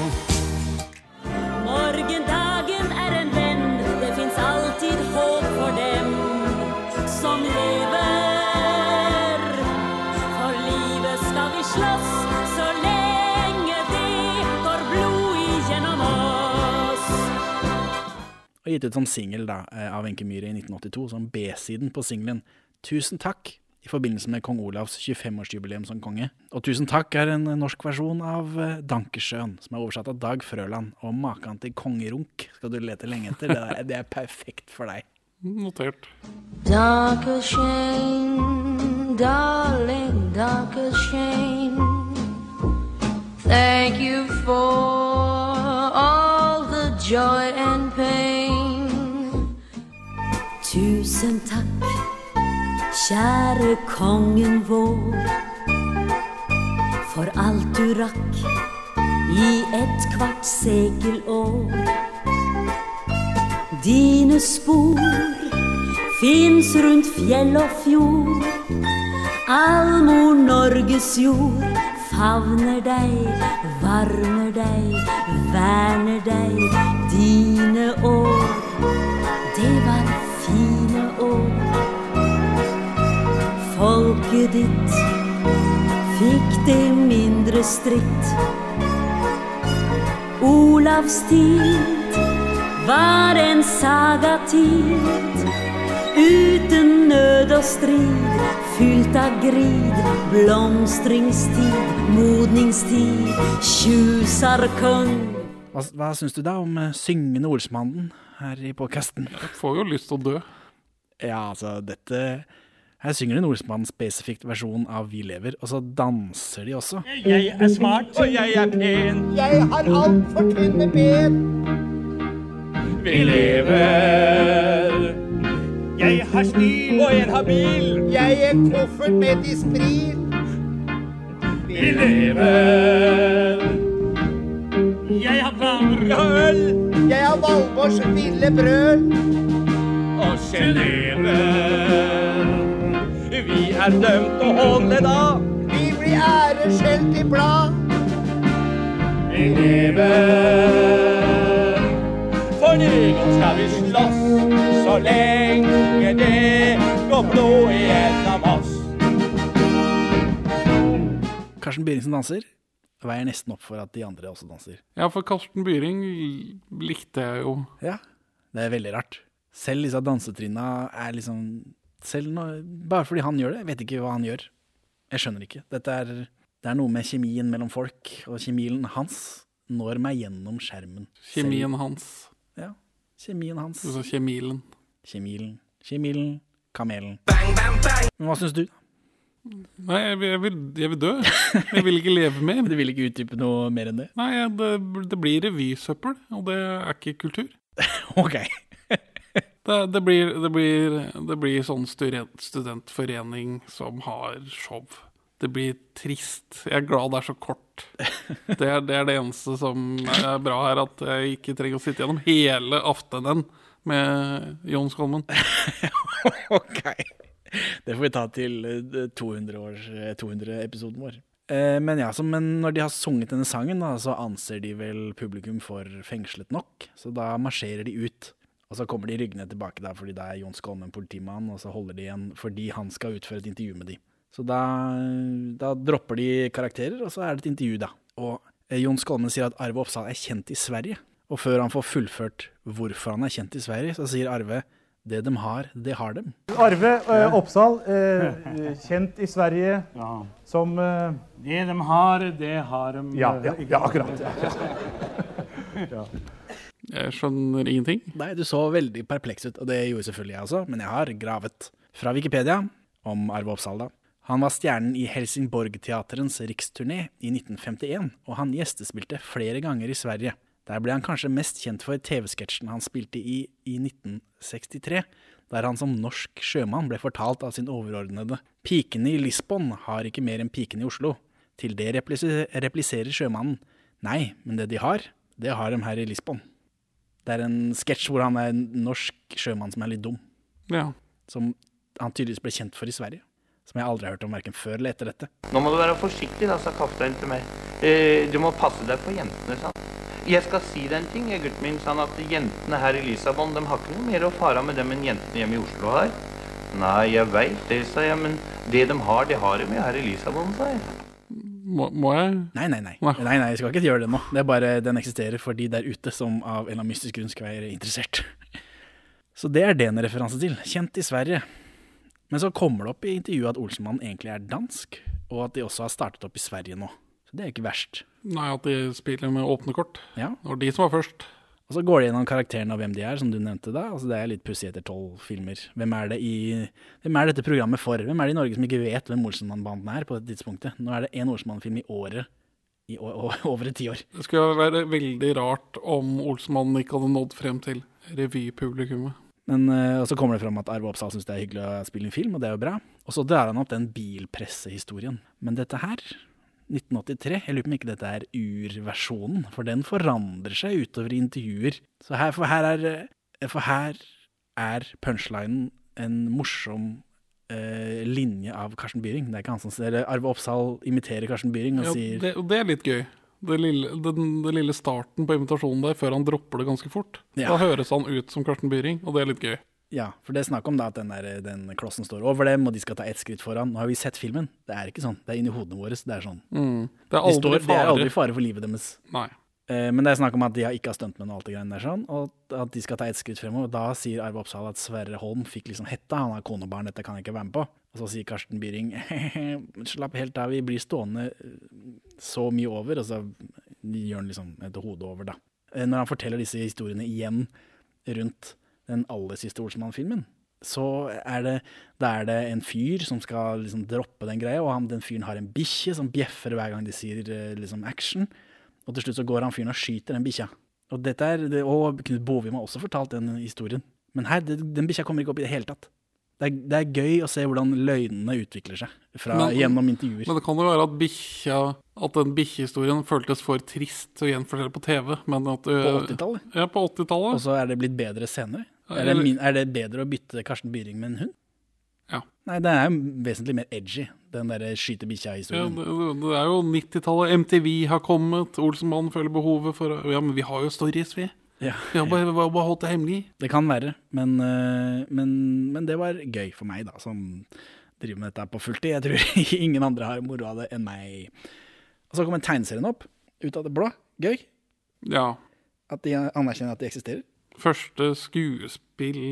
Gitt ut som singel da, eh, av Wenche Myhre i 1982, som B-siden på singelen 'Tusen takk, i forbindelse med kong Olavs 25-årsjubileum som konge. Og Tusen takk er en norsk versjon av 'Dankesjøen', Dankersjøen, som er oversatt av Dag Frøland. Og maken til kongerunk skal du lete lenge etter. Det er, det er perfekt for deg. Notert. Shame, darling, shame. Thank you for all the joy and pain. Tusen takk, kjære kongen vår, for alt du rakk i et kvart sekelår. Dine spor fins rundt fjell og fjord. Allmor Norges jord favner deg, varmer deg, verner deg. Dine år, år. Folket ditt fikk det mindre stritt. Olavs tid var en sagatid uten nød og strid, fylt av grid, blomstringstid, modningstid, tjusarkung. Hva, hva syns du da om eh, syngende Olsmannen her i podkasten? Jeg får jo lyst til å dø. Ja, altså, dette Her synger en Olsmann spesifikt versjon av Vi lever, og så danser de også. Jeg er smart, og jeg er pen. Jeg har altfor tynne ben. Vi lever. Jeg har stil, og en har bil. Jeg er koffert med dispril. Vi lever. Jeg har planer. og øl. Jeg har Valborgs ville brøl. Og sjenerer. Vi er dømt å holde da. Vi blir æreskjelt i blad. Vi lever. For egen skal vi slåss så lenge det går blod igjennom oss. Karsten Byring som danser veier nesten opp for at de andre også danser. Ja, for Karsten Byring likte jeg jo. Ja, det er veldig rart. Selv disse dansetrinna er liksom selv når, Bare fordi han gjør det, jeg vet ikke hva han gjør. Jeg skjønner ikke. Dette er, det er noe med kjemien mellom folk, og kjemien hans når meg gjennom skjermen. Kjemien Selv- hans. Ja. Kjemien hans. Altså kjemilen. Kjemilen. Kjemilen. Kamelen. Men hva syns du? Nei, jeg vil, jeg, vil, jeg vil dø. Jeg vil ikke leve mer. Du vil ikke utdype noe mer enn det? Nei, det, det blir revysøppel, og det er ikke kultur. Ok. Det, det, blir, det, blir, det blir sånn student, studentforening som har show. Det blir trist. Jeg er glad det er så kort. Det er, det er det eneste som er bra her, at jeg ikke trenger å sitte gjennom hele aftenen med Jon Skolmen. ok. Det får vi ta til eh, 200-episoden 200 vår. Eh, Men ja, men når de har sunget denne sangen, da, så anser de vel publikum for fengslet nok. Så da marsjerer de ut. Og så kommer de ryggende tilbake der fordi det er Jon Skolmen politimann, og så holder de igjen fordi han skal utføre et intervju med de. Så da, da dropper de karakterer, og så er det et intervju, da. Og eh, Jon Skolmen sier at Arve Oppsal er kjent i Sverige. Og før han får fullført hvorfor han er kjent i Sverige, så sier Arve det de har, det har dem. Arve eh, Oppsal, eh, kjent i Sverige som eh, Det de har, det har de Ja, ja, ja akkurat. Ja. Jeg skjønner ingenting. Nei, du så veldig perpleks ut, og det gjorde selvfølgelig jeg også, men jeg har gravet. Fra Wikipedia, om Arve Oppsal da. Han var stjernen i Helsingborg-teaterens riksturné i 1951, og han gjestespilte flere ganger i Sverige. Der ble han kanskje mest kjent for TV-sketsjen han spilte i i 1963, der han som norsk sjømann ble fortalt av sin overordnede Pikene i Lisbon har ikke mer enn pikene i Oslo. Til det repliserer sjømannen Nei, men det de har, det har de her i Lisbon. Det er en sketsj hvor han er en norsk sjømann som er litt dum. Ja. Som han tydeligvis ble kjent for i Sverige. Som jeg aldri har hørt om verken før eller etter dette. Nå må du være forsiktig, da, sa kapteinen til meg. Eh, du må passe deg på jentene, sa han. Jeg skal si deg en ting, jeg, gutten min, sa han, at jentene her i Lisabon, de har ikke noe mer å fare med dem enn jentene hjemme i Oslo har. Nei, jeg veit det, sa jeg, men det de har, det har de jo her i Lisabon, sa jeg. Må, må jeg? Nei, nei, nei. Nei, nei, jeg skal ikke gjøre det nå. Det er bare den eksisterer for de der ute som av en eller annen mystisk grunn skal være interessert. Så det er det en referanse til. Kjent i Sverige. Men så kommer det opp i intervjuet at Olsenmannen egentlig er dansk, og at de også har startet opp i Sverige nå. Så det er ikke verst. Nei, at de spiller med åpne kort. Ja. Det var de som var først. Og så går de gjennom karakterene og hvem de er, som du nevnte da. Altså det er litt pussig etter tolv filmer. Hvem er, det i, hvem er dette programmet for? Hvem er det i Norge som ikke vet hvem Olsenmann-banden er på dette tidspunktet? Nå er det én Olsenmann-film i året i over et tiår. Det skulle være veldig rart om Olsmannen ikke hadde nådd frem til revypublikummet. Men, eh, og så kommer det fram at Arve Oppsal syns det er hyggelig å spille en film, og det er jo bra. Og så drar han opp den bilpressehistorien. Men dette her, 1983, jeg lurer på om ikke dette er urversjonen, for den forandrer seg utover i intervjuer. Så her, for her er, eh, for her er punchlinen en morsom eh, linje av Karsten Byring. Det er ikke han som sier Arve Oppsal imiterer Karsten Byring og Ja, sier det, det er litt gøy. Det lille, den, den lille starten på invitasjonen der, før han dropper det ganske fort. Ja. Da høres han ut som Karsten Byring, og det er litt gøy. Ja, for det er snakk om da at den, der, den klossen står over dem, og de skal ta ett skritt foran. Nå har vi sett filmen. Det er ikke sånn. Det er inni hodene våre. Det er sånn. Mm. Det er de, står, det er aldri fare for livet deres. Nei. Eh, men det er snakk om at de har ikke har stuntmenn og alt det greiene der, sånn, og at de skal ta ett skritt fremover. Da sier Arve Oppsal at Sverre Holm fikk liksom hetta, han har kone og barn, dette kan jeg ikke være med på. Og så sier Karsten Byring slapp helt av, vi blir stående eh, så mye over, og så gjør han liksom et hode over, da. Eh, Når han forteller disse historiene igjen rundt den aller siste Olsenmann-filmen, så er det, er det en fyr som skal liksom droppe den greia, og han, den fyren har en bikkje som bjeffer hver gang de sier eh, liksom action. Og til slutt så går han fyren og skyter den bikkja. Og dette er, det, og Knut Bovim har også fortalt den historien. Men her, det, den bikkja kommer ikke opp i det hele tatt. Det er, det er gøy å se hvordan løgnene utvikler seg fra, Men- gjennom intervjuer. Men det kan jo være at bikkja At den bikkjehistorien føltes for trist å gjenfortelle på TV. Men at, På øh, 80-tallet? Ja, på 80-tallet. Og så er det blitt bedre senere. Ja, Er det, min, er det bedre å bytte Karsten Byring med en hund? Ja. Nei, det er vesentlig mer edgy, den derre skyte bikkja-historien. det, det er jo 90-tallet. MTV har kommet. Olsenmannen føler behovet for Ja, men vi har jo stories, vi. Ja. Vi har bare, vi bare holdt det hemmelig. Det kan være, men, øh, men, men det var gøy for meg, da, som driver med dette på fulltid. Jeg tror ingen andre har moro av det enn meg. Og så kommer tegneserien opp, ut av det blå. Gøy. Ja. At de anerkjenner at de eksisterer. Første skuespill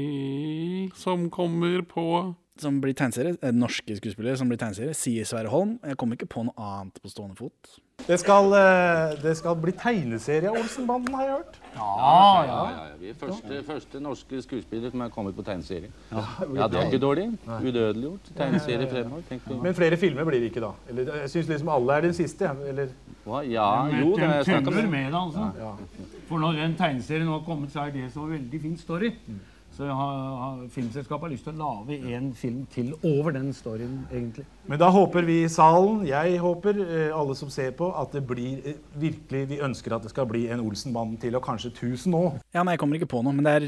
som kommer på Som blir tegneserie. eh, Norske skuespillere som blir tegneserie, sier Sverre Holm. Jeg kommer ikke på noe annet på stående fot. Det skal, eh, det skal bli tegneserie av Olsenbanden, har jeg hørt. Ja, ja, ja. Vi er første, første norske skuespiller som er kommet på tegneserie. Ja, det er ikke dårlig. Udødeliggjort. Tegneserie fremover. Tenk på. Men flere filmer blir det ikke da? Eller, jeg syns liksom alle er den siste. Eller? Hva? Ja, jo, det er jeg snakk om det, altså. Ja. For når den tegneserien nå har kommet, så er det så veldig fin story. Så filmselskapet har lyst til å lage en film til over den storyen, egentlig. Men da håper vi i salen, jeg håper, eh, alle som ser på, at det blir eh, virkelig Vi ønsker at det skal bli en Olsenbanden til, og kanskje 1000 òg. Ja, nei, jeg kommer ikke på noe, men det er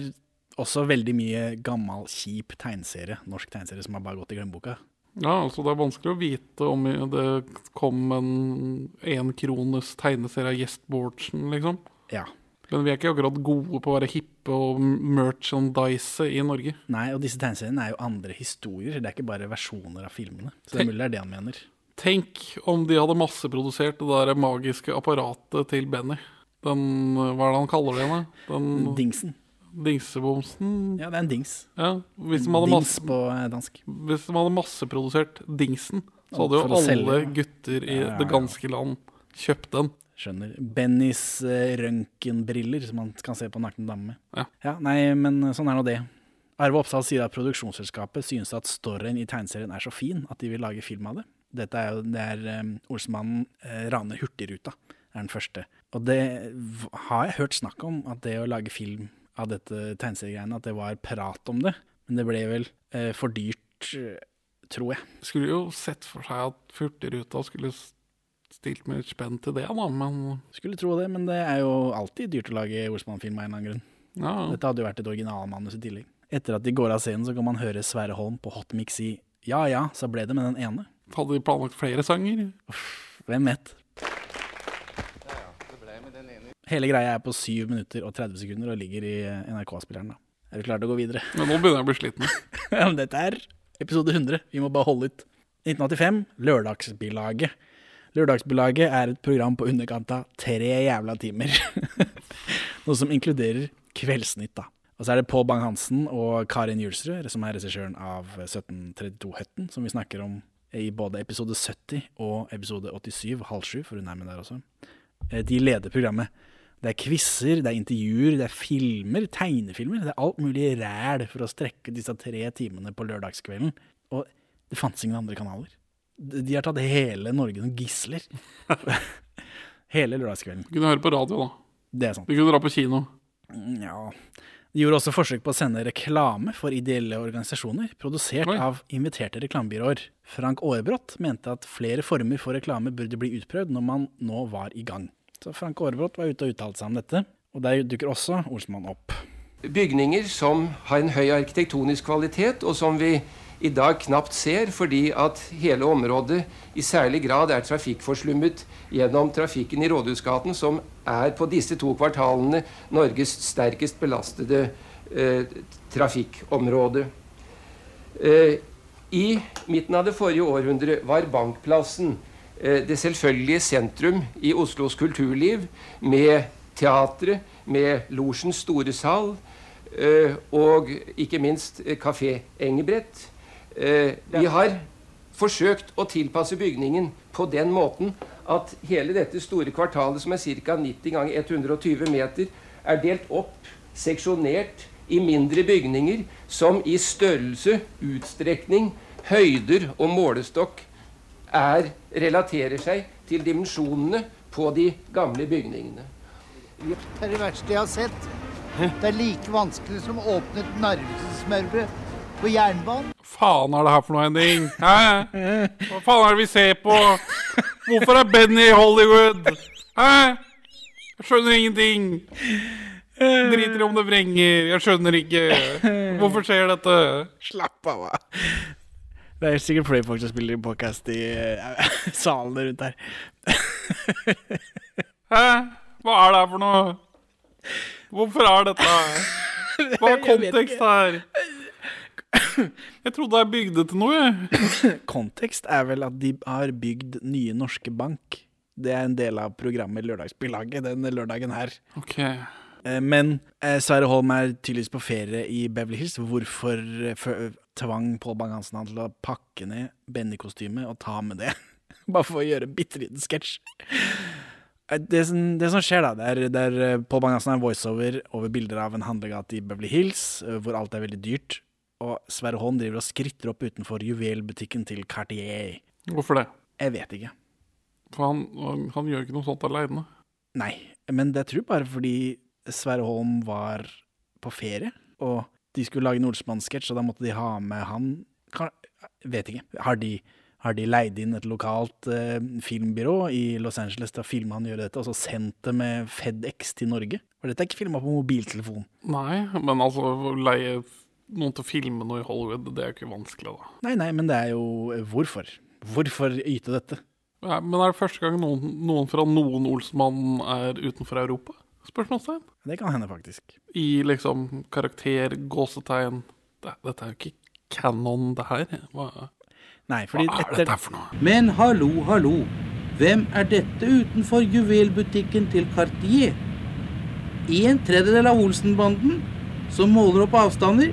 også veldig mye gammel, kjip tegneserie, norsk tegneserie, som har bare gått i glemmeboka. Ja, altså det er vanskelig å vite om det kom en enkrones tegneserie av Gjest Bårdsen, liksom. Ja. Men vi er ikke akkurat gode på å være hippe og merchandise i Norge. Nei, og disse tegneseriene er jo andre historier, det er ikke bare versjoner av filmene. Så det er mulig det er det han mener. Tenk om de hadde masseprodusert det der magiske apparatet til Benny. Den, hva er det han kaller det? da? Den Dingsen. Dingsebomsen? Ja, det er en dings. Ja, hvis en Dings masse, på eh, dansk. Hvis de hadde masseprodusert Dingsen, så hadde jo alle gutter i ja, ja. det ganske land kjøpt den. Skjønner. Bennys uh, røntgenbriller som man kan se på nakne damer med. Ja. Nei, men sånn er nå det. Arve Oppsal sier at produksjonsselskapet synes at storyen i tegneserien er så fin at de vil lage film av det. Dette er jo, der er um, Olsmannen uh, raner Hurtigruta, er den første. Og det har jeg hørt snakk om, at det å lage film av dette tegneseriegreiene, at det var prat om det. Men det ble vel eh, for dyrt, eh, tror jeg. Skulle jo sett for seg at Hurtigruta skulle stilt med litt spenn til det, da, men Skulle tro det, men det er jo alltid dyrt å lage Olsmann-film av en eller annen grunn. Ja. Dette hadde jo vært et originalmanus i tillegg. Etter at de går av scenen, så kan man høre Sverre Holm på Hot Mix si ja ja, så ble det med den ene. hadde de planlagt flere sanger? Hvem vet? Hele greia er på 7 minutter og 30 sekunder og ligger i NRK-spilleren. da. Er du klar til å gå videre? Men nå begynner jeg å bli sliten. ja, men dette er episode 100. Vi må bare holde ut. 1985, Lørdagsbilaget. Lørdagsbilaget er et program på underkant av tre jævla timer. Noe som inkluderer Kveldsnytt, da. Og så er det Pål Bang-Hansen og Karin Julsrud, som er regissøren av 1732-Høtten, som vi snakker om i både episode 70 og episode 87, halv sju, for hun er med der også. Eh, De leder programmet. Det er quizer, det er intervjuer, det er filmer, tegnefilmer. Det er alt mulig ræl for å strekke disse tre timene på lørdagskvelden. Og det fantes ingen andre kanaler. De de har tatt hele Norge som gisler. hele lørdagskvelden. Du kunne høre på radio, da. Det er sant. Du kunne dra på kino. Ja. De gjorde også forsøk på å sende reklame for ideelle organisasjoner, produsert av inviterte reklamebyråer. Frank Aarebrot mente at flere former for reklame burde bli utprøvd når man nå var i gang. Så Frank Aarebrot var ute og uttalte seg om dette, og der dukker også Olsmann opp. bygninger som har en høy arkitektonisk kvalitet, og som vi i dag knapt ser fordi at hele området i særlig grad er trafikkforslummet gjennom trafikken i Rådhusgaten, som er på disse to kvartalene Norges sterkest belastede eh, trafikkområde. Eh, I midten av det forrige århundre var Bankplassen eh, det selvfølgelige sentrum i Oslos kulturliv, med teatret, med Losjens store sal, eh, og ikke minst eh, Kafé Engebrett. Eh, Vi har forsøkt å tilpasse bygningen på den måten at hele dette store kvartalet, som er ca. 90 ganger 120 meter, er delt opp, seksjonert, i mindre bygninger som i størrelse, utstrekning, høyder og målestokk er, relaterer seg til dimensjonene på de gamle bygningene. Det er det verste jeg har sett. Det er like vanskelig som å åpne et narvesmørbrød på jernbanen. faen er det her for noe, Henning? Hæ? Hva faen er det vi ser på? Hvorfor er Benny i Hollywood? Hæ? Jeg skjønner ingenting. Driter i om det vrenger. Jeg skjønner ikke. Hvorfor skjer dette? Slapp av, da. Det er sikkert flere folk som spiller podcast i uh, salene rundt her. Hæ? Hva er det her for noe? Hvorfor er dette her? Hva er Jeg vet kontekst her? Jeg trodde jeg bygde til noe, jeg. Kontekst er vel at de har bygd Nye Norske Bank. Det er en del av programmet Lørdagsbilaget denne lørdagen her. Ok. Eh, Men eh, Sverre Holm er tydeligvis på ferie i Beverly Hills. Hvorfor eh, tvang Pål Bang-Hansen han til å pakke ned Benny-kostymet og ta med det? Bare for å gjøre en bitte liten sketsj. Det, som- det som skjer, da, det er, det er Pål Bang-Hansen er voiceover over bilder av en handlegate i Beverly Hills, hvor alt er veldig dyrt. Og Sverre Holm driver og skritter opp utenfor juvelbutikken til Cartier. Hvorfor det? Jeg vet ikke. For han, han, gjør ikke noe sånt aleine. Nei, men det tror jeg bare fordi Sverre Holm var på ferie, og de skulle lage en Olsmann-sketsj, og da måtte de ha med han kan, Vet ikke. Har de, har de leid inn et lokalt eh, filmbyrå i Los Angeles til å filme han gjøre dette, og så sendt det med FedEx til Norge? For dette er ikke filma på mobiltelefon. Nei, men altså leie noen til å filme noe i Hollywood, det er jo ikke vanskelig, da. Nei, nei, men det er jo eh, Hvorfor? Hvorfor yte dette? Ja, men er det første gang noen, noen fra noen Olsmann er utenfor Europa? Spørsmålstegn. Det kan hende, faktisk. I liksom karakter, gåsetegn det, Dette er jo ikke canon, det her. Hva, Nei, fordi Hva er etter... dette for noe? Men hallo, hallo. Hvem er dette utenfor juvelbutikken til Cartier? En tredjedel av Olsenbanden som måler opp avstander?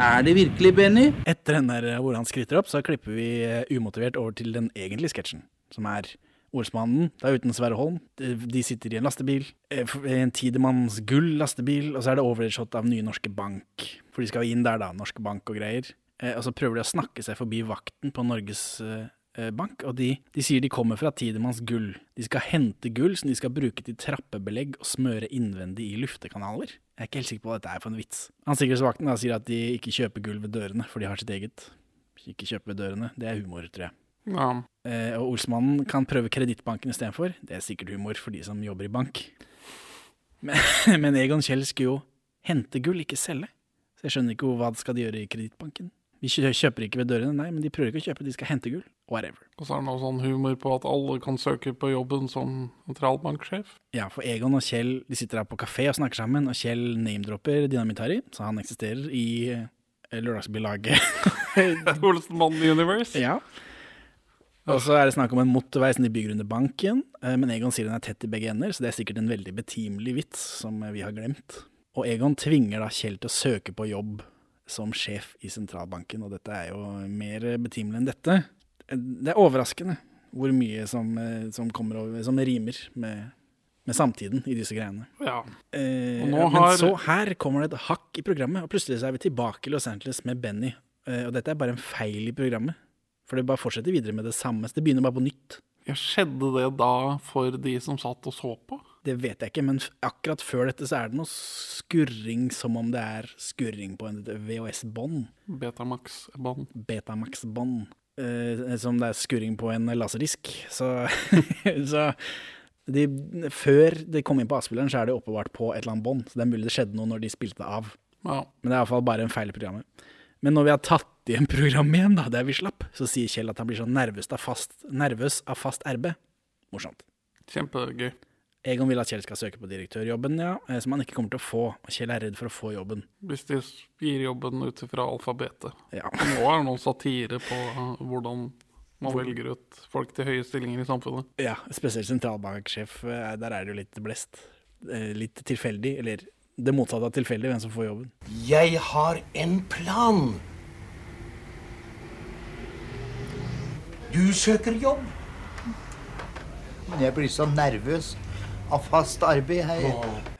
Er det virkelig Benny? Etter den der hvor han skryter opp, så klipper vi eh, umotivert over til den egentlige sketsjen, som er Olsmannen, det er uten Sverre Holm. De sitter i en lastebil, eh, en Tidemanns gull lastebil, og så er det overshot av Nye Norske Bank. For de skal inn der, da, Norske Bank og greier. Eh, Og så prøver de å snakke seg forbi vakten på Norges eh, eh, Bank, og de, de sier de kommer fra Tidemanns gull. De skal hente gull som de skal bruke til trappebelegg og smøre innvendig i luftekanaler. Jeg er ikke helt sikker på hva dette er for en vits. Han sikkerhetsvakten da sier at de ikke kjøper gull ved dørene, for de har sitt eget. Ikke kjøpe ved dørene. Det er humor, tror jeg. Ja. Eh, og Olsmannen kan prøve kredittbanken istedenfor. Det er sikkert humor for de som jobber i bank. Men, men Egon Kjell skulle jo hente gull, ikke selge. Så jeg skjønner ikke hva skal de gjøre i kredittbanken. Vi kjøper ikke ved dørene, nei, men de prøver ikke å kjøpe, de skal hente gull. Whatever. Og så er det noe sånn humor på at alle kan søke på jobben som sentralbanksjef. Ja, for Egon og Kjell de sitter her på kafé og snakker sammen, og Kjell name-dropper Dynamitt-Harry, så han eksisterer i eh, lørdagsbilaget. Olsenmann Universe. Ja. Og så er det snakk om en motorvei som de bygger under banken, eh, men Egon sier den er tett i begge ender, så det er sikkert en veldig betimelig vits som eh, vi har glemt. Og Egon tvinger da Kjell til å søke på jobb som sjef i sentralbanken, og dette er jo mer betimelig enn dette. Det er overraskende hvor mye som, eh, som kommer over, som rimer med, med samtiden i disse greiene. Ja. Eh, Og nå Men har- så her kommer det et hakk i programmet, og plutselig så er vi tilbake i Los Angeles med Benny. Eh, og dette er bare en feil i programmet. For det bare fortsetter videre med det samme. Det begynner bare på nytt. Ja, skjedde det da for de som satt og så på? Det vet jeg ikke, men akkurat før dette så er det noe skurring som om det er skurring på en VHS-bånd. Betamax-bånd. Betamax-bånd. Eh, som det er skurring på en laserdisk. Så, så de, før de kom inn på avspilleren, så er det oppbevart på et eller annet bånd. Så det er mulig det skjedde noe når de spilte det av. Ja. Men det er iallfall bare en feil i programmet. Men når vi har tatt igjen programmet igjen, da, der vi slapp, så sier Kjell at han blir så nervøs av fast, nervøs av fast RB. Morsomt. Kjempegøy. Egon vil at Kjell skal søke på direktørjobben, ja, eh, som han ikke kommer til å få. Og Kjell er redd for å få jobben. Hvis de gir jobben ut ifra alfabetet. Ja. Nå er det noen satire på uh, hvordan man velger ut folk til høye stillinger i samfunnet. Ja, spesielt sentralbanksjef. eh, Der er det jo litt blest. Eh, Litt tilfeldig, eller det motsatte av tilfeldig, hvem som får jobben. Jeg har en plan. Du søker jobb. Jeg blir så nervøs av fast arbeid her.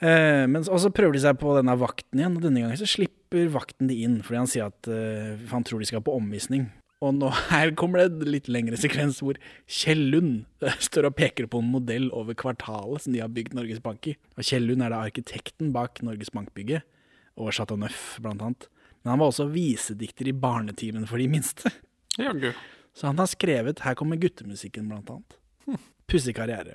Eh, men så- og så prøver de seg på denne vakten igjen, og denne gangen så slipper vakten de inn, fordi han sier at eh, han tror de skal på omvisning. Og nå her kommer det en litt lengre sekvens hvor Kjell Lund eh, står og peker på en modell over kvartalet som de har bygd Norges Bank i. Og Kjell Lund er da arkitekten bak Norges Bank-bygget, og Chateau Neuf blant annet. Men han var også visedikter i Barnetimen for de minste. Jaggu. Så han har skrevet 'Her kommer guttemusikken', blant annet. Pussig karriere.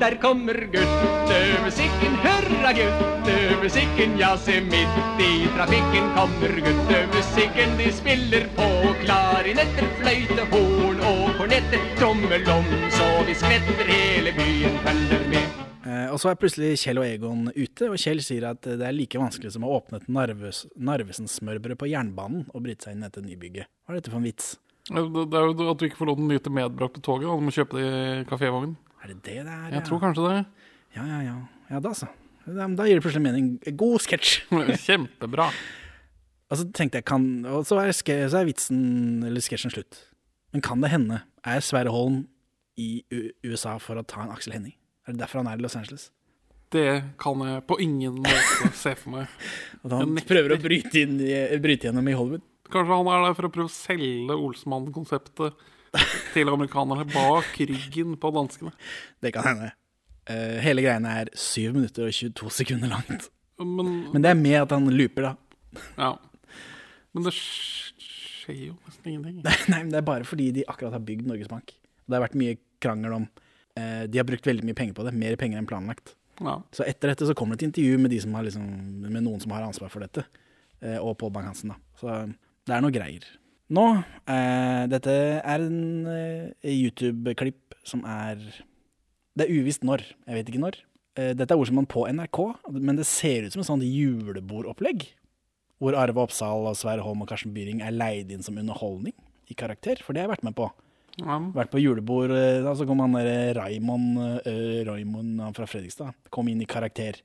Der kommer guttemusikken, hurra guttemusikken, ja se midt i trafikken kommer guttemusikken. De spiller på klarinetter, fløyte, horn og kornetter, trommelom, så vi skvetter hele byen følger med. Eh, og så er plutselig Kjell og Egon ute, og Kjell sier at det er like vanskelig som å åpne et Narves, Narvesen-smørbrød på jernbanen og bryte seg inn etter nybygget. Hva er dette for en vits? Det det er jo at du ikke får lov til å nyte medbrakte toget. og Du må kjøpe det i kafévognen. Er det det det er? Jeg tror kanskje det. Ja, ja, ja. Ja, da så. Da, gir det plutselig mening. God sketsj. Kjempebra. Og så tenkte jeg, kan, og så er, så er vitsen, eller sketsjen slutt. Men kan det hende, er Sverre Holm i U USA for å ta en Aksel Henning? Er det derfor han er i Los Angeles? Det kan jeg på ingen måte se for meg. At han prøver å bryte, inn bryte gjennom i Hollywood? Kanskje han er der for å prøve å selge Olsmannen-konseptet til amerikanerne bak ryggen på danskene. Det kan hende. Eh, hele greiene er 7 minutter og 22 sekunder langt. Men, Men det er med at han looper, da. Ja. Men det skjer jo nesten ingenting. Nei, nei, men det er bare fordi de akkurat har bygd Norges Bank. Det har vært mye krangel om eh, De har brukt veldig mye penger på det, mer penger enn planlagt. Ja. Så etter dette så kommer det et intervju med, de som har liksom, med noen som har ansvar for dette, eh, og Pål Bang-Hansen. da. Så det er noe greier. Nå, eh, dette er en eh, YouTube-klipp som er Det er uvisst når. Jeg vet ikke når. Eh, dette er Olsenmann på NRK, men det ser ut som et sånt julebordopplegg. Hvor Arve Oppsal og Sverre Holm og Karsten Byring er leid inn som underholdning i karakter, for det har jeg vært med på. Ja. Vært på julebord, eh, da så kom han der Raymond, eh, Raymond han fra Fredrikstad, kom inn i karakter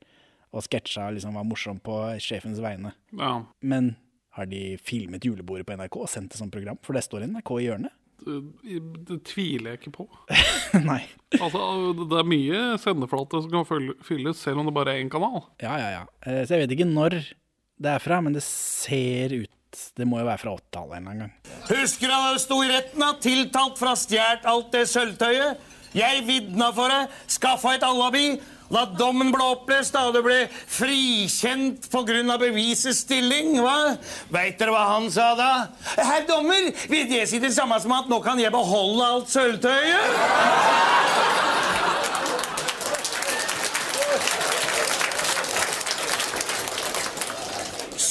og sketsja liksom var morsom på sjefens vegne. Ja. Men har de filmet julebordet på NRK og sendt det som program? For det står NRK i hjørnet. Det, det tviler jeg ikke på. Nei. Altså, det er mye sendeflate som kan fylles, selv om det bare er én kanal. Ja, ja, ja. Eh, Så jeg vet ikke når det er fra, men det ser ut Det må jo være fra 80-tallet en gang. Husker du han sto i retten, da? Tiltalt for å ha stjålet alt det sølvtøyet. Jeg vidna for det, skaffa et alibi. Da dommen bli opplest, da, og du ble frikjent pga. bevisets stilling, hva? Veit dere hva han sa da? Herr dommer, vil det si det samme som at nå kan jeg beholde alt sølvtøyet?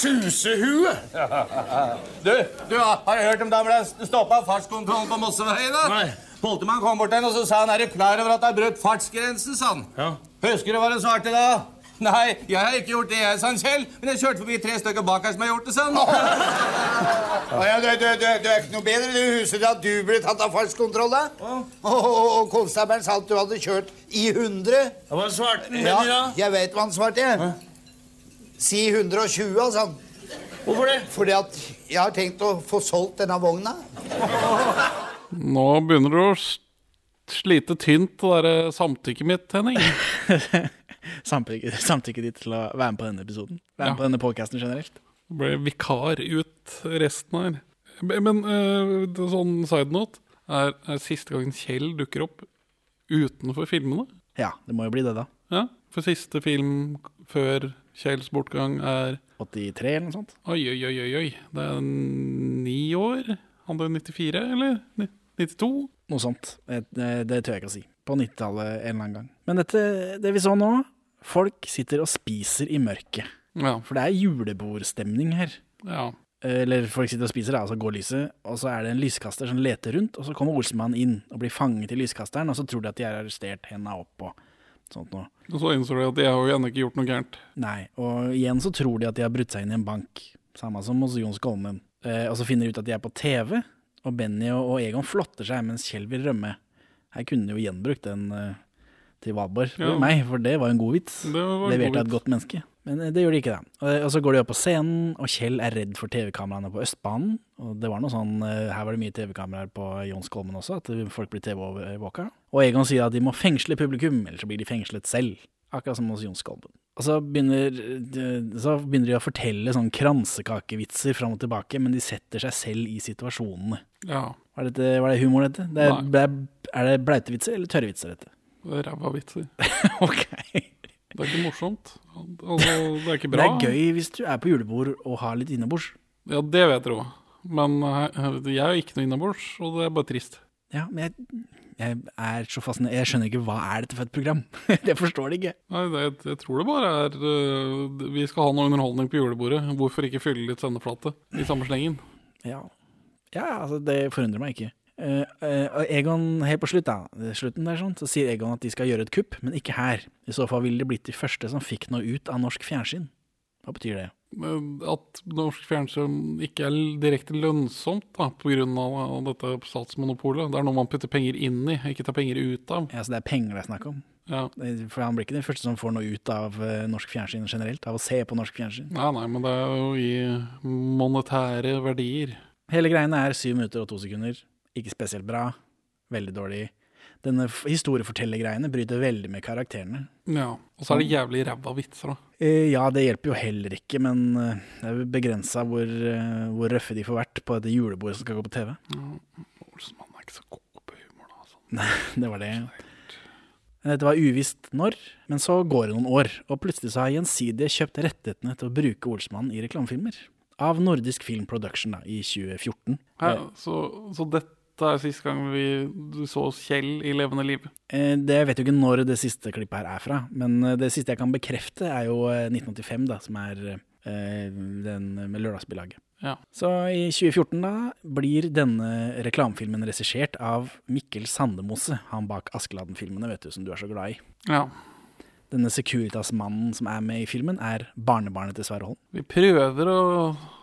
Susehue! Du, du har har du hørt om da ble stoppa fartskontrollen på Mosseveien? da? Nei. Politimannen kom bort til henne og så sa han, er du klar over at du har brutt fartsgrensen, sa han. Husker du hva han svarte da? Nei, jeg har ikke gjort det, jeg, sa han Kjell. Men jeg kjørte forbi tre stykker bak her som har gjort det, sa han. Å ja, du, du, du, du er ikke noe bedre. Du husker at du ble tatt av fartskontroll, da? Og, og, og konstabelen sa at du hadde kjørt i 100. Hva svarte han, Ja, da? jeg vet hva han svarte. jeg. Si 120, altså. Hvorfor det? Fordi at jeg har tenkt å få solgt denne vogna. Nå begynner du å slite tynt det derre samtykket mitt, Henning. Samtykke, ditt til å være med på denne episoden? Være Ja. med på denne podcasten generelt? Det ble vikar ut resten her. Men uh, sånn side note er, er siste gangen Kjell dukker opp utenfor filmene. Ja, det må jo bli det, da. Ja, For siste film før Kjells bortgang er 83 eller noe sånt? Oi, oi, oi. oi. Det er ni år. Han døde 94, eller? Ni- 92? Noe sånt. Det, det, tør jeg ikke å si. På 90-tallet en eller annen gang. Men dette, det vi så nå Folk sitter og spiser i mørket. Ja. For det er julebordstemning her. Ja. Eller folk sitter og spiser, og så går lyset, og så er det en lyskaster som leter rundt, og så kommer Olsenmannen inn og blir fanget i lyskasteren, og så tror de at de er arrestert, henda opp og sånt noe. Og så innså de at de har jo ennå ikke gjort noe gærent. Nei, og igjen så tror de at de har brutt seg inn i en bank, samme som hos Jon Skolmen. Eh, og så finner de ut at de er på TV, og Benny og, og Egon flotter seg mens Kjell vil rømme. Her kunne de jo gjenbrukt den uh, til Valborg, Ja. meg, for det var en god vits. Det var en Levert av et godt menneske. Men eh, det gjør de ikke, da. Og, og så går de opp på scenen, og Kjell er redd for TV-kameraene på Østbanen. Og det var noe sånn, uh, her var det mye TV-kameraer på Jons Kolmen også, at folk blir TV-våka. Og Egon sier at de må fengsle publikum, ellers så blir de fengslet selv. Akkurat som hos Jons Skolmen. Og så begynner, så begynner de å fortelle sånn kransekakevitser fram og tilbake, men de setter seg selv i situasjonene. Ja. Var, dette, var det humor, dette? Det er, det er, det bleitevitser eller tørre vitser, dette? Det er ræva vitser. Det er ikke morsomt. Altså, det er ikke bra. Det er gøy hvis du er på julebord og har litt innebords. Ja, det vet jeg òg. Men jeg er jo ikke noe innebords, og det er bare trist. Ja, men jeg, jeg er så fascinert. Jeg skjønner ikke hva er dette for et program. det forstår det ikke. Nei, det, jeg tror det bare er uh, Vi skal ha noe underholdning på julebordet. Hvorfor ikke fylle litt sendeflate i samme slengen? Ja, ja altså, det forundrer meg ikke. Uh, uh, Egon, helt på slutt da, slutten der sånn, så sier Egon at de skal gjøre et kupp, men ikke her. I så fall ville de blitt de første som fikk noe ut av norsk fjernsyn. Hva betyr det? At norsk fjernsyn ikke er direkte lønnsomt da, pga. dette statsmonopolet. Det er noe man putter penger inn i, ikke tar penger ut av. Ja, Så det er penger det er snakk om? Ja. For han blir ikke den første som får noe ut av eh, norsk fjernsyn generelt, av å se på norsk fjernsyn. Nei, nei, men det er jo i monetære verdier. Hele greiene er syv minutter og to sekunder. Ikke spesielt bra. Veldig dårlig. Denne historiefortellergreiene bryter veldig med karakterene. Ja, Og så er det jævlig ræva vitser, da. Eh, Ja, det hjelper jo heller ikke, men eh, det er begrensa hvor, eh, hvor røffe de får vært på dette julebordet som skal gå på TV. Olsmann er ikke så god på humor, da. Altså. Nei, det var det. Dette var uvisst når, men så går det noen år, og plutselig så har Gjensidige kjøpt rettighetene til å bruke Olsmann i reklamefilmer. Av Nordisk Film Production da, i 2014. Ja, så, så dette er siste gang vi du så Kjell i levende liv? Eh, Det jeg vet jo ikke når det siste klippet her er fra, men eh, det siste jeg kan bekrefte er jo eh, 1985, da, som er eh, den med lørdagsbilaget. Ja. Så i 2014 da blir denne reklamefilmen regissert av Mikkel Sandemose, han bak Askeladden-filmene, vet du, som du er så glad i. Ja. Denne Securitas-mannen som er med i filmen, er barnebarnet til Sverre Holm. Vi prøver å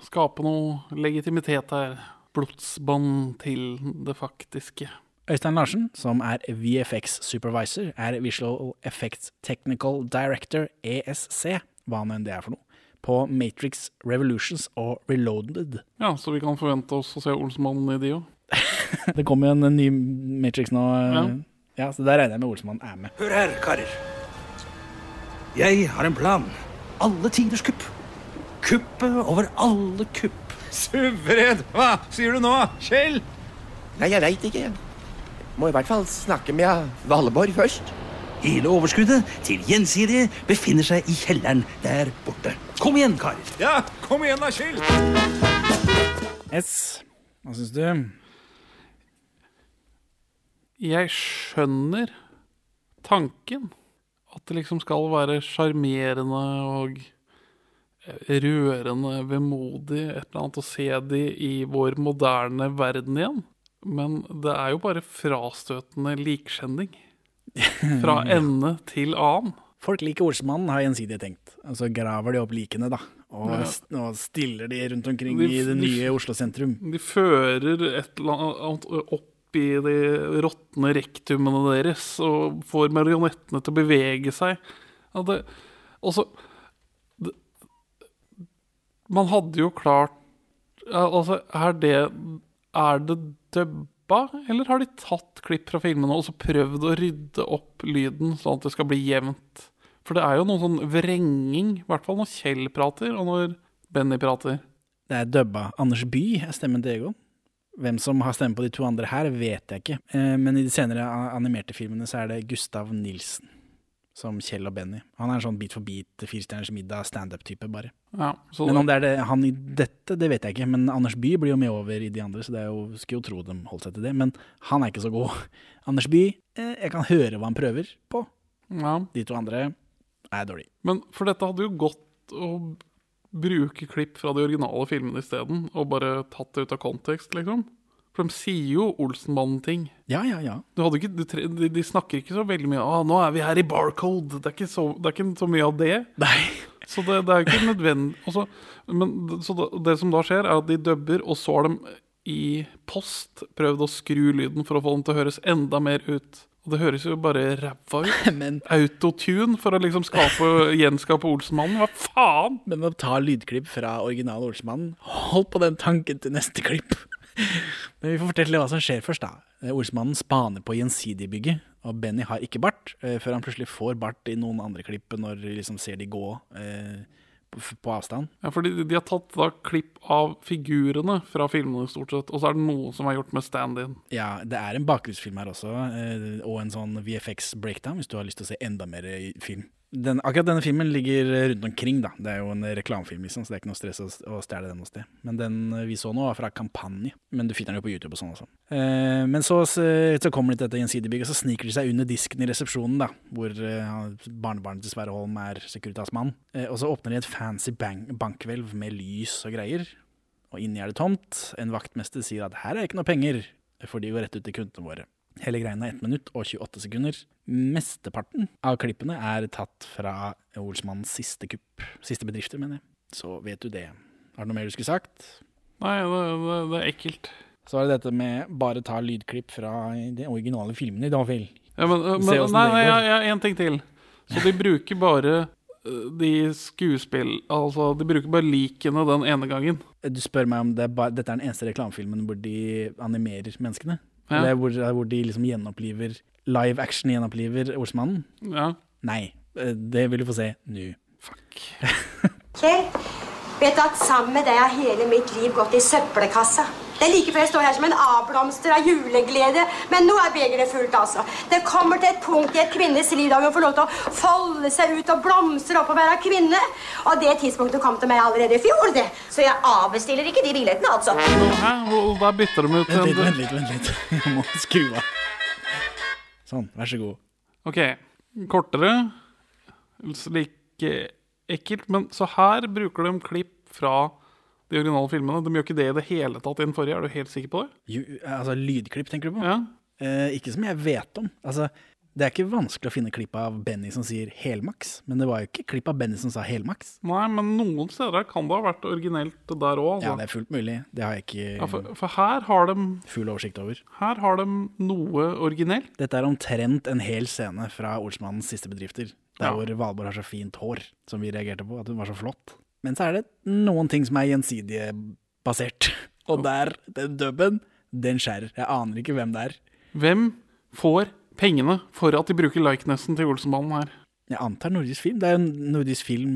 skape noe legitimitet her. Blodsbånd til det faktiske. Øystein Larsen, som er VFX Supervisor, er Visual Effects Technical Director, ESC, hva nå enn det er for noe, på Matrix Revolutions og Reloaded. Ja, så vi kan forvente oss å se Olsmannen i de òg. Det kommer jo en ny Matrix nå. Ja. Ja, så der regner jeg med Olsmann er med. Hør her, karer. Jeg har en plan. Alle tiders kupp. Kuppet over alle kupp. Suveren! Hva sier du nå, Kjell? Nei, jeg veit ikke. Må i hvert fall snakke med Valborg først. Hele overskuddet til Gjensidige befinner seg i kjelleren der borte. Kom igjen, karer. Ja, kom igjen da, Kjell! S, hva syns du? Jeg skjønner tanken. At det liksom skal være sjarmerende og rørende, vemodig, et eller annet å se de i vår moderne verden igjen. Men det er jo bare frastøtende likskjending. Fra ende til annen. Folk liker ordsmannen, har gjensidig tenkt. Og så graver de opp likene, da. Og, Ja. og stiller de rundt omkring De- i det de- nye Oslo sentrum. De fører et eller annet opp i de råtne rektumene deres og får marionettene til å bevege seg. Ja, det, også, det, man hadde jo klart Altså, er det Er det dubba, eller har de tatt klipp fra filmene og så prøvd å rydde opp lyden, sånn at det skal bli jevnt? For det er jo noe sånn vrenging, i hvert fall når Kjell prater, og når Benny prater. Det er dubba. Anders By er stemmen til Egon. Hvem som har stemme på de to andre her, vet jeg ikke. Eh, Men i de senere animerte filmene så er det Gustav Nilsen som Kjell og Benny. Han er en sånn Beat for beat, Firestjerners middag, standup-type, bare. Ja, så men om det er det, han i dette, det vet jeg ikke. Men Anders By blir jo med over i de andre, så det er jo, skulle jo tro de holdt seg til det. Men han er ikke så god. Anders By, eh, jeg kan høre hva han prøver på. Ja. De to andre er dårlige. Men for dette hadde jo gått å bruke klipp fra de originale filmene isteden, og bare tatt det ut av kontekst, liksom. For de sier jo Olsenmannen-ting. Ja, ja, ja. Ikke, de, de snakker ikke så veldig mye ah, nå er vi her i Barcode. Det er ikke så, det er ikke så mye av det. Så det, det er ikke nødvendig også, men, Så det, det som da skjer, er at de dubber, og så har de i post prøvd å skru lyden for å få den til å høres enda mer ut. Og det høres jo bare ræva ut. Autotune for å liksom skape, gjenskape Olsenmannen. Hva faen? Men å ta lydklipp fra original Olsenmannen, Hold på den tanken til neste klipp. Men vi får fortelle hva som skjer først, da. Ordsmannen spaner på Gjensidigbygget, og Benny har ikke bart, eh, før han plutselig får bart i noen andre klipp når de liksom ser de gå eh, på, avstand. Ja, fordi de, de har tatt da klipp av figurene fra filmene, stort sett. Og så er det noe som er gjort med stand-in. Ja, det er en bakgrunnsfilm her også, eh, og en sånn VFX breakdown, hvis du har lyst til å se enda mer eh, film. Den, akkurat denne filmen ligger eh, rundt omkring, da. Det er jo en reklamefilm, liksom, så det er ikke noe stress å, å stjele den noe sted. Men den eh, vi så nå, var fra Kampanje. Men du finner den jo på YouTube og sånn også. Eh, men så, så, kommer de til dette gjensidigbygget, og så sniker de seg under disken i resepsjonen, da. Hvor eh, barnebarnet til Sverre Holm er Securitas-mann. Eh, og så åpner de et fancy bank bankhvelv med lys og greier. Og inni er det tomt. En vaktmester sier at her er ikke noe penger, for de går rett ut til kundene våre. Hele greia er 1 minutt og 28 sekunder. Mesteparten av klippene er tatt fra Olsmannens siste kupp. Siste bedrifter, mener jeg. Så vet du det. Har du noe mer du skulle sagt? Nei, det, det, det er ekkelt. Så er det dette med bare ta lydklipp fra de originale filmene, i dag, Phil. Ja, men, men nei, nei, jeg har en ting til. Så de bruker bare øh, de skuespill... Altså, de bruker bare likene den ene gangen. Du spør meg om det er bare, dette er den eneste reklamefilmen hvor de animerer menneskene? Ja. Eller hvor, hvor de liksom gjenoppliver Live action gjenoppliver Olsmannen? Ja. Nei. eh, Det vil du få se nå. Kjell, vet du at sammen med deg har hele mitt liv gått i søppelkassa. Det er like før jeg står her som en avblomster av juleglede, men nå er begeret fullt, altså. Det kommer til et punkt i et kvinnes liv da hun får lov til å folde seg ut og blomstre opp og være kvinne. Og det tidspunktet kom til meg allerede i fjor, det. Så jeg avbestiller ikke de billettene, altså. Hæ? Der bytter de ut Vent litt, vent litt. vent litt. Jeg må skru av. Sånn, vær så god. Ok, kortere. Like ekkelt. Men så her bruker de klipp fra de originale filmene. De gjør ikke det i det hele tatt i den forrige. Er du helt sikker på det? Jo, altså lydklipp, tenker du på? Ja. Eh, ikke som jeg vet om. Altså, det er ikke vanskelig å finne klipp av Benny som sier helmaks, men det var jo ikke klipp av Benny som sa helmaks. Nei, men noen steder kan det ha vært originelt der òg. Ja, Altså. det er fullt mulig. Det har jeg ikke Ja, for, for her har de full oversikt over. Her har de noe originelt. Dette er omtrent en hel scene fra Olsmannens siste bedrifter. Der Ja. hvor Valborg har så fint hår, som vi reagerte på, at hun var så flott. Men så er det noen ting som er gjensidige basert. Og der, den dubben, den skjærer. Jeg aner ikke hvem det er. Hvem får pengene for at de bruker likenessen til Olsenbanen her? Jeg antar Nordisk Film. Det er jo Nordisk Film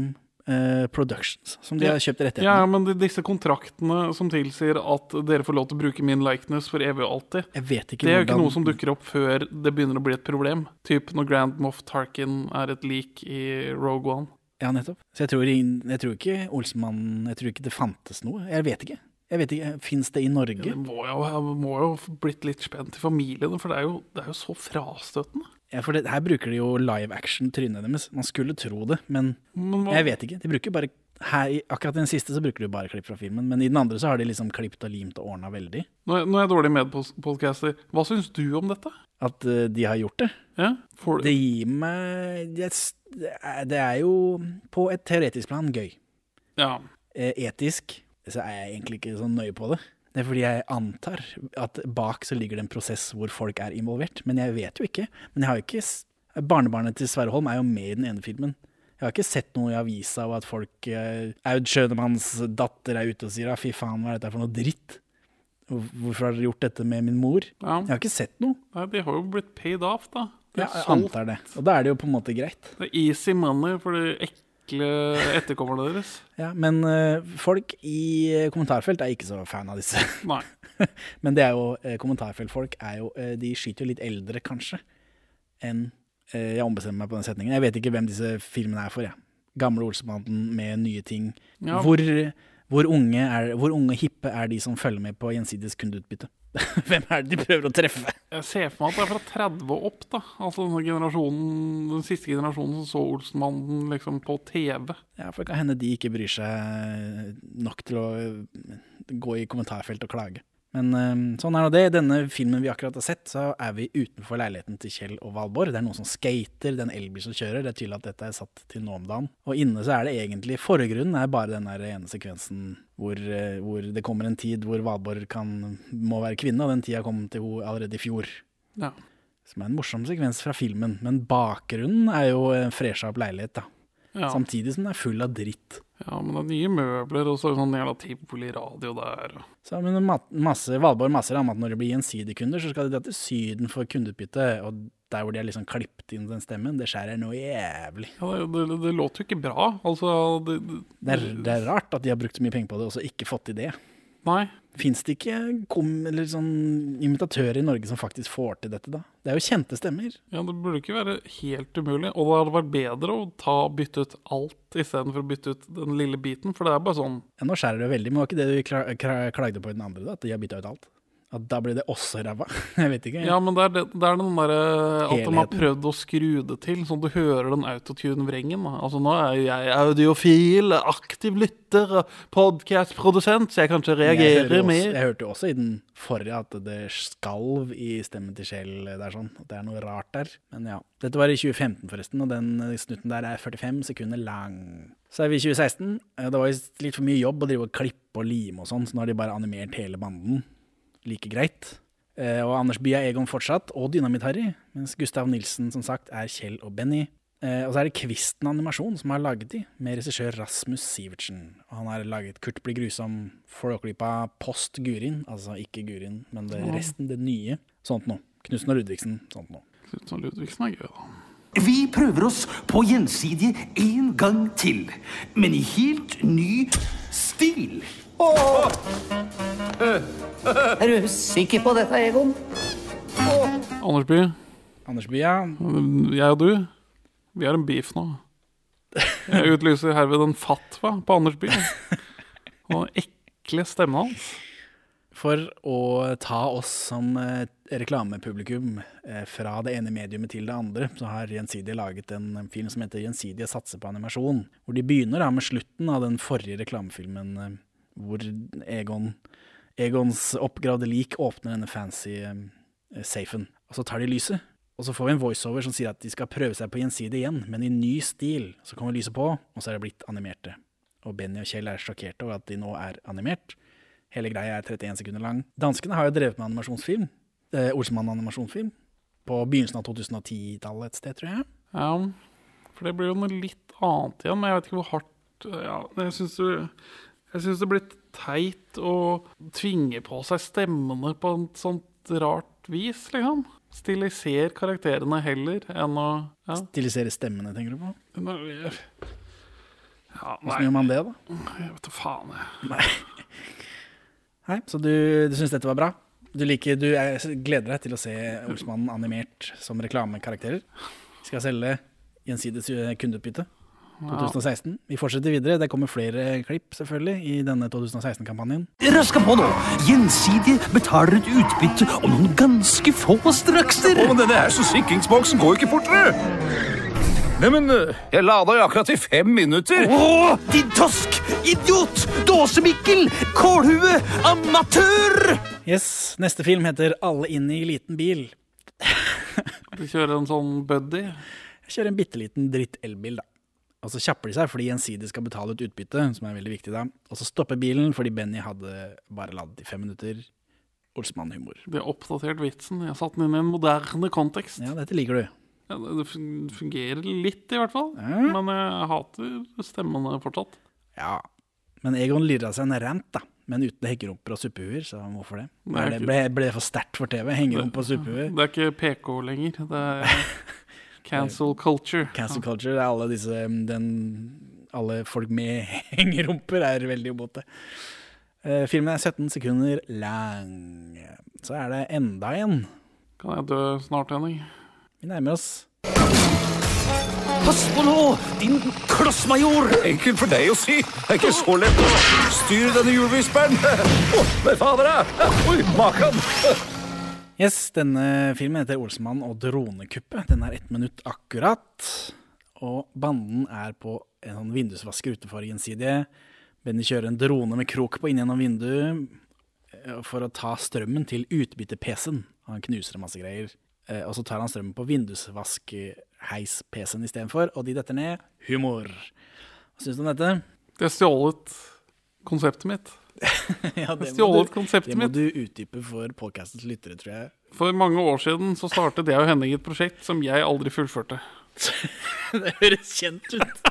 eh, Productions som de Ja. har kjøpt rettighetene. Ja, men de, disse kontraktene som tilsier at dere får lov til å bruke min likeness for evig og alltid, Jeg vet ikke det er jo ikke noe som dukker opp før det begynner å bli et problem. Typ når Grand Moff Tarkin er et lik i Rogue One. Ja, nettopp. Så jeg tror, jeg tror ikke Olsmann Jeg tror ikke det fantes noe. Jeg vet ikke. Jeg vet ikke, Fins det i Norge? Det må jo, må jo blitt litt spent i familiene, for det er jo, det er jo så frastøtende. Ja, for det, Her bruker de jo live action-trynet deres. Man skulle tro det, men Men jeg vet ikke. De bruker bare her, Akkurat den siste så bruker de bare klipp fra filmen, men i den andre så har de liksom klippet og limt og ordna veldig. Nå er, jeg dårlig medpodcaster. Hva syns du om dette? At eh, de har gjort det. Ja, for... Det gir meg det det er, jo på et teoretisk plan gøy. Ja. Eh, Etisk så er jeg egentlig ikke så nøye på det. Det er fordi jeg antar at bak så ligger det en prosess hvor folk er involvert. Men jeg vet jo ikke. Men jeg har jo ikke Barnebarnet til Sverre Holm er jo med i den ene filmen. Jeg har ikke sett noe i avisa av at folk eh, Aud Schønemanns datter er ute og sier fy faen, hva er dette for noe dritt? Hvor- Hvorfor har dere gjort dette med min mor? Ja. Jeg har ikke sett noe. Nei, de har jo blitt paid off, da. Ja, jeg antar det. Og da er det jo på en måte greit. Det er easy money for de ekle etterkommerne deres. Ja, men uh, folk i eh, kommentarfelt er ikke så fan av disse. Nei. men det er jo, uh, kommentarfeltfolk er jo uh, De skyter jo litt eldre, kanskje, enn Jeg ombestemmer meg på den setningen. Jeg vet ikke hvem disse filmene er for, jeg. Gamle Olsemannen med nye ting. Ja. Hvor, hvor, unge er, hvor unge hippe er de som følger med på gjensidig kundeutbytte? hvem er det de prøver å treffe? Jeg ser for meg at det er fra 30 og opp, da. Altså Den siste generasjonen som så Olsenmannen liksom på TV. Ja, for det kan hende de ikke bryr seg nok til å gå i kommentarfelt og klage. Men eh, sånn er det. I denne filmen vi akkurat har sett, så er vi utenfor leiligheten til Kjell og Valborg. Det er noen som skater, det er en elbil som kjører. Det er tydelig at dette er satt til nå om dagen. Og inne så er det egentlig Forgrunnen er bare den der ene sekvensen hvor, eh, hvor det kommer en tid hvor Valborg kan, må være kvinne, og den tida kom til henne allerede i fjor. Ja. Som er en morsom sekvens fra filmen. Men bakgrunnen er jo en fresha opp leilighet, da. Ja. Samtidig som den er full av dritt. Ja, men det er nye møbler og så sånn jævla tivoli-radio der. Så men masse, Valborg masser om at når det blir gjensidige-kunder, så skal de dra til Syden for kundeutbytte. Og der hvor de har liksom klippet inn den stemmen, det skjærer noe jævlig. Ja, det, det, det låter jo ikke bra. Altså det, Det er, det er rart at de har brukt så mye penger på det, og så ikke fått til det. Nei. Fins det ikke kom, eller sånn imitatører i Norge som faktisk får til dette, da? Det er jo kjente stemmer. Ja, Det burde ikke være helt umulig. Og det hadde vært bedre å ta bytte ut alt istedenfor å bytte ut den lille biten. For det er bare sånn Ja, nå skjærer det veldig, men var ikke det du kla kla klagde på i den andre, da? At de har bytta ut alt? At da blir det også ræva? Jeg vet ikke. Ja, men det er, det, det er den derre at de har prøvd å skru det til, sånn at du hører den autotune-vrengen. Altså Nå er jo jeg audiofil, aktiv lytter, podkast-produsent, så jeg kanskje reagerer jeg mer. Jeg hørte jo også i den forrige at det skalv i stemmen til Kjell. Det er sånn, at det er noe rart der. Men ja. Dette var i 2015 forresten, og den snutten der er 45 sekunder lang. Så er vi i 2016. Eh, Det var litt for mye jobb å drive og klippe og lime og sånn, så nå har de bare animert hele banden. Like greit. Eh, Og Anders Bye er Egon fortsatt, og Dynamitt-Harry. Mens Gustav Nilsen som sagt er Kjell og Benny. Eh, og så er det Kvisten Animasjon som har laget de, med regissør Rasmus Sivertsen. Og han har laget Kurt blir grusom, Flåklypa, Post Gurin, altså ikke Gurin, men det resten, det nye. Sånt noe. Knutsen og Ludvigsen, sånt noe. Knutsen og Ludvigsen er gøy, da. Vi prøver oss på gjensidige en gang til, men i helt ny stil. Er du sikker på dette, Egon? Anders Bye. Anders Bye, ja. Jeg og du, vi har en beef nå. Jeg utlyser herved en fatwa på Anders Bye. Og den ekle stemmen hans. For å ta oss som eh, reklamepublikum eh, fra det ene mediumet til det andre, så har Gjensidige laget en film som heter 'Gjensidige satser på animasjon'. Hvor de begynner da med slutten av den forrige reklamefilmen eh, hvor Egon, Egons oppgravde lik åpner denne fancy eh, safen. Og så tar de lyset. Og så får vi en voiceover som sier at de skal prøve seg på Gjensidige igjen, men i ny stil. Så kommer lyset på, og så er det blitt animerte. Og Benny og Kjell er sjokkerte over at de nå er animert. Hele greia er 31 sekunder lang. Danskene har jo drevet med animasjonsfilm. Eh, Olsemann-animasjonsfilm, På begynnelsen av 2010-tallet et sted, tror jeg. Ja, for det blir jo noe litt annet igjen, men jeg vet ikke hvor hardt ja, Jeg syns det, jeg synes det blir teit å tvinge på seg stemmene på et sånt rart vis, liksom. Stiliser karakterene heller enn å ja. Stilisere stemmene, tenker du på? Ja, Hvordan gjør man det, da? Jeg vet da faen, jeg. Nei. Nei, så du, du syns dette var bra? Du, liker, du er, gleder deg til å se Olsmannen animert som reklamekarakterer? Skal selge gjensidig kundeutbytte? Ja. 2016. Vi fortsetter videre. Det kommer flere klipp selvfølgelig i denne 2016-kampanjen. Raska på nå! Gjensidige betaler et utbytte om noen ganske få strakser. Å, men denne her sikringsboksen går ikke fortere! Neimen, jeg lada jo akkurat i fem minutter. Å, din tosk! Idiot! Dåsemikkel! Kålhue! Amatør! Yes, Neste film heter 'Alle inn i liten bil'. Du kjører en sånn buddy? Jeg kjører en bitte liten dritt-elbil, da. Og så kjapper de seg fordi Gjensidig skal betale ut utbytte, som er veldig viktig da. Og så stopper bilen fordi Benny hadde bare ladd i fem minutter. Olsmann-humor. Vi har oppdatert vitsen. Jeg har satt den inn i en moderne kontekst. Ja, dette liker du. Ja, Det fungerer litt, i hvert fall. Men jeg hater stemmene fortsatt. Ja, men Egon lirer seg en rant, da. Men uten hekkerumper og suppehuer, så hvorfor det? Det det, ble, ble det for sterkt for TV? Hengerumpe og suppehuer? Det er ikke PK lenger. Det er cancel culture. Cancel culture er alle disse den, Alle folk med hengerumper er veldig imot det. Eh, filmen er 17 sekunder lang. Så er det enda en. Kan jeg dø snart, Henning? Vi nærmer oss. Pass på nå, din klossmajor! Enkelt for deg å si. Det er ikke så lett å styre denne hjulvisperen. Oh, men fader! Oi, makan! Yes, denne filmen heter 'Olsemann og dronekuppet'. Den er ett minutt akkurat. Og banden er på en sånn vindusvasker utenfor Gjensidige. Benny kjører en drone med krok på inn gjennom vinduet eh, for å ta strømmen til utbytte-PC-en. Han knuser masse greier. Eh, Og så tar han strømmen på vindusvask-heis-PC-en istedenfor, og de detter ned. Humor. Hva syns du om dette? Det er stjålet konseptet mitt. ja, det Stjålet du, konseptet det må du utdype for podcastens lyttere, tror jeg. For mange år siden så startet jeg og Henning et prosjekt som jeg aldri fullførte. det høres kjent ut.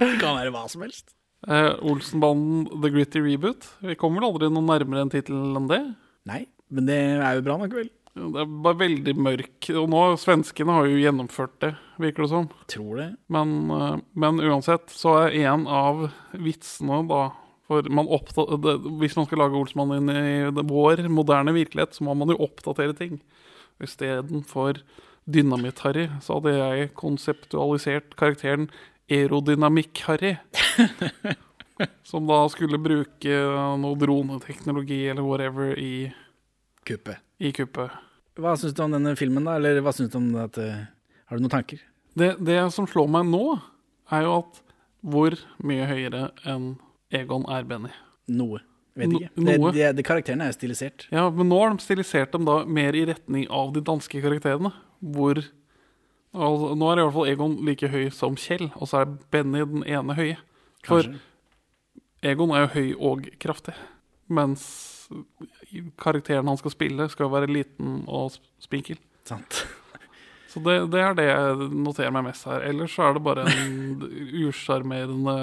Det kan være hva som helst. Eh, Olsenbanden The Gritty Reboot. Vi kommer vel aldri noe nærmere en tittel enn det. Nei, men det er jo bra nok, vel? Det er bare veldig mørk. Og nå, svenskene har jo gjennomført det, virker det som. Tror det. Men, eh, men uansett så er en av vitsene da For man det, hvis man skal lage Olsmann inn i vår moderne virkelighet, så må man jo oppdatere ting. Istedenfor Dynamitt-Harry, så hadde jeg konseptualisert karakteren Aerodynamikk-Harry. som da skulle bruke noe droneteknologi eller whatever i Kuppet. I kuppet. Hva syns du om denne filmen, da? Eller hva syns du om at eh, Har du noen tanker? Det, det som slår meg nå, er jo at hvor mye høyere enn Egon er Benny? Noe. Vet ikke. No, noe. det, det, karakterene er jo stilisert. Ja, men nå har de stilisert dem da mer i retning av de danske karakterene. Hvor altså, Nå er i hvert fall Egon like høy som Kjell, og så er Benny den ene høye. For Kanskje. Egon er jo høy og kraftig, mens karakteren han skal spille, skal være liten og sp- spinkel. Sant. Så det, det er det jeg noterer meg mest her. Ellers så er det bare en usjarmerende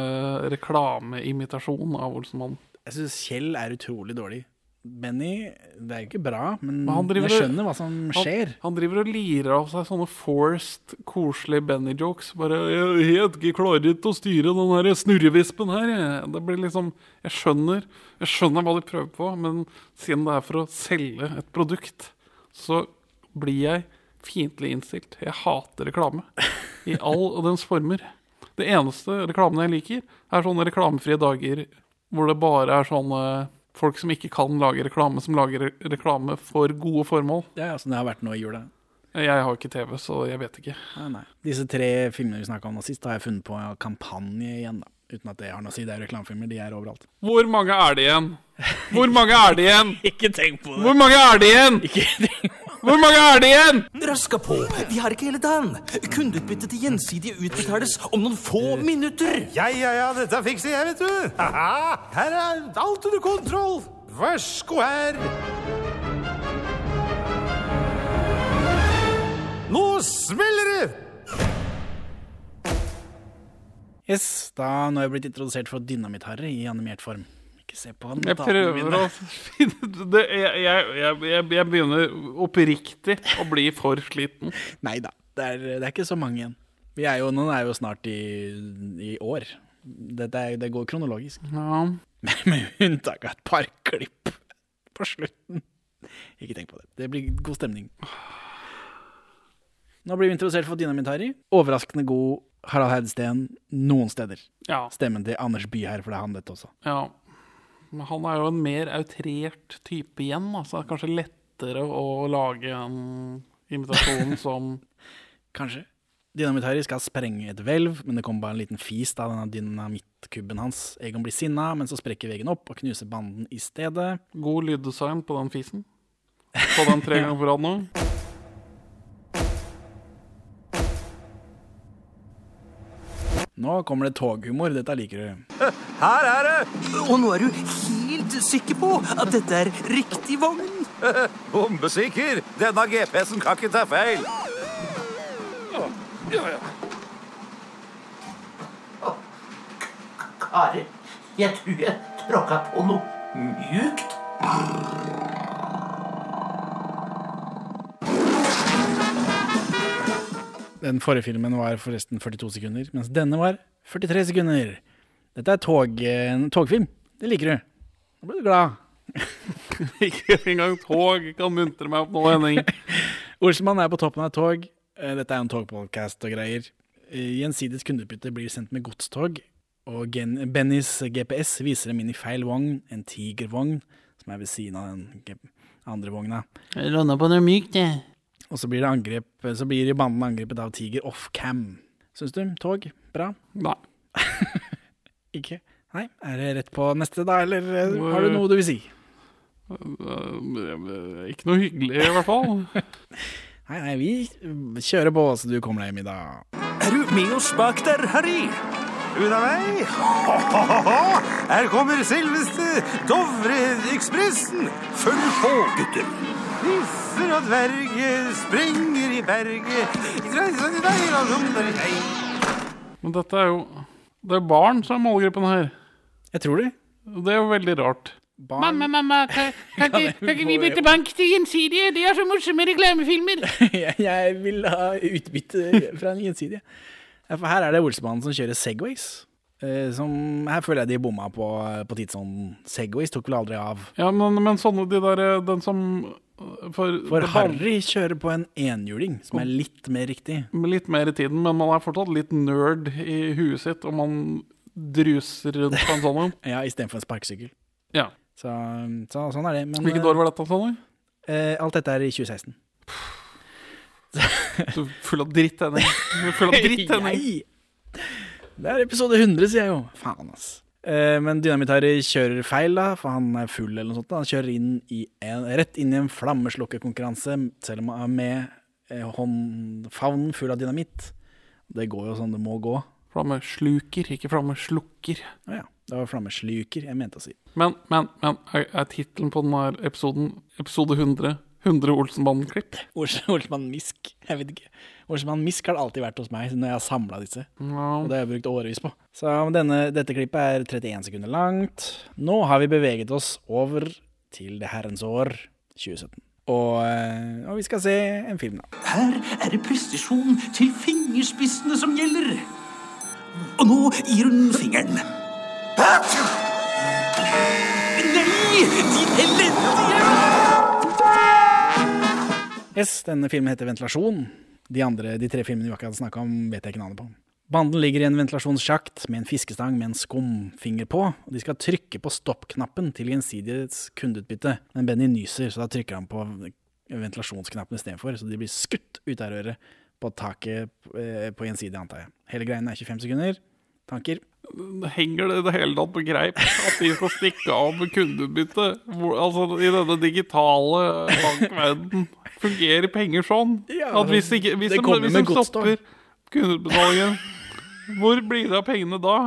reklameimitasjon av Olsenmannen. Jeg syns Kjell er utrolig dårlig. Benny, det er jo ikke bra, men, Men driver jeg skjønner hva som skjer. Han, han driver og lirer av seg sånne forced, koselige Benny-jokes. Bare 'Jeg jeg klarer ikke å styre den her snurrevispen her'. jeg». Det blir liksom Jeg skjønner Jeg skjønner hva de prøver på, men siden det er for å selge et produkt, så blir jeg fiendtlig innstilt. Jeg hater reklame. I all dens former. Det eneste reklamen jeg liker, er sånne reklamefrie dager hvor det bare er sånne folk som ikke kan lage reklame, som lager reklame for gode formål. Ja, sånn det har vært nå i jula. Jeg har ikke TV, så jeg vet ikke. Nei, nei. Disse tre filmene vi snakka om nå sist, har jeg funnet på en kampanje igjen. da Uten at det har noe å si. Det er reklamefilmer, de er overalt. Hvor mange er det igjen? Hvor mange er det igjen? ikke tenk på det. Hvor mange er det igjen? Hvor mange er det igjen? Raska på, vi har ikke hele dagen. Kundeutbyttet til gjensidige utbetales om noen få minutter. Ja, ja, ja, dette fikser jeg, vet du. Haha, her er alt under kontroll. Vær så god her. Nå smeller det! Yes, da Nå er jeg blitt introdusert for Dynamitt-Harry i animert form. Se på han. Jeg prøver å finne det, jeg, jeg, jeg, jeg, begynner oppriktig å bli for sliten. Nei da, det det er ikke så mange igjen. Vi er jo, nå er jo snart i, i år. Dette er, det går kronologisk. Ja. Med unntak av et par klipp på slutten. Ikke tenk på det. Det blir god stemning. Nå blir vi introdusert for Dynamitt-Harry. Overraskende god Harald Heidsten noen steder. Ja. Stemmen til Anders Bye her, for det er han dette også. Ja. Han er jo en mer outrert type igjen, da, så det er kanskje lettere å lage en imitasjon som Kanskje. Dynamitt-Harry skal sprenge et hvelv, men det kommer bare en liten fis av denne dynamittkubben hans. Egon blir sinna, men så sprekker veggen opp og knuser banden i stedet. God lyddesign på den fisen. På den tre ganger på rad nå. Nå kommer det toghumor. Dette liker du. Her er det! Og nå er du helt sikker på at dette er riktig vogn? Bombesikker! Denne GPS-en kan ikke ta feil. Karer, jeg tror jeg tråkka på noe mjukt. Den forrige filmen var forresten 42 sekunder, mens denne var 43 sekunder. Dette er tog, en togfilm. Det liker du. Da blir du glad. Ikke engang tog kan muntre meg opp nå, Henning. Olsenmann er på toppen av et tog. Eh, Dette er en togpodcast og greier. Eh, Gjensidig kundeutbytte blir sendt med godstog, og Gen Bennys GPS viser dem inn i feil vogn, en tigervogn, som er ved siden av den andre vogna. Jeg låna på noe mykt, jeg. Og så blir det angrep, så blir banden angrepet av tiger off-cam. Syns du? Tog? Bra? Nei. Ikke? Nei? Er det rett på neste, da, eller eh, har du noe du vil si? Eh, Ikke noe hyggelig, i hvert fall. Nei, nei, vi kjører på, så du kommer deg hjem i dag. Er du med oss bak der, Harry? Unna meg? Her kommer selveste Dovre-ekspressen. Følg på, gutter. Nisser og dverger springer i berget. Men dette er jo Det er barn som er målgruppen her. Jeg tror det. Det er jo veldig rart. Mamma, mamma, kan, kan, Ja, ikke, kan ikke vi bytte bank til Gjensidige? De har så morsomme reklamefilmer. jeg, vil ha utbytte fra en gjensidige. For her er det Olsemannen som kjører Segways. Eh, som, her føler jeg de bomma på, på tidsånden. Segways tok vel aldri av. Ja, men, men sånne de der eh, Den som For, For Harry kjører på en enhjuling, som er litt mer riktig. Litt mer i tiden, men man er fortsatt litt nerd i huet sitt, og man druser rundt på en sånn en. Ja, istedenfor en sparkesykkel. Ja. Så, så sånn er det. Men, Hvilket år var dette, sa? Eh, alt dette er i 2016. Du er full av dritt, Henning. Full av dritt, Henning. Det er episode 100, sier jeg jo. Faen, ass. Eh, men Dynamitt-Harry kjører feil, da, for han er full eller noe sånt. da. Han kjører inn i en, rett inn i en flammeslukkerkonkurranse, selv om han er med eh, håndfavnen full av dynamitt. Det går jo sånn det må gå. Flammesluker, ikke flammeslukker. Å ja. Det var flammesluker jeg mente å si. Men, men, men er, er tittelen på denne episoden episode 100 100 Olsenbanden-klipp? Olsmann Misk. Jeg vet ikke. Olsmann Misk har det alltid vært hos meg når jeg har samla disse. Og det har jeg brukt årevis på. Så denne, dette klippet er 31 sekunder langt. Nå har vi beveget oss over til det herrens år 2017. Og, eh, og vi skal se en film, da. Her er det presisjon til fingerspissene som gjelder. Og nå gir hun fingeren. Nei, din elendige Yes, denne filmen heter Ventilasjon. De andre, de tre filmene vi akkurat snakka om, vet jeg ikke navnet på. Banden ligger i en ventilasjonssjakt med en fiskestang med en skumfinger på, og de skal trykke på stoppknappen til gjensidighets kundeutbytte. Men Benny nyser, så da trykker han på ventilasjonsknappen istedenfor, så de blir skutt ut av røret på taket eh, på gjensidig, antar jeg. Hele greien er 25 sekunder. Tanker? Henger det i det hele tatt på greip at de skal stikke av med kundeutbytte? Altså, I denne digitale bankverden fungerer penger sånn? At hvis, ikke, hvis de, hvis de stopper kundeutbetalingen, hvor blir det av pengene da?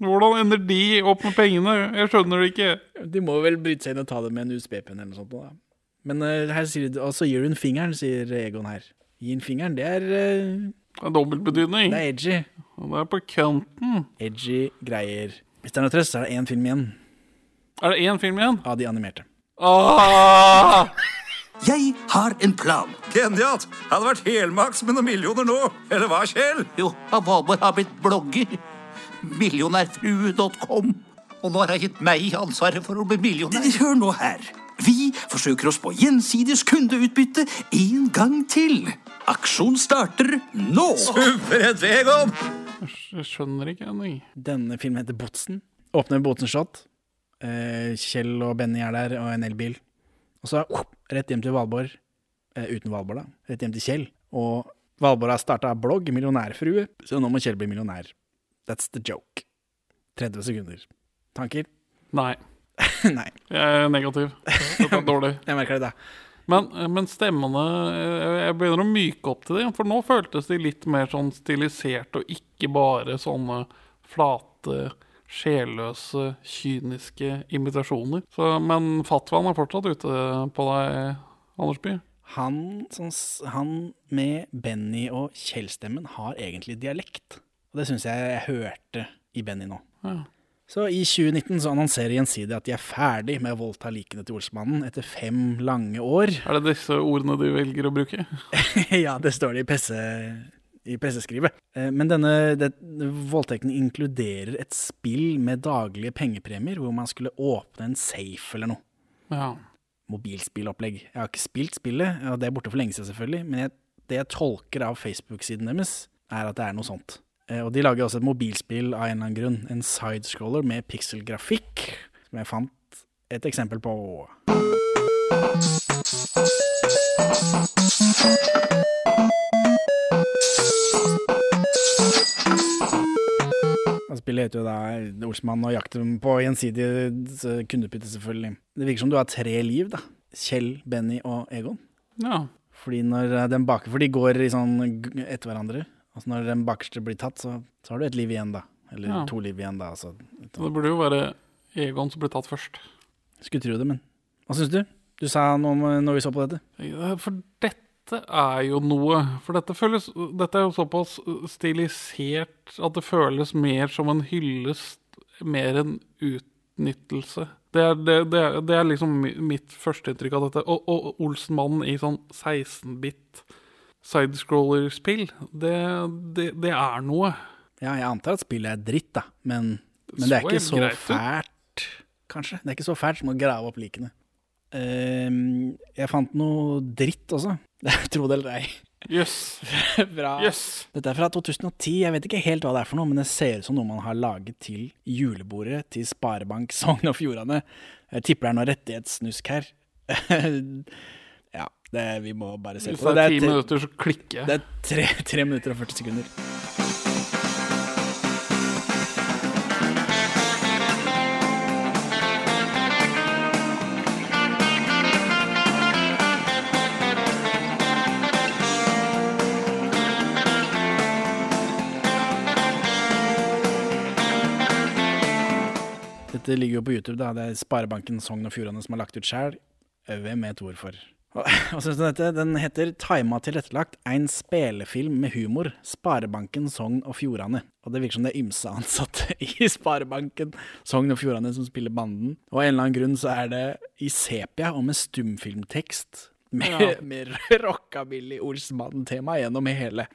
Hvordan ender de opp med pengene? Jeg skjønner det ikke. De må vel bryte seg inn og ta det med en USB-penn eller noe sånt. Da. Men eh, her sier de, og så gir en fingeren, sier Egon her. Gi en fingeren, det er uh, Det er dobbeltbetydning. Det er edgy. Og det er på kanten. Edgy greier. Hvis det er noe trøst, så er det én film igjen. Er det én film igjen? Av de animerte. Ah! Jeg har en plan. Genialt! Hadde vært helmaks med noen millioner nå. Eller hva, Kjell? Jo, Valborg har blitt blogger. Millionærfrue.com. Og nå har jeg gitt meg ansvaret for å bli millionær. Hør nå her. Vi forsøker oss på gjensidiges kundeutbytte en gang til. Aksjon starter nå. Superhett, Egon! Jeg skjønner ikke, ennå. Denne filmen heter Botsen. Åpner Botsen-shot. Eh, Kjell og Benny er der, og en elbil. Og så rett hjem til Valborg. Eh, uten Valborg, da. Rett hjem til Kjell. Og Valborg har starta blogg, millionærfrue, så nå må Kjell bli millionær. That's the joke. 30 sekunder. Tanker? Nei. Nei. Jeg er negativ. Dette er dårlig. Jeg merker det, da. Men, men stemmene jeg- Jeg begynner å myke opp til dem, for nå føltes de litt mer sånn stilisert, og ikke bare sånne flate, sjelløse, kyniske imitasjoner. Så, men fatwaen er fortsatt ute på deg, Andersby. han, som, han med Benny og Kjell-stemmen har egentlig dialekt. Og det syns jeg jeg hørte i Benny nå. Ja. Så i 2019 så annonserer Gjensidige at de er ferdig med å voldta likene til Olsmannen etter fem lange år. Er det disse ordene du velger å bruke? ja, det står det i, presse, i presseskrivet. Eh, Men denne det, voldtekten inkluderer et spill med daglige pengepremier, hvor man skulle åpne en safe eller noe. Ja. Mobilspillopplegg. Jeg har ikke spilt spillet, og det er borte for lenge siden selvfølgelig, men jeg, det jeg tolker av Facebook-siden deres, er at det er noe sånt. Eh, Og de lager også et mobilspill av en eller annen grunn. En sidescroller med pixelgrafikk, som jeg fant et eksempel på. Og Spillet heter jo da Olsmann og jakten på gjensidig kundeutbytte, selvfølgelig. Det virker som du har tre liv, da. Kjell, Benny og Egon. Ja. Fordi når eh, den baker, for de går i sånn etter hverandre. Og så når den bakerste blir tatt, så, så har du et liv igjen, da. Eller Ja. to liv igjen, da. Altså. Det burde jo være Egon som blir tatt først. Skulle tro det, men hva syns du? Du sa noe om eh, når vi så på dette. For dette er jo noe For dette føles Dette er jo såpass stilisert at det føles mer som en hyllest, mer enn utnyttelse. Det er, det, det, er, det er liksom mi- mitt førsteinntrykk av dette. Og, og Olsenmannen i sånn 16-bit sidescroller-spill, det, det, det er noe. Ja, jeg antar at spillet er dritt, da. Men, men det er ikke så greit fælt, kanskje. Det er ikke så fælt som å grave opp likene. Uh, jeg fant noe dritt også. Tro det eller ei. Jøss. fra, Yes. Dette er fra 2010. Jeg vet ikke helt hva det er for noe, men det ser ut som noe man har laget til julebordet til Sparebank Sogn og Fjordane. Jeg tipper det er noe rettighetssnusk her. det, vi må bare se på det er det. ti minutter, så klikker jeg. Det er tre, tre minutter og 40 sekunder. Dette ligger jo på YouTube, da. Det er Sparebanken Sogn og Fjordane som har lagt ut sjæl. Hvem vet hvorfor. Og, syns du om dette? Den heter Tima tilrettelagt, en spelefilm med humor. Sparebanken Sogn og Fjordane. Og det virker som det er ymse ansatte i Sparebanken Sogn og Fjordane som spiller banden. Og av en eller annen grunn så er det i sepia og med stumfilmtekst. Med, Ja. med rockabilly Olsmannen-tema gjennom hele.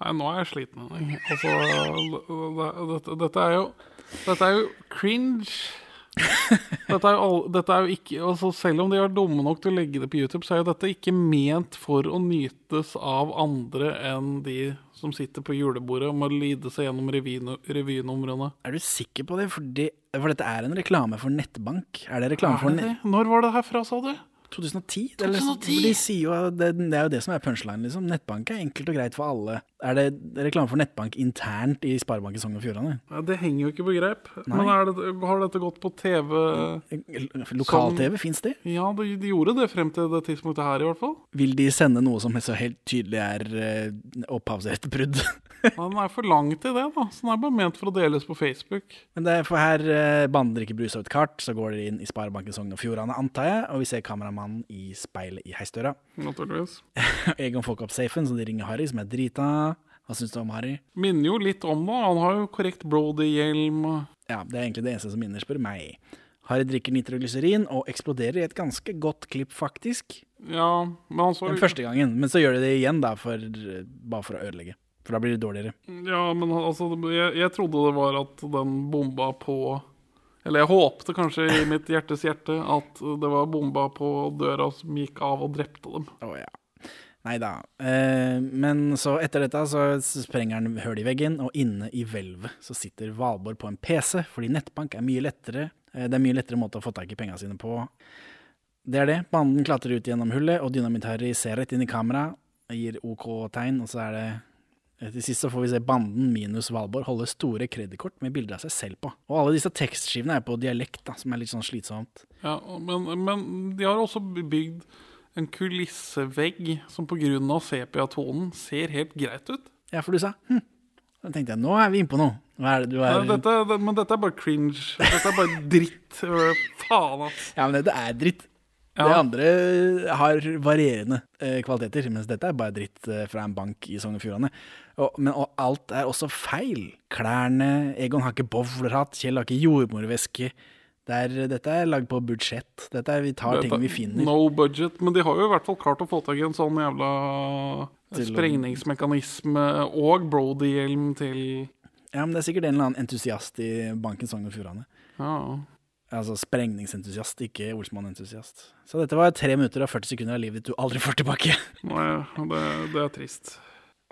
Nei, nå er jeg sliten. Altså, dette, dette er jo Dette er jo cringe. Dette er jo, dette er jo ikke altså Selv om de er dumme nok til å legge det på YouTube, så er jo dette ikke ment for å nytes av andre enn de som sitter på julebordet og må lide seg gjennom revynumrene. Er du sikker på det? Fordi, for dette er en reklame for nettbank. Er det reklame Er det for det? Når var det herfra, sa du? 2010? Eller, 2010? de sier jo det, det er jo det som er punchline, liksom. Nettbank er enkelt og greit for alle. Er det reklame for nettbank internt i Sparebanken Sogn og Fjordane? Ja, det henger jo ikke på greip. Nei. Men er det, har dette gått på TV? Lokal-TV, fins det? Ja, de, de gjorde det frem til det tidspunktet her, i hvert fall. Vil de sende noe som så helt tydelig er uh, opphavsrettsbrudd? Ja, den er for lang til det, da. Så den er bare ment for å deles på Facebook. Men det er for her eh, banden ikke brus av et kart, så går dere inn i Sparebanken Sogn og Fjordane, antar jeg, og vi ser kameramannen i speilet i heisdøra. Naturligvis. Egon får ikke opp safen, så de ringer Harry, som er drita. Hva syns du om Harry? Minner jo litt om det. Han har jo korrekt Brody-hjelm. Ja, det er egentlig det eneste som minner, spør meg. Harry drikker nitroglyserin og eksploderer i et ganske godt klipp, faktisk. Ja, men han så Den første gangen, men så gjør de det igjen, da, for, bare for å ødelegge. For da blir det dårligere. Ja, men altså, jeg, jeg trodde det var at den bomba på Eller jeg håpte kanskje i mitt hjertes hjerte at det var bomba på døra som gikk av og drepte dem. Oh, ja. Nei da. Eh, men så etter dette så sprenger han hull i veggen, og inne i hvelvet så sitter Valborg på en PC, fordi nettbank er mye lettere. Eh, det er mye lettere måte å få tak i penga sine på. Det er det. Banden klatrer ut gjennom hullet, og Dynamitt-Harry ser rett inn i kamera, gir OK-tegn, og så er det til sist så får vi se banden minus Valborg holde store kredittkort med bilder av seg selv på. Og alle disse tekstskivene er på dialekt, da, som er litt sånn slitsomt. Ja, men, men de har også bygd en kulissevegg som pga. sepiatonen ser helt greit ut. Ja, for du sa hm. Da tenkte jeg, nå er vi inne på noe. Er det du er Nei, dette, det, men dette er bare cringe. Dette er bare dritt. Faen, ass. Ja, men det er dritt. Ja. Det andre har varierende eh, kvaliteter, mens dette er bare dritt eh, fra en bank i Sogn og Fjordane. Og, men og alt er også feil. Klærne Egon har ikke bowlerhatt, Kjell har ikke jordmorveske. Det er, dette er lagd på budsjett. Dette er, vi tar ting vi finner. No budget. Men de har jo i hvert fall klart å få tak i en sånn jævla Til- sprengningsmekanisme og Brody-hjelm til Ja, men det er sikkert en eller annen entusiast i banken Sogn og Fjordane. Ja. Altså sprengningsentusiast, ikke Olsmann-entusiast. Så dette var tre minutter og 40 sekunder av livet du aldri får tilbake. Nei, det, det er trist.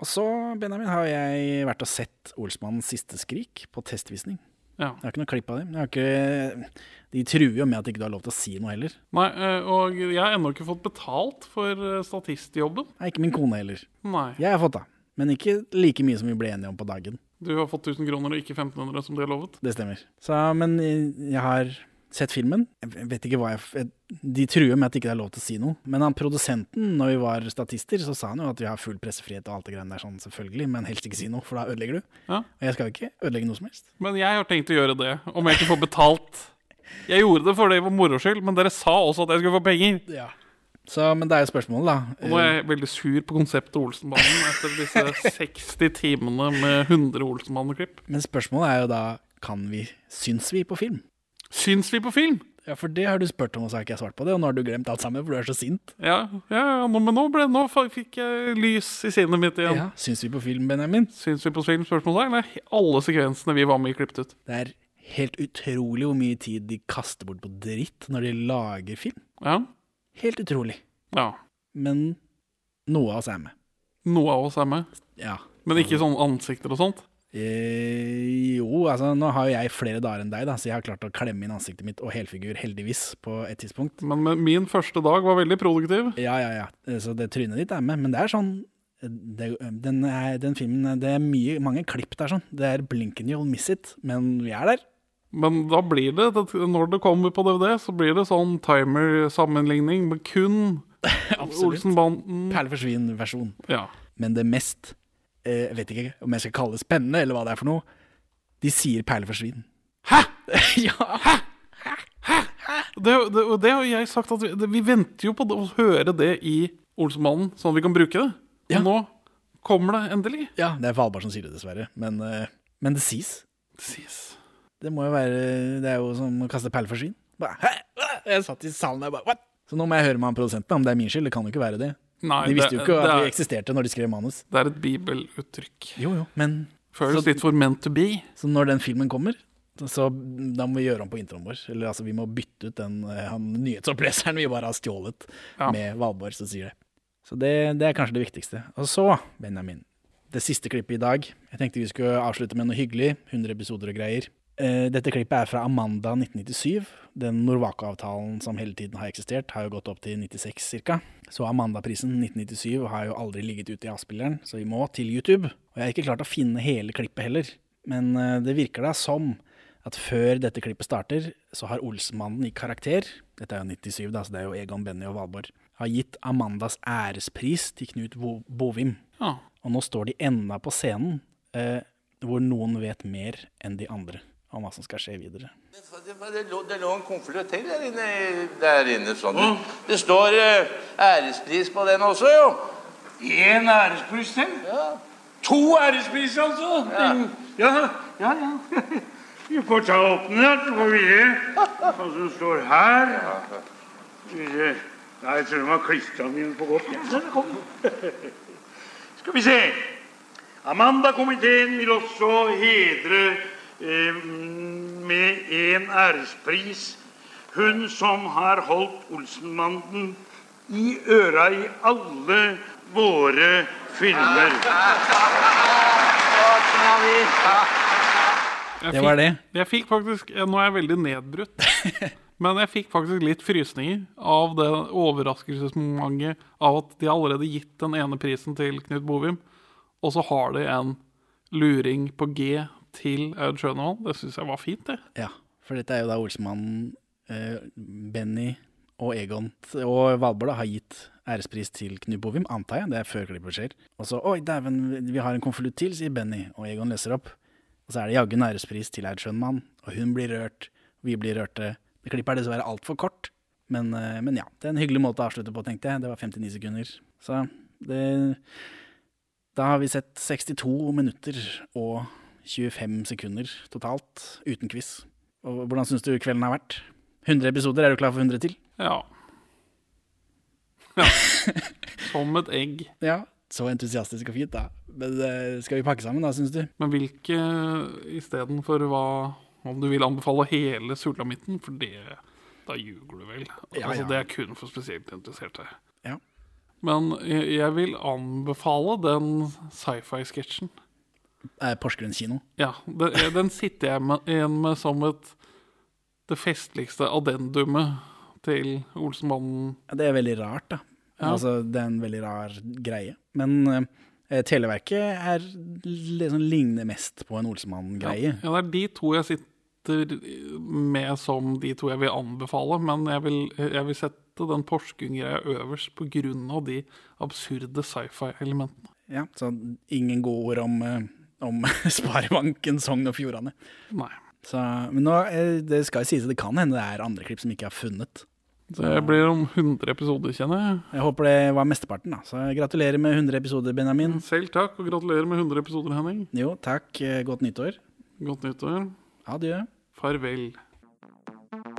Og så, Benjamin, har jeg vært og sett Olsmannens siste skrik på testvisning. Ja. Jeg har ikke noe klipp av har ikke, de truer jo med at ikke du har lov til å si noe heller. Nei, eh, og jeg har ennå ikke fått betalt for eh, statistjobben. Nei, ikke min kone heller. Nei. Jeg har fått det, men ikke like mye som vi ble enige om på dagen. Du har fått 1000 kroner og ikke 1500 som de har lovet. Det stemmer. Så, men jeg har sett filmen. Jeg vet ikke hva jeg jeg- De truer med at det ikke er lov til å si noe. Men han produsenten, når vi var statister, så sa han jo at vi har full pressefrihet og alt det greiene der sånn, selvfølgelig, men helst ikke si noe, for da ødelegger du. Ja. Og jeg skal jo ikke ødelegge noe som helst. Men jeg har tenkt å gjøre det, om jeg ikke får betalt. Jeg gjorde det for det var moro skyld, men dere sa også at jeg skulle få penger. Ja. Så, men det er jo spørsmålet, da. Og nå er jeg veldig sur på konseptet Olsenbanen etter disse 60 timene med 100 Olsenbanen-klipp. Men spørsmålet er jo da kan vi, Syns vi på film? Syns vi på film? Ja, for det har du spurt om, og så har ikke jeg svart på det. Og nå har du glemt alt sammen, for du er så sint. Ja, ja, ja men nå, ble, nå fikk jeg lys i sinnet mitt igjen. Ja, Syns vi på film, Benjamin? Syns vi på film? Spørsmålstegn. Alle sekvensene vi var med i, klippet ut. Det er helt utrolig hvor mye tid de kaster bort på dritt når de lager film. Ja. Helt utrolig. Ja. Men noe av oss er med. Noe av oss er med. Ja. Men ikke sånn ansikter og sånt? Eh, jo, altså nå har jo jeg flere dager enn deg, da, så jeg har klart å klemme inn ansiktet mitt og helfigur, heldigvis, på et tidspunkt. Men, men min første dag var veldig produktiv. Ja, ja, ja. Eh, Så det trynet ditt er med. Men det er sånn det, den, er, den filmen Det er mye, mange klipp der, sånn. Det er blinken you'll miss it, men vi er der. Men da blir det, når det kommer på DVD, så blir det sånn timer-sammenligning med kun Olsenbanden. Perle forsvinn-versjon. Ja. Men det mest eh, Jeg vet ikke om jeg skal kalle det spennende, eller hva det er for noe. De sier perle forsvinn. Hæ?! ja! Det, det, og det har jeg sagt at vi, det, vi venter jo på å høre det i Olsenmannen, sånn at vi kan bruke det. Og nå kommer det endelig. Ja, det er Valborg som sier det, dessverre. Men, eh, men det sies. Det sies. Det må jo være Det er jo som å kaste perleforsvin. «Hæ? Hæ?» Jeg satt i salen der bare What? Så nå må jeg høre med han produsenten om det er min skyld. Det kan jo ikke være det. Nei, de visste jo ikke det at er- vi eksisterte når de skrev manus. Det er et bibeluttrykk. Jo, jo, men Føles litt for meant to be. Så når den filmen kommer, så, så da må vi gjøre om på introen vår. Eller altså, vi må bytte ut den eh, han, nyhetsoppleseren vi bare har stjålet Ja. med Valborg som sier det. Så det, det er kanskje det viktigste. Og så, Benjamin, det siste klippet i dag. Jeg tenkte vi skulle avslutte med noe hyggelig. 100 episoder og greier. Eh, Dette klippet er fra Amanda 1997. Den Norwaco-avtalen som hele tiden har eksistert, har jo gått opp til 96 ca. Så Amanda-prisen 1997 har jo aldri ligget ute i avspilleren, så vi må til YouTube. Og jeg har ikke klart å finne hele klippet heller, men eh, det virker da som at før dette klippet starter, så har Olsmannen i karakter, dette er jo 97 da, så det er jo Egon, Benny og Valborg, har gitt Amandas ærespris til Knut Bo Bovim. Ja. Og nå står de enda på scenen, eh, hvor noen vet mer enn de andre om hva som skal skje videre. Det, det, lå, det lå en konvolutt til der inne. Der inne sånn. Det står uh, ærespris på den også, jo. Én ærespris til? Ja. To ærespriser, altså? Den- Ja, ja. ja. Vi får ta og åpne den, så får vi se hva som står her. Nei, jeg tror de har klistra den inn på godt. Ja, den. Skal vi se. Amanda-komiteen vil også hedre med en ærespris hun som har holdt Olsenbanden i øra i alle våre filmer. Det var fikk- Jeg fikk faktisk, eh, Nå er jeg veldig nedbrutt. Men jeg fikk faktisk litt frysninger av det overraskelsesmomentet av at de allerede gitt den ene prisen til Knut Bovim, og så har de en luring på G til Aud Schønevold. Det syns jeg var fint, det. Ja, for dette er jo da Olsmannen, eh, Benny og Egon og Valborg da, har gitt ærespris til Knut Bovim, antar jeg. Det er før klippet skjer. Og så Oi, dæven, vi har en konvolutt til, sier Benny, og Egon leser opp. Og så er det jaggu ærespris til Aud Schønmann, og hun blir rørt, vi blir rørte. Det klippet er dessverre altfor kort, Men, eh, men ja, det er en hyggelig måte å avslutte på, tenkte jeg. Det var 59 sekunder. Så det Da har vi sett 62 minutter og 25 sekunder totalt, uten quiz. Og hvordan syns du kvelden har vært? 100 episoder, er du klar for 100 til? Ja. ja. Som et egg. Ja, så entusiastisk og fint, da. Men eh, skal vi pakke sammen, da, syns du? Men hvilke istedenfor hva Om du vil anbefale hele sulamitten, for det Da ljuger du vel. Ja, altså, ja. Det er kun for spesielt interesserte. Ja. Men jeg, jeg vil anbefale den sci-fi-sketsjen. Eh, Porsgrunn kino. Ja, den, den sitter jeg med, igjen med som et det festligste addendumet til Olsenmannen. Ja, Det er veldig rart, da. Ja. Altså, det er en veldig rar greie. Men eh, Televerket er liksom ligner mest på en Olsemann-greie. Ja, det er de to jeg sitter med som de to jeg vil anbefale, men jeg vil, jeg vil sette den Porsgrunn-greia øverst av de absurde sci-fi-elementene. Ja, så ingen gode ord om, eh, om Sparebanken Sogn og Fjordane. Nei. Så, men nå, eh, det skal sies at det kan hende det er andre klipp som ikke er funnet. Det blir om 100 episoder, kjenner jeg. Jeg håper det var mesteparten, da. Så gratulerer med 100 episoder, Benjamin. Selv takk, og gratulerer med 100 episoder, Henning. Jo, takk. Eh, Godt nyttår. Godt nyttår. Adjø. Farvel.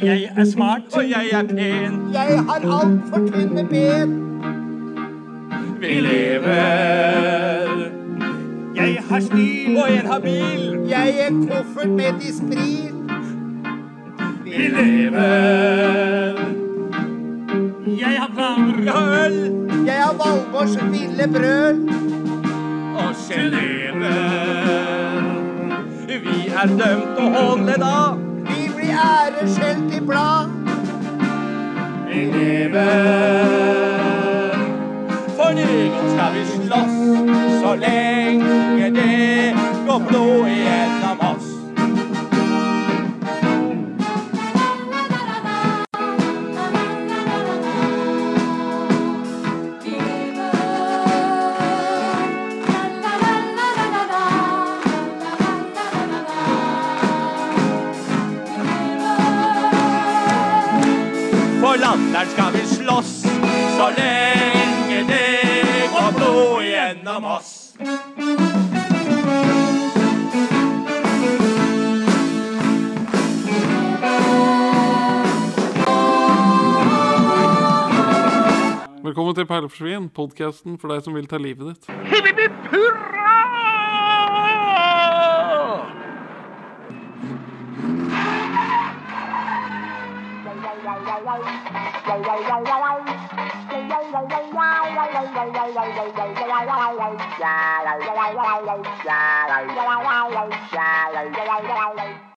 Jeg er smart. Og jeg er pen. Jeg har altfor tynne ben. Vi lever. Jeg har stil. Og en har bil. Jeg er koffert med dispril. Vi lever. Jeg har planer. Jeg har øl. Jeg har Valborgs ville brøl. Og sjenever. Vi er dømt å holde da. Vi ære skjelt i blad. Vi lever. For Nygon skal vi slåss så lenge det går blod igjennom Velkommen til Perleforsvin, podkasten for deg som vil ta livet ditt. Hipp, hipp, hurra!